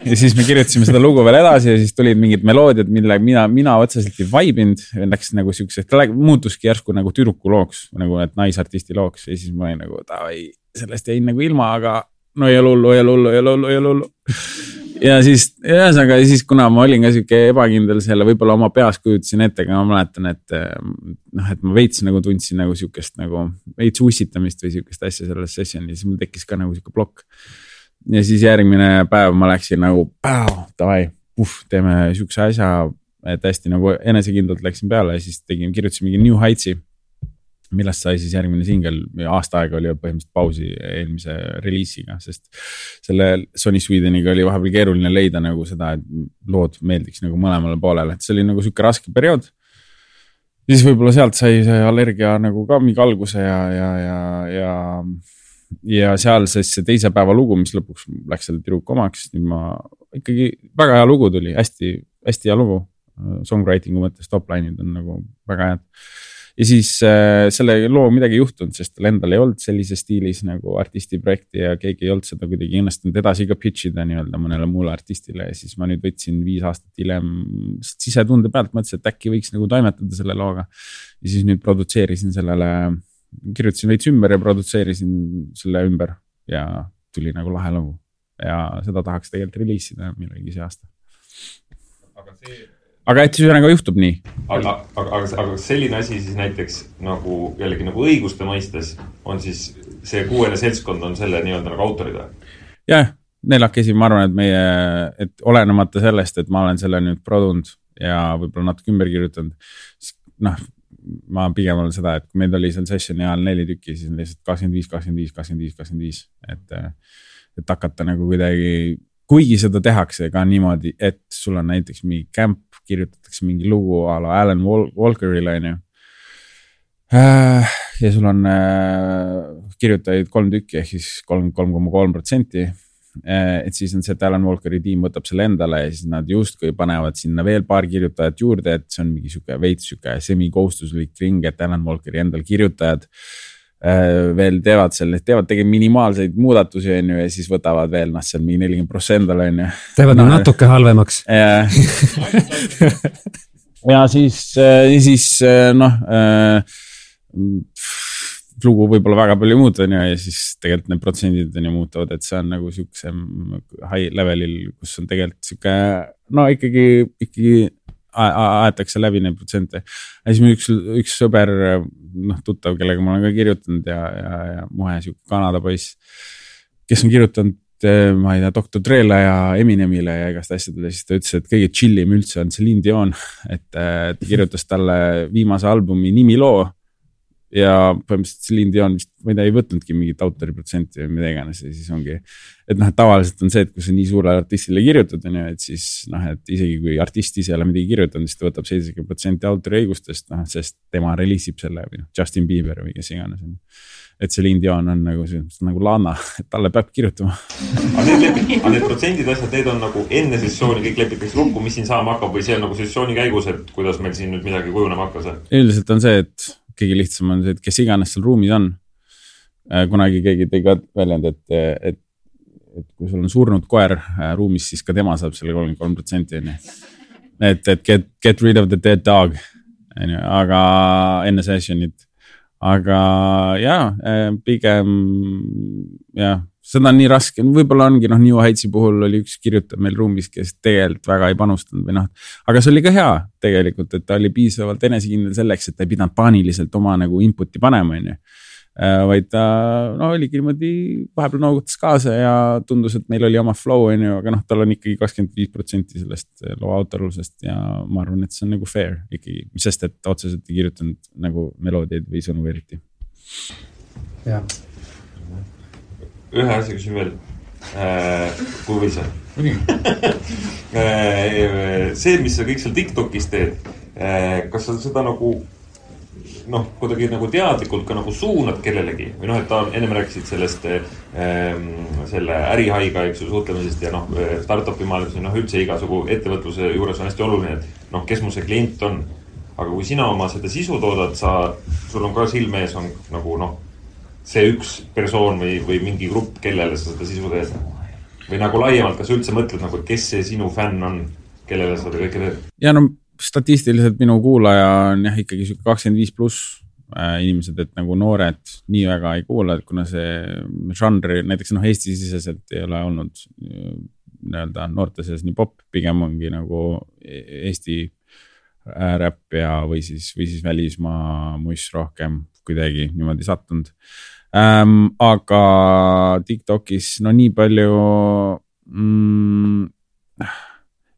Ja siis me kirjutasime seda lugu veel edasi ja siis tulid mingid meloodiad, mille mina, mina otseselt ei vaibinud. Läks nagu siukseks, ta muutuski järsku nagu tüdruku looks, nagu et naisartisti looks. Ja siis ma olin nagu davai, sellest jäin nagu ilma, aga no ei ole hullu, ei ole hullu, ei ole hullu, ei ole hullu ja siis ühesõnaga siis, kuna ma olin ka sihuke ebakindel selle, võib-olla oma peas kujutasin ette, aga ma mäletan, et noh, et ma veits nagu tundsin nagu sihukest nagu veits ussitamist või sihukest asja selles sessionis, siis mul tekkis ka nagu sihuke plokk. ja siis järgmine päev ma läksin nagu, davai, puh, teeme sihukese asja, et hästi nagu enesekindlalt läksin peale ja siis tegin, kirjutasin mingi New Heights'i millest sai siis järgmine singel, aasta aega oli põhimõtteliselt pausi eelmise reliisiga, sest selle Sony Swedeniga oli vahepeal keeruline leida nagu seda, et lood meeldiks nagu mõlemale poolele, et see oli nagu sihuke raske periood. siis võib-olla sealt sai see allergia nagu ka mingi alguse ja, ja, ja, ja, ja seal siis see teise päeva lugu, mis lõpuks läks selle tüdruku omaks, nüüd ma ikkagi väga hea lugu tuli, hästi, hästi hea lugu. Songwriting'u mõttes top line'id on nagu väga head ja siis äh, selle loo midagi ei juhtunud, sest tal endal ei olnud sellises stiilis nagu artisti projekti ja keegi ei olnud seda kuidagi õnnestunud edasi ka pitch ida nii-öelda mõnele muule artistile ja siis ma nüüd võtsin viis aastat hiljem sisetunde pealt, mõtlesin, et äkki võiks nagu toimetada selle looga. ja siis nüüd produtseerisin sellele, kirjutasin veits ümber ja produtseerisin selle ümber ja tuli nagu lahe lugu ja seda tahaks tegelikult reliisida millalgi see aasta. aga see aga et ühesõnaga juhtub nii. aga, aga, aga, aga selline asi siis näiteks nagu jällegi nagu õiguste mõistes on siis see kuuene seltskond on selle nii-öelda nagu autorid või? jah, neljakesi, ma arvan, et meie, et olenemata sellest, et ma olen selle nüüd produnud ja võib-olla natuke ümber kirjutanud. noh, ma pigem olen seda, et kui meid oli seal session'i ajal neli tükki, siis on lihtsalt kakskümmend viis, kakskümmend viis, kakskümmend viis, kakskümmend viis, et. et hakata nagu kuidagi, kuigi seda tehakse ka niimoodi, et sul on näiteks mingi camp kirjutatakse mingi lugu a la Alan Walkerile, on ju. Äh, ja sul on äh, kirjutajaid kolm tükki ehk siis kolm, kolm koma kolm protsenti. Äh, et siis on see, et Alan Walkeri tiim võtab selle endale ja siis nad justkui panevad sinna veel paar kirjutajat juurde, et see on mingi sihuke veits sihuke semikohustuslik ring, et Alan Walkeri endal kirjutajad veel teevad selle, teevad tegelikult minimaalseid muudatusi, on ju, ja siis võtavad veel noh, seal mingi nelikümmend prossa endale, on ju. teevad no, natuke halvemaks. ja siis, äh, siis äh, noh lugu võib-olla väga palju ei muutu, on ju, ja siis tegelikult need protsendid on ju muutuvad, et see on nagu sihukesem high level'il, kus on tegelikult sihuke no ikkagi, ikkagi aetakse läbi neid protsente. ja siis mul üks, üks sõber, noh tuttav, kellega ma olen ka kirjutanud ja, ja, ja muhe sihuke Kanada poiss. kes on kirjutanud, eh, ma ei tea, doktor Dre'le ja Eminemile ja igast asjadele, siis ta ütles, et kõige chill im üldse on Celine Dion. et eh, ta kirjutas talle viimase albumi nimiloo ja põhimõtteliselt Celine Dion vist, ma ei tea, ei võtnudki mingit autori protsenti või mida iganes ja siis ongi. et noh, et tavaliselt on see, et kui sa nii suurele artistile kirjutad, on ju, et siis noh, et isegi kui artist ise ei ole midagi kirjutanud, siis ta võtab seitsekümmend protsenti autoriõigustest, noh, sest tema reliisib selle või noh, Justin Bieber või kes iganes on ju et Celine Dion on nagu see, nagu Lana, et talle peab kirjutama. aga need lepid, aga need protsendid, asjad, need on nagu enne sessiooni kõik lepitakse lukku, mis siin saama hakkab või see on nagu sessiooni käigus, et kuidas meil siin nüüd midagi kujunema hakkas? üldiselt on see, et kõige lihtsam on see, et kes iganes seal ruumis on. Äh, kunagi keegi tõi ka väljendi, et, et, et kui sul on surnud koer äh, ruumis, siis ka tema saab selle kolmkümmend kolm protsenti on ju. et, et get, get rid of the dead dog, on ju, aga enne session'it. aga ja, äh, pigem jah seda on nii raske, võib-olla ongi noh, New Heights'i puhul oli üks kirjutaja meil ruumis, kes tegelikult väga ei panustanud või noh. aga see oli ka hea tegelikult, et ta oli piisavalt enesekindel selleks, et ta ei pidanud paaniliselt oma nagu input'i panema, on ju. Äh, vaid ta no oligi niimoodi, vahepeal noogutas kaasa ja tundus, et meil oli oma flow, on ju, aga noh, tal on ikkagi kakskümmend viis protsenti sellest äh, loo autorlusest ja ma arvan, et see on nagu fair ikkagi, sest et otseselt ei kirjutanud nagu meloodiaid või sõnu eriti. jah ühe asja küsin veel äh,. kui või see äh, see, mis sa kõik seal Tiktokis teed, kas sa seda nagu noh, kuidagi nagu teadlikult ka nagu suunad kellelegi või noh, et ta ennem rääkisid sellest ähm, selle ärihaiga, eks ju, suhtlemisest ja noh, startup'i maailmas ja noh, üldse igasugu ettevõtluse juures on hästi oluline, et noh, kes mu see klient on. aga kui sina oma seda sisu toodad, sa, sul on ka silme ees on nagu noh, see üks persoon või, või mingi grupp, kellele sa seda sisu teed või nagu laiemalt, kas sa üldse mõtled nagu, kes see sinu fänn on, kellele sa seda kõike teed? ja no statistiliselt minu kuulaja on jah, ikkagi sihuke kakskümmend viis pluss äh, inimesed, et nagu noored nii väga ei kuula, et kuna see žanr näiteks noh, Eesti-siseselt ei ole olnud äh, nii-öelda noorte seas nii popp, pigem ongi nagu e-, Eesti äh, räpp ja, või siis, või siis välismaa muss rohkem kuidagi niimoodi sattunud ähm,. aga Tiktokis no nii palju mm,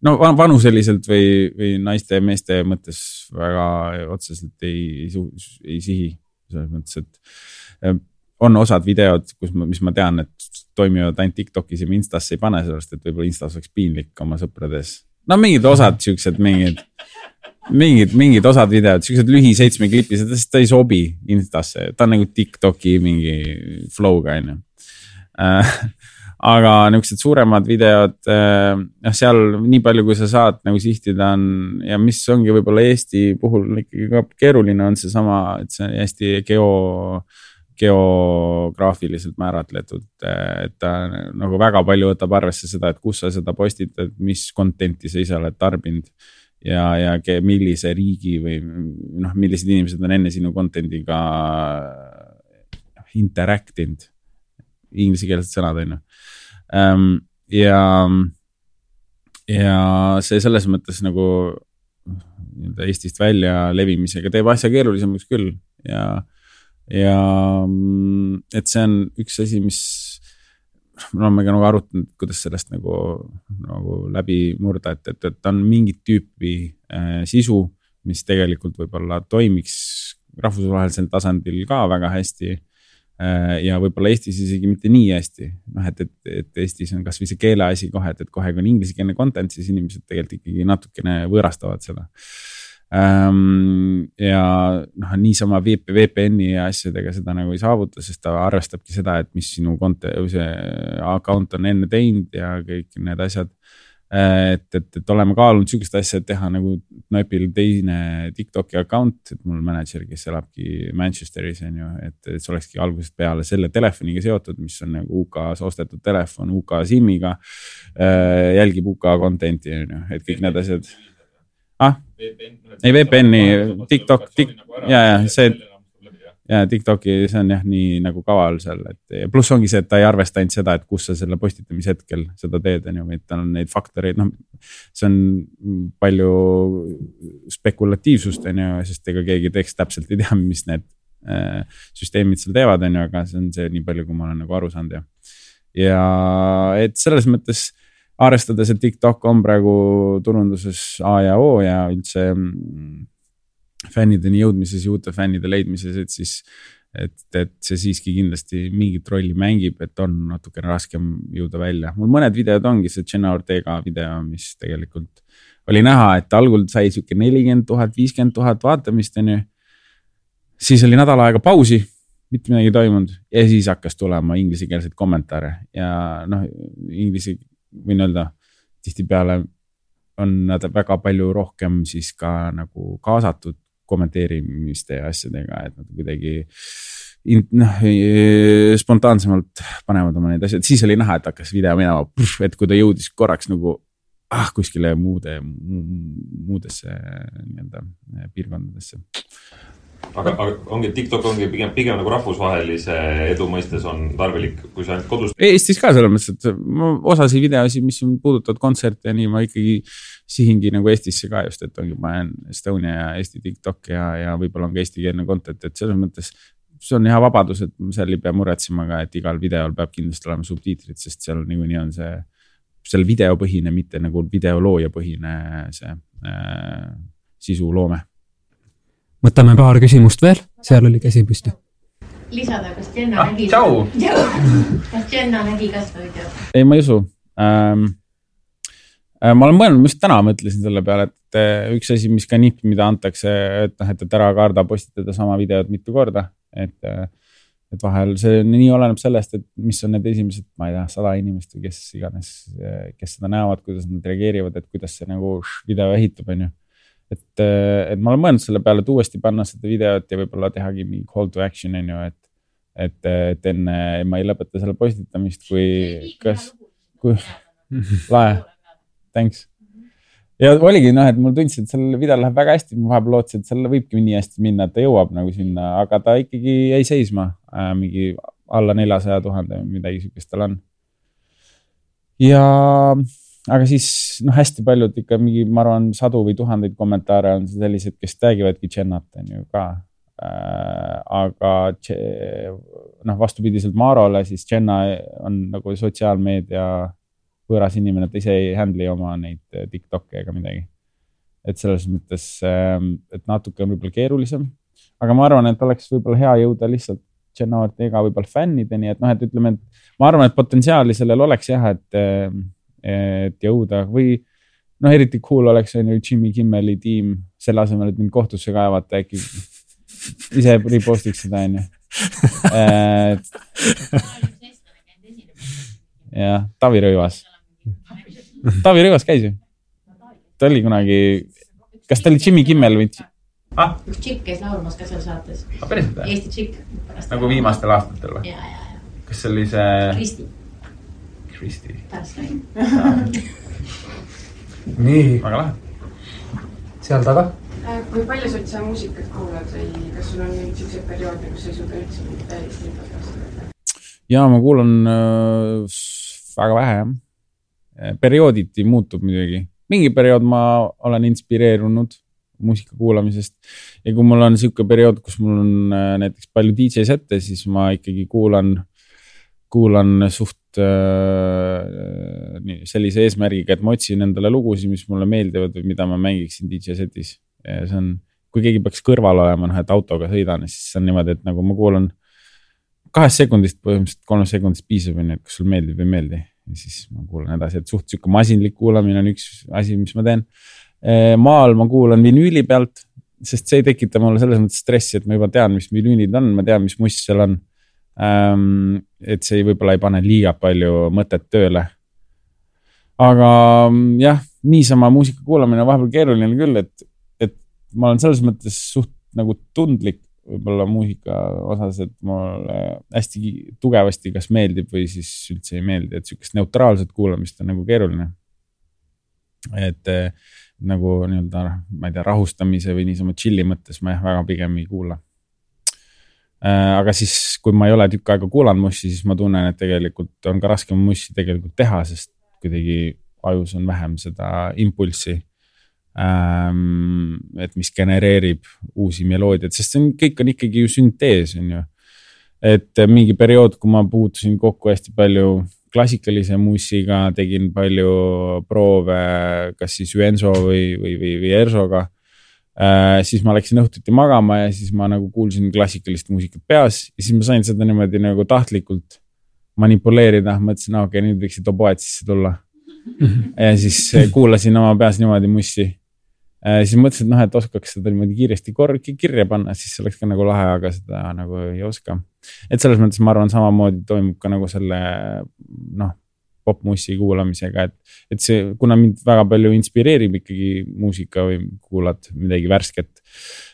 no vanuseliselt või, või naiste ja meeste mõttes väga otseselt ei, ei, sihi. selles mõttes, et ähm, on osad videod, kus ma, mis ma tean, et toimivad ainult Tiktokis ja ma Instasse ei pane, sellepärast et võib-olla Instas oleks piinlik oma sõprades. no mingid osad siuksed, mingid mingid, mingid osad videod, siuksed lühi seitsmeklipised, sest ta ei sobi Instasse, ta on nagu Tiktoki mingi flow'ga onju. Äh, aga niisugused suuremad videod, äh, noh, seal nii palju, kui sa saad nagu sihtida on ja mis ongi võib-olla Eesti puhul ikkagi ka keeruline, on seesama, et see on hästi geo, geograafiliselt määratletud, et ta nagu väga palju võtab arvesse seda, et kus sa seda postitad, mis content'i sa ise oled tarbinud ja, ja millise riigi või noh, millised inimesed on enne sinu content'iga interact inud. Inglisekeelsed sõnad, on ju. Ehm, ja, ja see selles mõttes nagu nii-öelda Eestist välja levimisega teeb asja keerulisemaks küll ja, ja et see on üks asi, mis me oleme ka nagu arutanud, kuidas sellest nagu, nagu läbi murda, et, et, et on mingit tüüpi äh, sisu, mis tegelikult võib-olla toimiks rahvusvahelisel tasandil ka väga hästi äh,. ja võib-olla Eestis isegi mitte nii hästi, noh, et, et, et Eestis on kasvõi see keele asi kohe, et, et kohe, kui on inglisekeelne content, siis inimesed tegelikult ikkagi natukene võõrastavad seda. Ja noh, niisama VP, VPN-i ja asjadega seda nagu ei saavuta, sest ta arvestabki seda, et mis sinu konto, see account on enne teinud ja kõik need asjad. Et, et, et oleme kaalunud sihukest asja, et teha nagu Knipil teine Tiktoki account, et mul mänedžer, kes elabki Manchesteris on ju, et, et see olekski algusest peale selle telefoniga seotud, mis on nagu UK-s ostetud telefon UK SIM-iga. Äh,. jälgib UK content'i on ju, et kõik need asjad. Ah, ei VPN-i, TikTok, Tik- ja, ja see, ja TikToki, see on jah, nii nagu kaval seal, et pluss ongi see, et ta ei arvesta ainult seda, et kus sa selle postitamise hetkel seda teed, on ju, vaid tal on neid faktoreid, noh. see on palju spekulatiivsust, on ju, sest ega keegi teist täpselt ei tea, mis need äh, süsteemid seal teevad, on ju, aga see on see nii palju, kui ma olen nagu aru saanud ja. ja et selles mõttes arvestades, et TikTok on praegu turunduses A ja O ja üldse mm, fännideni jõudmises ja uute fännide leidmises, et siis. et, et see siiski kindlasti mingit rolli mängib, et on natukene raskem jõuda välja. mul mõned videod ongi see Jenna Ortega video, mis tegelikult oli näha, et algul sai sihuke nelikümmend tuhat, viiskümmend tuhat vaatamist, on ju. siis oli nädal aega pausi mitte midagi ei toimunud ja siis hakkas tulema inglisekeelseid kommentaare ja noh, inglise võin öelda, tihtipeale on nad väga palju rohkem siis ka nagu kaasatud kommenteerimiste ja asjadega, et nad kuidagi noh, spontaansemalt panevad oma neid asju, et siis oli näha, et hakkas video minema, et kui ta jõudis korraks nagu ah, kuskile muude, muudesse nii-öelda piirkondadesse aga, aga ongi, TikTok ongi pigem, pigem nagu rahvusvahelise edu mõistes on tarvilik, kui sa ainult kodus. Eestis ka selles mõttes, et ma osasid videosid, mis puudutavad kontserte ja nii, ma ikkagi sihingi nagu Eestisse ka just, et ongi, panen Estonia ja Eesti TikTok ja, ja võib-olla on ka eestikeelne content, et selles mõttes see on hea vabadus, et seal ei pea muretsema ka, et igal videol peab kindlasti olema subtiitrid, sest seal niikuinii on see, seal videopõhine, mitte nagu videoloojapõhine see äh, sisuloome võtame paar küsimust veel, seal oli käsi püsti. lisada, kas Jenna ah, nägi? kas Jenna nägi ka seda videot? ei, ma ei usu ähm,. Äh, ma olen mõelnud, ma just täna mõtlesin selle peale, et äh, üks asi, mis ka nipp, mida antakse, et noh, et, et ära karda postitada sama videot mitu korda, et. äh, et vahel see nii oleneb sellest, et mis on need esimesed, ma ei tea, sada inimest või kes iganes, kes seda näevad, kuidas nad reageerivad, et kuidas see nagu video ehitub, on ju. Et, et ma olen mõelnud selle peale, et uuesti panna seda videot ja võib-olla tehagi mingi call to action on ju, et. et, et enne ma ei lõpeta selle postitamist, kui, kas, kui lahe thanks. ja oligi noh, et mulle tundis, et sellel videol läheb väga hästi, ma vahepeal lootsin, et sellel võibki nii hästi minna, et ta jõuab nagu sinna, aga ta ikkagi jäi seisma äh, mingi alla neljasaja tuhande või midagi siukest tal on. ja, aga siis noh, hästi paljud ikka mingi, ma arvan, sadu või tuhandeid kommentaare on sellised, kes tagivadki Jennat on ju ka äh,. aga noh, vastupidiselt Marole, siis Jenna on nagu sotsiaalmeedia võõras inimene, ta ise ei handle'i oma neid eh, Tiktok'e ega midagi. et selles mõttes, ehm, et natuke on võib-olla keerulisem, aga ma arvan, et oleks võib-olla hea jõuda lihtsalt Jenna Ortega võib-olla fännideni, et noh, et ütleme, et ma arvan, et potentsiaali sellel oleks jah, et, ehm, et jõuda või noh, eriti cool oleks on ju Jimmy Kimmeli tiim selle asemel, et mind kohtusse kaevata, äkki ise repostiks seda onju. jah, Taavi Rõivas Taavi Rõivas käis ju. ta oli kunagi, kas ta oli Jimmy Kimmel või? ah? üks tšikk käis laulmas ka seal saates. Ah, päriselt või? Eesti tšikk. nagu viimastel aastatel või? ja, ja, ja. kas see oli see? Kristi. Kristi. nii, väga lahe. seal taga. Äh, kui palju sa üldse muusikat kuulad või kas sul on mingeid siukseid perioode, kus sa ei suuda üldse mingit välist infot kasutada? ja ma kuulan äh, väga vähe jah Eh, periooditi muutub muidugi, mingi periood ma olen inspireerunud muusika kuulamisest ja kui mul on sihuke periood, kus mul on eh, näiteks palju DJ sette, siis ma ikkagi kuulan, kuulan suht äh, sellise eesmärgiga, et ma otsin endale lugusid, mis mulle meeldivad või mida ma mängiksin DJ setis. see on, kui keegi peaks kõrval olema, noh, et autoga sõidan, siis see on niimoodi, et nagu ma kuulan kahest sekundist, põhimõtteliselt kolmest sekundist piisab, on ju, et kas sulle meeldib või ei meeldi ja siis ma kuulan edasi, et suht sihuke masinlik kuulamine on üks asi, mis ma teen. maal ma kuulan vinüüli pealt, sest see ei tekita mulle selles mõttes stressi, et ma juba tean, mis vinüülid on, ma tean, mis must seal on. Et see võib-olla ei pane liiga palju mõtet tööle. aga jah, niisama muusika kuulamine on vahepeal keeruline küll, et, et ma olen selles mõttes suht nagu tundlik võib-olla muusika osas, et mulle hästi tugevasti kas meeldib või siis üldse ei meeldi, et sihukest neutraalset kuulamist on nagu keeruline. et nagu nii-öelda, ma ei tea, rahustamise või niisama chill'i mõttes ma jah, väga pigem ei kuula. Äh, aga siis, kui ma ei ole tükk aega kuulanud mussi, siis ma tunnen, et tegelikult on ka raskem mussi tegelikult teha, sest kuidagi ajus on vähem seda impulssi ähm,. et mis genereerib uusi meloodiaid, sest see on, kõik on ikkagi ju süntees, on ju. et mingi periood, kui ma puutusin kokku hästi palju klassikalise mussiga, tegin palju proove, kas siis Üenso või, või, või, või Ersoga. Siis ma läksin õhtuti magama ja siis ma nagu kuulsin klassikalist muusikat peas ja siis ma sain seda niimoodi nagu tahtlikult manipuleerida, mõtlesin, okei okay,, nüüd võiksid oboed sisse tulla. Ja siis kuulasin oma peas niimoodi mussi. Äh, siis mõtlesin, et noh, et oskaks seda niimoodi kiiresti kor-, kirja panna, siis oleks ka nagu lahe, aga seda nagu ei oska. et selles mõttes ma arvan, samamoodi toimub ka nagu selle noh, popmussi kuulamisega, et, et see, kuna mind väga palju inspireerib ikkagi muusika või kuulad midagi värsket.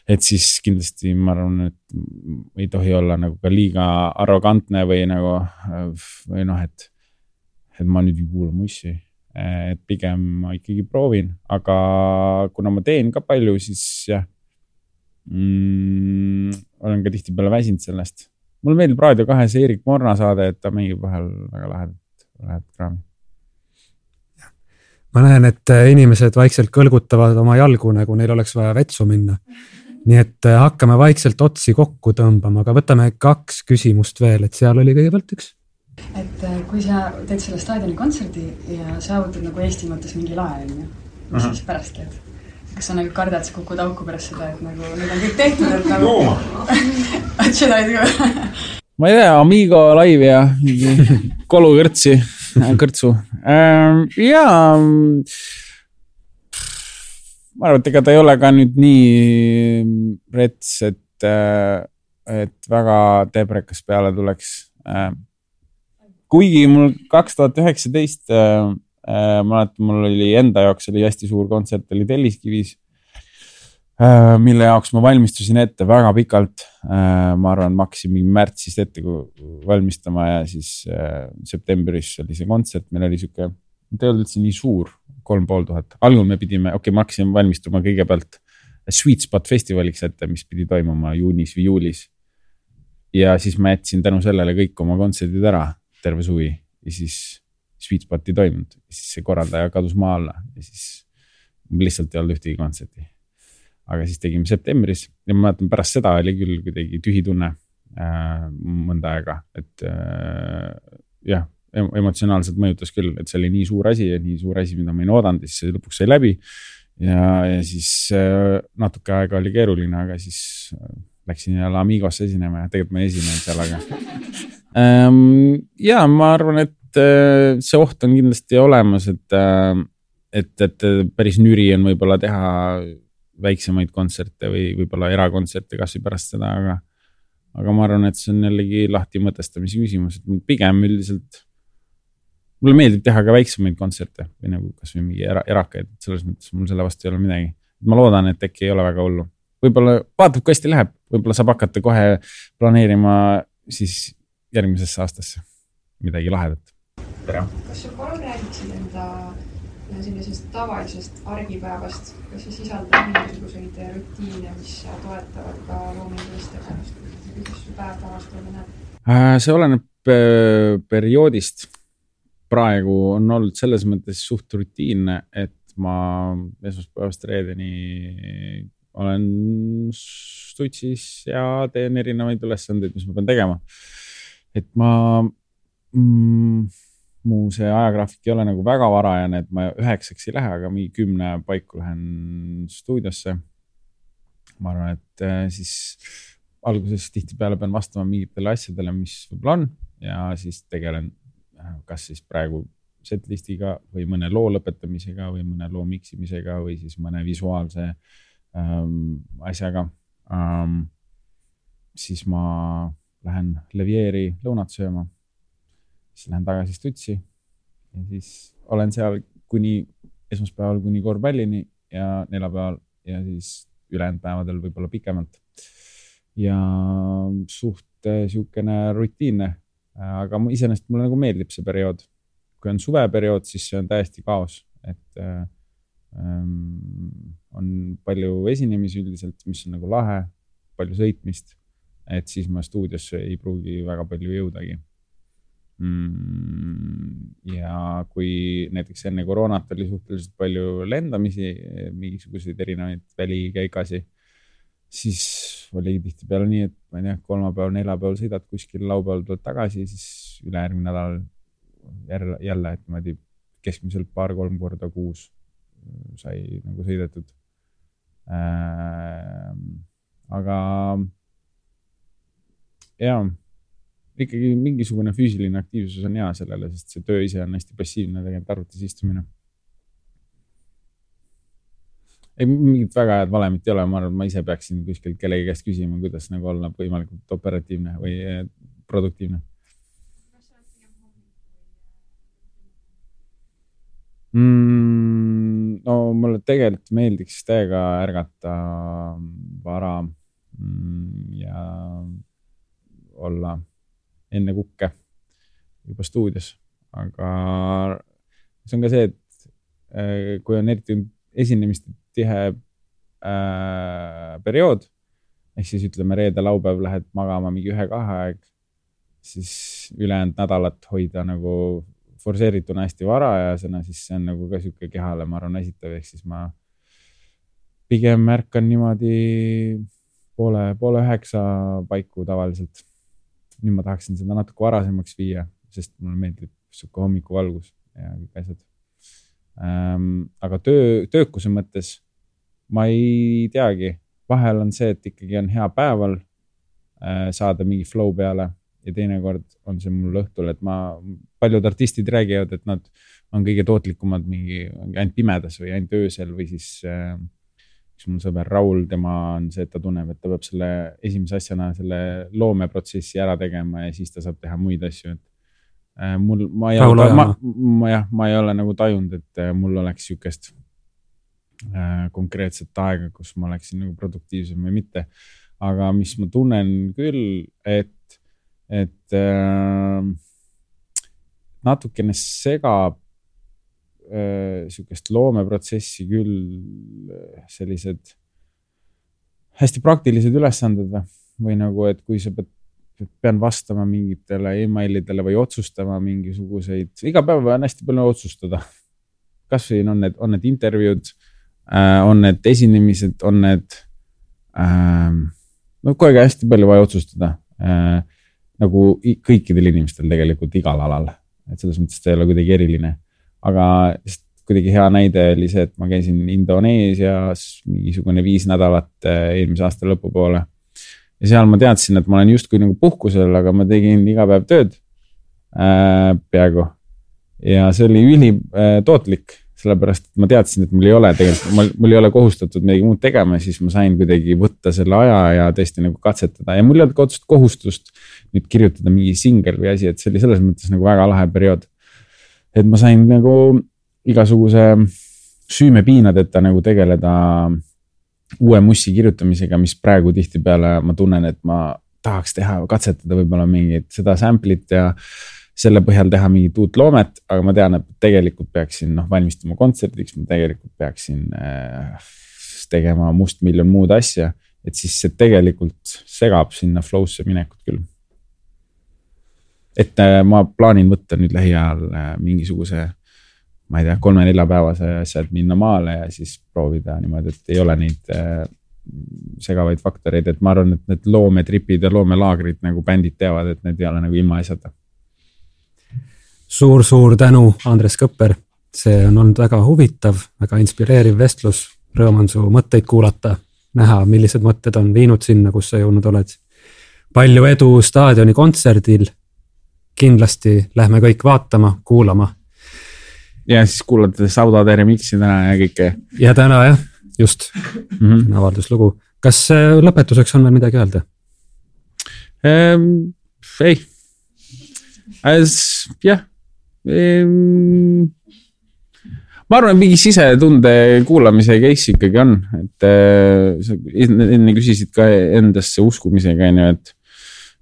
et siis kindlasti ma arvan, et ei tohi olla nagu ka liiga arrogantne või nagu või noh, et, et ma nüüd ei kuula mussi et pigem ma ikkagi proovin, aga kuna ma teen ka palju, siis jah mm,. olen ka tihtipeale väsinud sellest. mulle meeldib Raadio kahes Eerik Morna saade, et ta mängib vahel väga lahedat, lahedat kraami. ma näen, et äh, inimesed vaikselt kõlgutavad oma jalgu, nagu neil oleks vaja vetsu minna. nii et äh, hakkame vaikselt otsi kokku tõmbama, aga võtame kaks küsimust veel, et seal oli kõigepealt üks et äh, kui sa teed selle staadionikontserdi ja saavutad nagu Eesti mõttes mingi lae, onju, mis uh -huh. siis pärast teed? kas sa nagu kardad, sa kukud auku pärast seda, et nagu nüüd on kõik tehtud, et nagu et seda ei tule ma ei tea, Amigo laivi ja mingi kolukõrtsi, kõrtsu ähm,. ja ma arvan, et ega ta ei ole ka nüüd nii rets, et, et väga tebrekas peale tuleks äh,. kuigi mul kaks tuhat üheksateist, ma mäletan, mul oli enda jaoks oli hästi suur kontsert oli Telliskivis Äh, mille jaoks ma valmistusin ette väga pikalt. ma arvan, ma hakkasin mingi märtsist ette valmistama ja siis äh, septembris oli see kontsert, meil oli sihuke, ta ei olnud üldse nii suur, kolm pool tuhat. algul me pidime, okei okay,, ma hakkasin valmistuma kõigepealt Sweet Spot festivaliks ette, mis pidi toimuma juunis või juulis. ja siis ma jätsin tänu sellele kõik oma kontserdid ära, terve suvi ja siis Sweet Spot ei toimunud, siis see korraldaja kadus maa alla ja siis mul lihtsalt ei olnud ühtegi kontserti aga siis tegime septembris ja ma mäletan, pärast seda oli küll kuidagi tühi tunne äh, mõnda aega, et äh, jah, emotsionaalselt mõjutas küll, et see oli nii suur asi ja nii suur asi, mida ma ei oodanud ja siis see lõpuks sai läbi. ja, ja siis äh, natuke aega oli keeruline, aga siis äh, läksin jälle Amigosse esinema ja tegelikult ma ei esinenud seal, aga ähm,. ja ma arvan, et äh, see oht on kindlasti olemas, et äh, et, et päris nüri on võib-olla teha väiksemaid kontserte või võib-olla erakontserte kasvõi pärast seda, aga aga ma arvan, et see on jällegi lahti mõtestamise küsimus, et pigem üldiselt mulle meeldib teha ka väiksemaid kontserte või nagu kasvõi mingi era, erakaid, et selles mõttes mul selle vastu ei ole midagi. ma loodan, et äkki ei ole väga hullu, võib-olla vaatab, kui hästi läheb, võib-olla saab hakata kohe planeerima siis järgmisesse aastasse midagi lahedat. kas sa palun räägiksid enda sellisest tavalisest argipäevast, kas see sisaldab mingisuguseid rutiine, mis toetavad ka loomingulist tegevust, kuidas su päev välja näeb? Äh, see oleneb äh, perioodist. praegu on olnud selles mõttes suht rutiinne, et ma esmaspäevast reedeni olen stutsis ja teen erinevaid ülesandeid, mis ma pean tegema. et ma mm,, mu see ajagraafik ei ole nagu väga varajane, et ma üheksaks ei lähe, aga mingi kümne paiku lähen stuudiosse. ma arvan, et äh, siis alguses tihtipeale pean vastama mingitele asjadele, mis võib-olla on ja siis tegelen äh, kas siis praegu setlistiga või mõne loo lõpetamisega või mõne loo miksimisega või siis mõne visuaalse ähm, asjaga ähm,. siis ma lähen Levieri lõunat sööma, siis lähen tagasi stutsi ja siis olen seal kuni esmaspäeval kuni korvpallini ja neljapäeval ja siis ülejäänud päevadel võib-olla pikemalt ja suht äh, siukene rutiinne, aga iseenesest mulle nagu meeldib see periood. kui on suveperiood, siis see on täiesti kaos, et äh, ähm, on palju esinemisi üldiselt, mis on nagu lahe, palju sõitmist, et siis ma stuudiosse ei pruugi väga palju jõudagi. Ja kui näiteks enne koroonat oli suhteliselt palju lendamisi, mingisuguseid erinevaid välikäigasi, siis oli tihtipeale nii, et ma ei tea, kolmapäeval, neljapäeval sõidad kuskil, laupäeval tuled tagasi, siis ülejärgmine nädal jälle, jälle, niimoodi keskmiselt paar-kolm korda kuus sai nagu sõidetud äh,. aga jaa, ikkagi mingisugune füüsiline aktiivsus on hea sellele, sest see töö ise on hästi passiivne tegelikult arvutis istumine ei, mingit väga head valemit ei ole, ma arvan, et ma ise peaksin kuskilt kellegi käest küsima, kuidas nagu olla võimalikult operatiivne või eh, produktiivne. Mm, no mulle tegelikult meeldiks täiega ärgata vara mm, ja olla enne kukke juba stuudios, aga see on ka see, et eh, kui on eriti esinemiste tihe äh, periood ehk siis ütleme reede-laupäev lähed magama mingi ühe-kahe aeg, siis ülejäänud nädalat hoida nagu forsseerituna hästi varajasena, siis see on nagu ka sihuke kehale, ma arvan, väsitav, ehk siis ma pigem ärkan niimoodi poole, poole üheksa paiku tavaliselt. Nüüd ma tahaksin seda natuke varasemaks viia, sest mulle meeldib sihuke hommikuvalgus ja kõik asjad ähm,. aga töö, töökuse mõttes ma ei teagi, vahel on see, et ikkagi on hea päeval äh, saada mingi flow peale ja teinekord on see mul õhtul, et ma, paljud artistid räägivad, et nad on kõige tootlikumad mingi ainult pimedas või ainult öösel või siis äh, üks mu sõber Raul, tema on see, et ta tunneb, et ta peab selle esimese asjana selle loomeprotsessi ära tegema ja siis ta saab teha muid asju, et äh, mul, ma ei ole, ma, ma jah, ma ei ole nagu tajunud, et äh, mul oleks sihukest äh, konkreetset aega, kus ma oleksin nagu produktiivsem või mitte. aga mis ma tunnen küll, et et äh, natukene segab sihukest loomeprotsessi küll äh, sellised hästi praktilised ülesanded või, või nagu, et kui sa pead, pean vastama mingitele emailidele või otsustama mingisuguseid, iga päev on hästi palju otsustada. kasvõi on need, on need intervjuud äh,, on need esinemised, on need äh,, no kogu aeg hästi palju vaja otsustada äh, nagu kõikidel inimestel tegelikult igal alal, et selles mõttes ta ei ole kuidagi eriline. Aga kuidagi hea näide oli see, et ma käisin Indoneesias mingisugune viis nädalat eh, eelmise aasta lõpupoole. ja seal ma teadsin, et ma olen justkui nagu puhkusel, aga ma tegin iga päev tööd äh, peaaegu. ja see oli ülitootlik äh, sellepärast et ma teadsin, et mul ei ole tegelikult, mul ei ole kohustatud midagi muud tegema, siis ma sain kuidagi võtta selle aja ja tõesti nagu katsetada ja mul ei olnud ka otsest kohustust nüüd kirjutada mingi singel või asi, et see oli selles mõttes nagu väga lahe periood. Et ma sain nagu igasuguse süümepiinadeta nagu tegeleda uue mussi kirjutamisega, mis praegu tihtipeale ma tunnen, et ma tahaks teha, katsetada võib-olla mingit seda sample'it ja selle põhjal teha mingit uut loomet, aga ma tean, et tegelikult peaksin noh valmistuma kontserdiks, ma tegelikult peaksin äh, tegema mustmiljon muud asja. et siis see tegelikult segab sinna flow'sse minekut küll. Et äh, ma plaanin võtta nüüd lähiajal äh, mingisuguse, ma ei tea, kolme-neljapäevase asja, et minna maale ja siis proovida niimoodi, et ei ole neid äh, segavaid faktoreid, et ma arvan, et need loometripid ja loomelaagrid nagu bändid teavad, et need ei ole nagu ilmaasjata suur-suur tänu, Andres Kõpper. see on olnud väga huvitav, väga inspireeriv vestlus. Rõõm on su mõtteid kuulata, näha, millised mõtted on viinud sinna, kus sa jõudnud oled. palju edu staadioni kontserdil. Kindlasti lähme kõik vaatama, kuulama. ja siis kuulate Sauda remix'i täna ja kõike. ja täna jah, just mm -hmm. avalduslugu. kas äh, lõpetuseks on veel midagi öelda ehm,? ei, jah Ehm, ma arvan, mingi sisetunde kuulamise case ikkagi on, et äh, sa enne küsisid ka endasse uskumisega, on ju, et.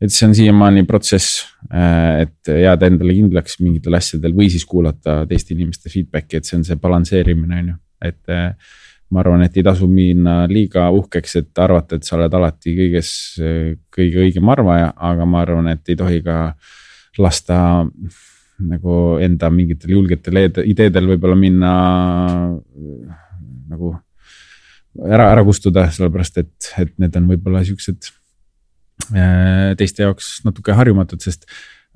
Et see on siiamaani protsess, äh, et jääda endale kindlaks mingitel asjadel või siis kuulata teiste inimeste feedback'i, et see on see balansseerimine, on ju, et äh, ma arvan, et ei tasu minna liiga uhkeks, et arvata, et sa oled alati kõiges kõige õigem arvaja, aga ma arvan, et ei tohi ka lasta nagu enda mingitel julgetel ideedel võib-olla minna nagu ära, ära kustuda, sellepärast et, et need on võib-olla siuksed äh, teiste jaoks natuke harjumatud, sest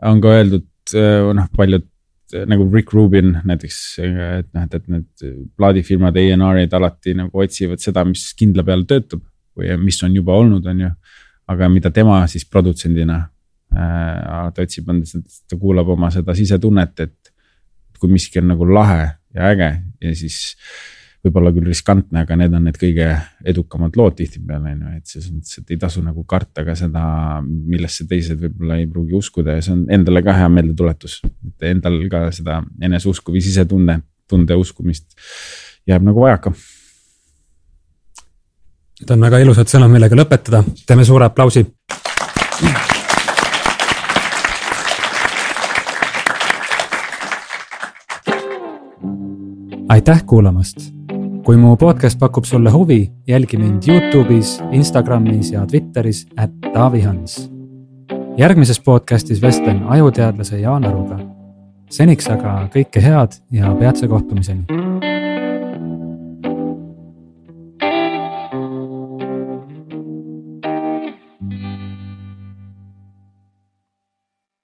on ka öeldud äh, noh, paljud nagu Rick Rubin näiteks, et noh, et, et need plaadifirmad, A&R-id alati nagu otsivad seda, mis kindla peal töötab või mis on juba olnud, on ju. aga mida tema siis produtsendina Äh, ta otsib endas, ta kuulab oma seda sisetunnet, et kui miski on nagu lahe ja äge ja siis võib-olla küll riskantne, aga need on need kõige edukamad lood tihtipeale on ju, et selles mõttes, et ei tasu nagu karta ka seda, millesse teised võib-olla ei pruugi uskuda ja see on endale ka hea meeldetuletus. et endal ka seda eneseusku või sisetunde, tunde uskumist jääb nagu vajaka. Need on väga ilusad sõnad, millega lõpetada, teeme suure aplausi. aitäh kuulamast! Kui mu podcast pakub sulle huvi, jälgi mind Youtube'is, Instagramis ja Twitteris, at Taavi Hans. järgmises podcastis vestlen ajuteadlase Jaan Aruga. seniks aga kõike head ja peatse kohtumiseni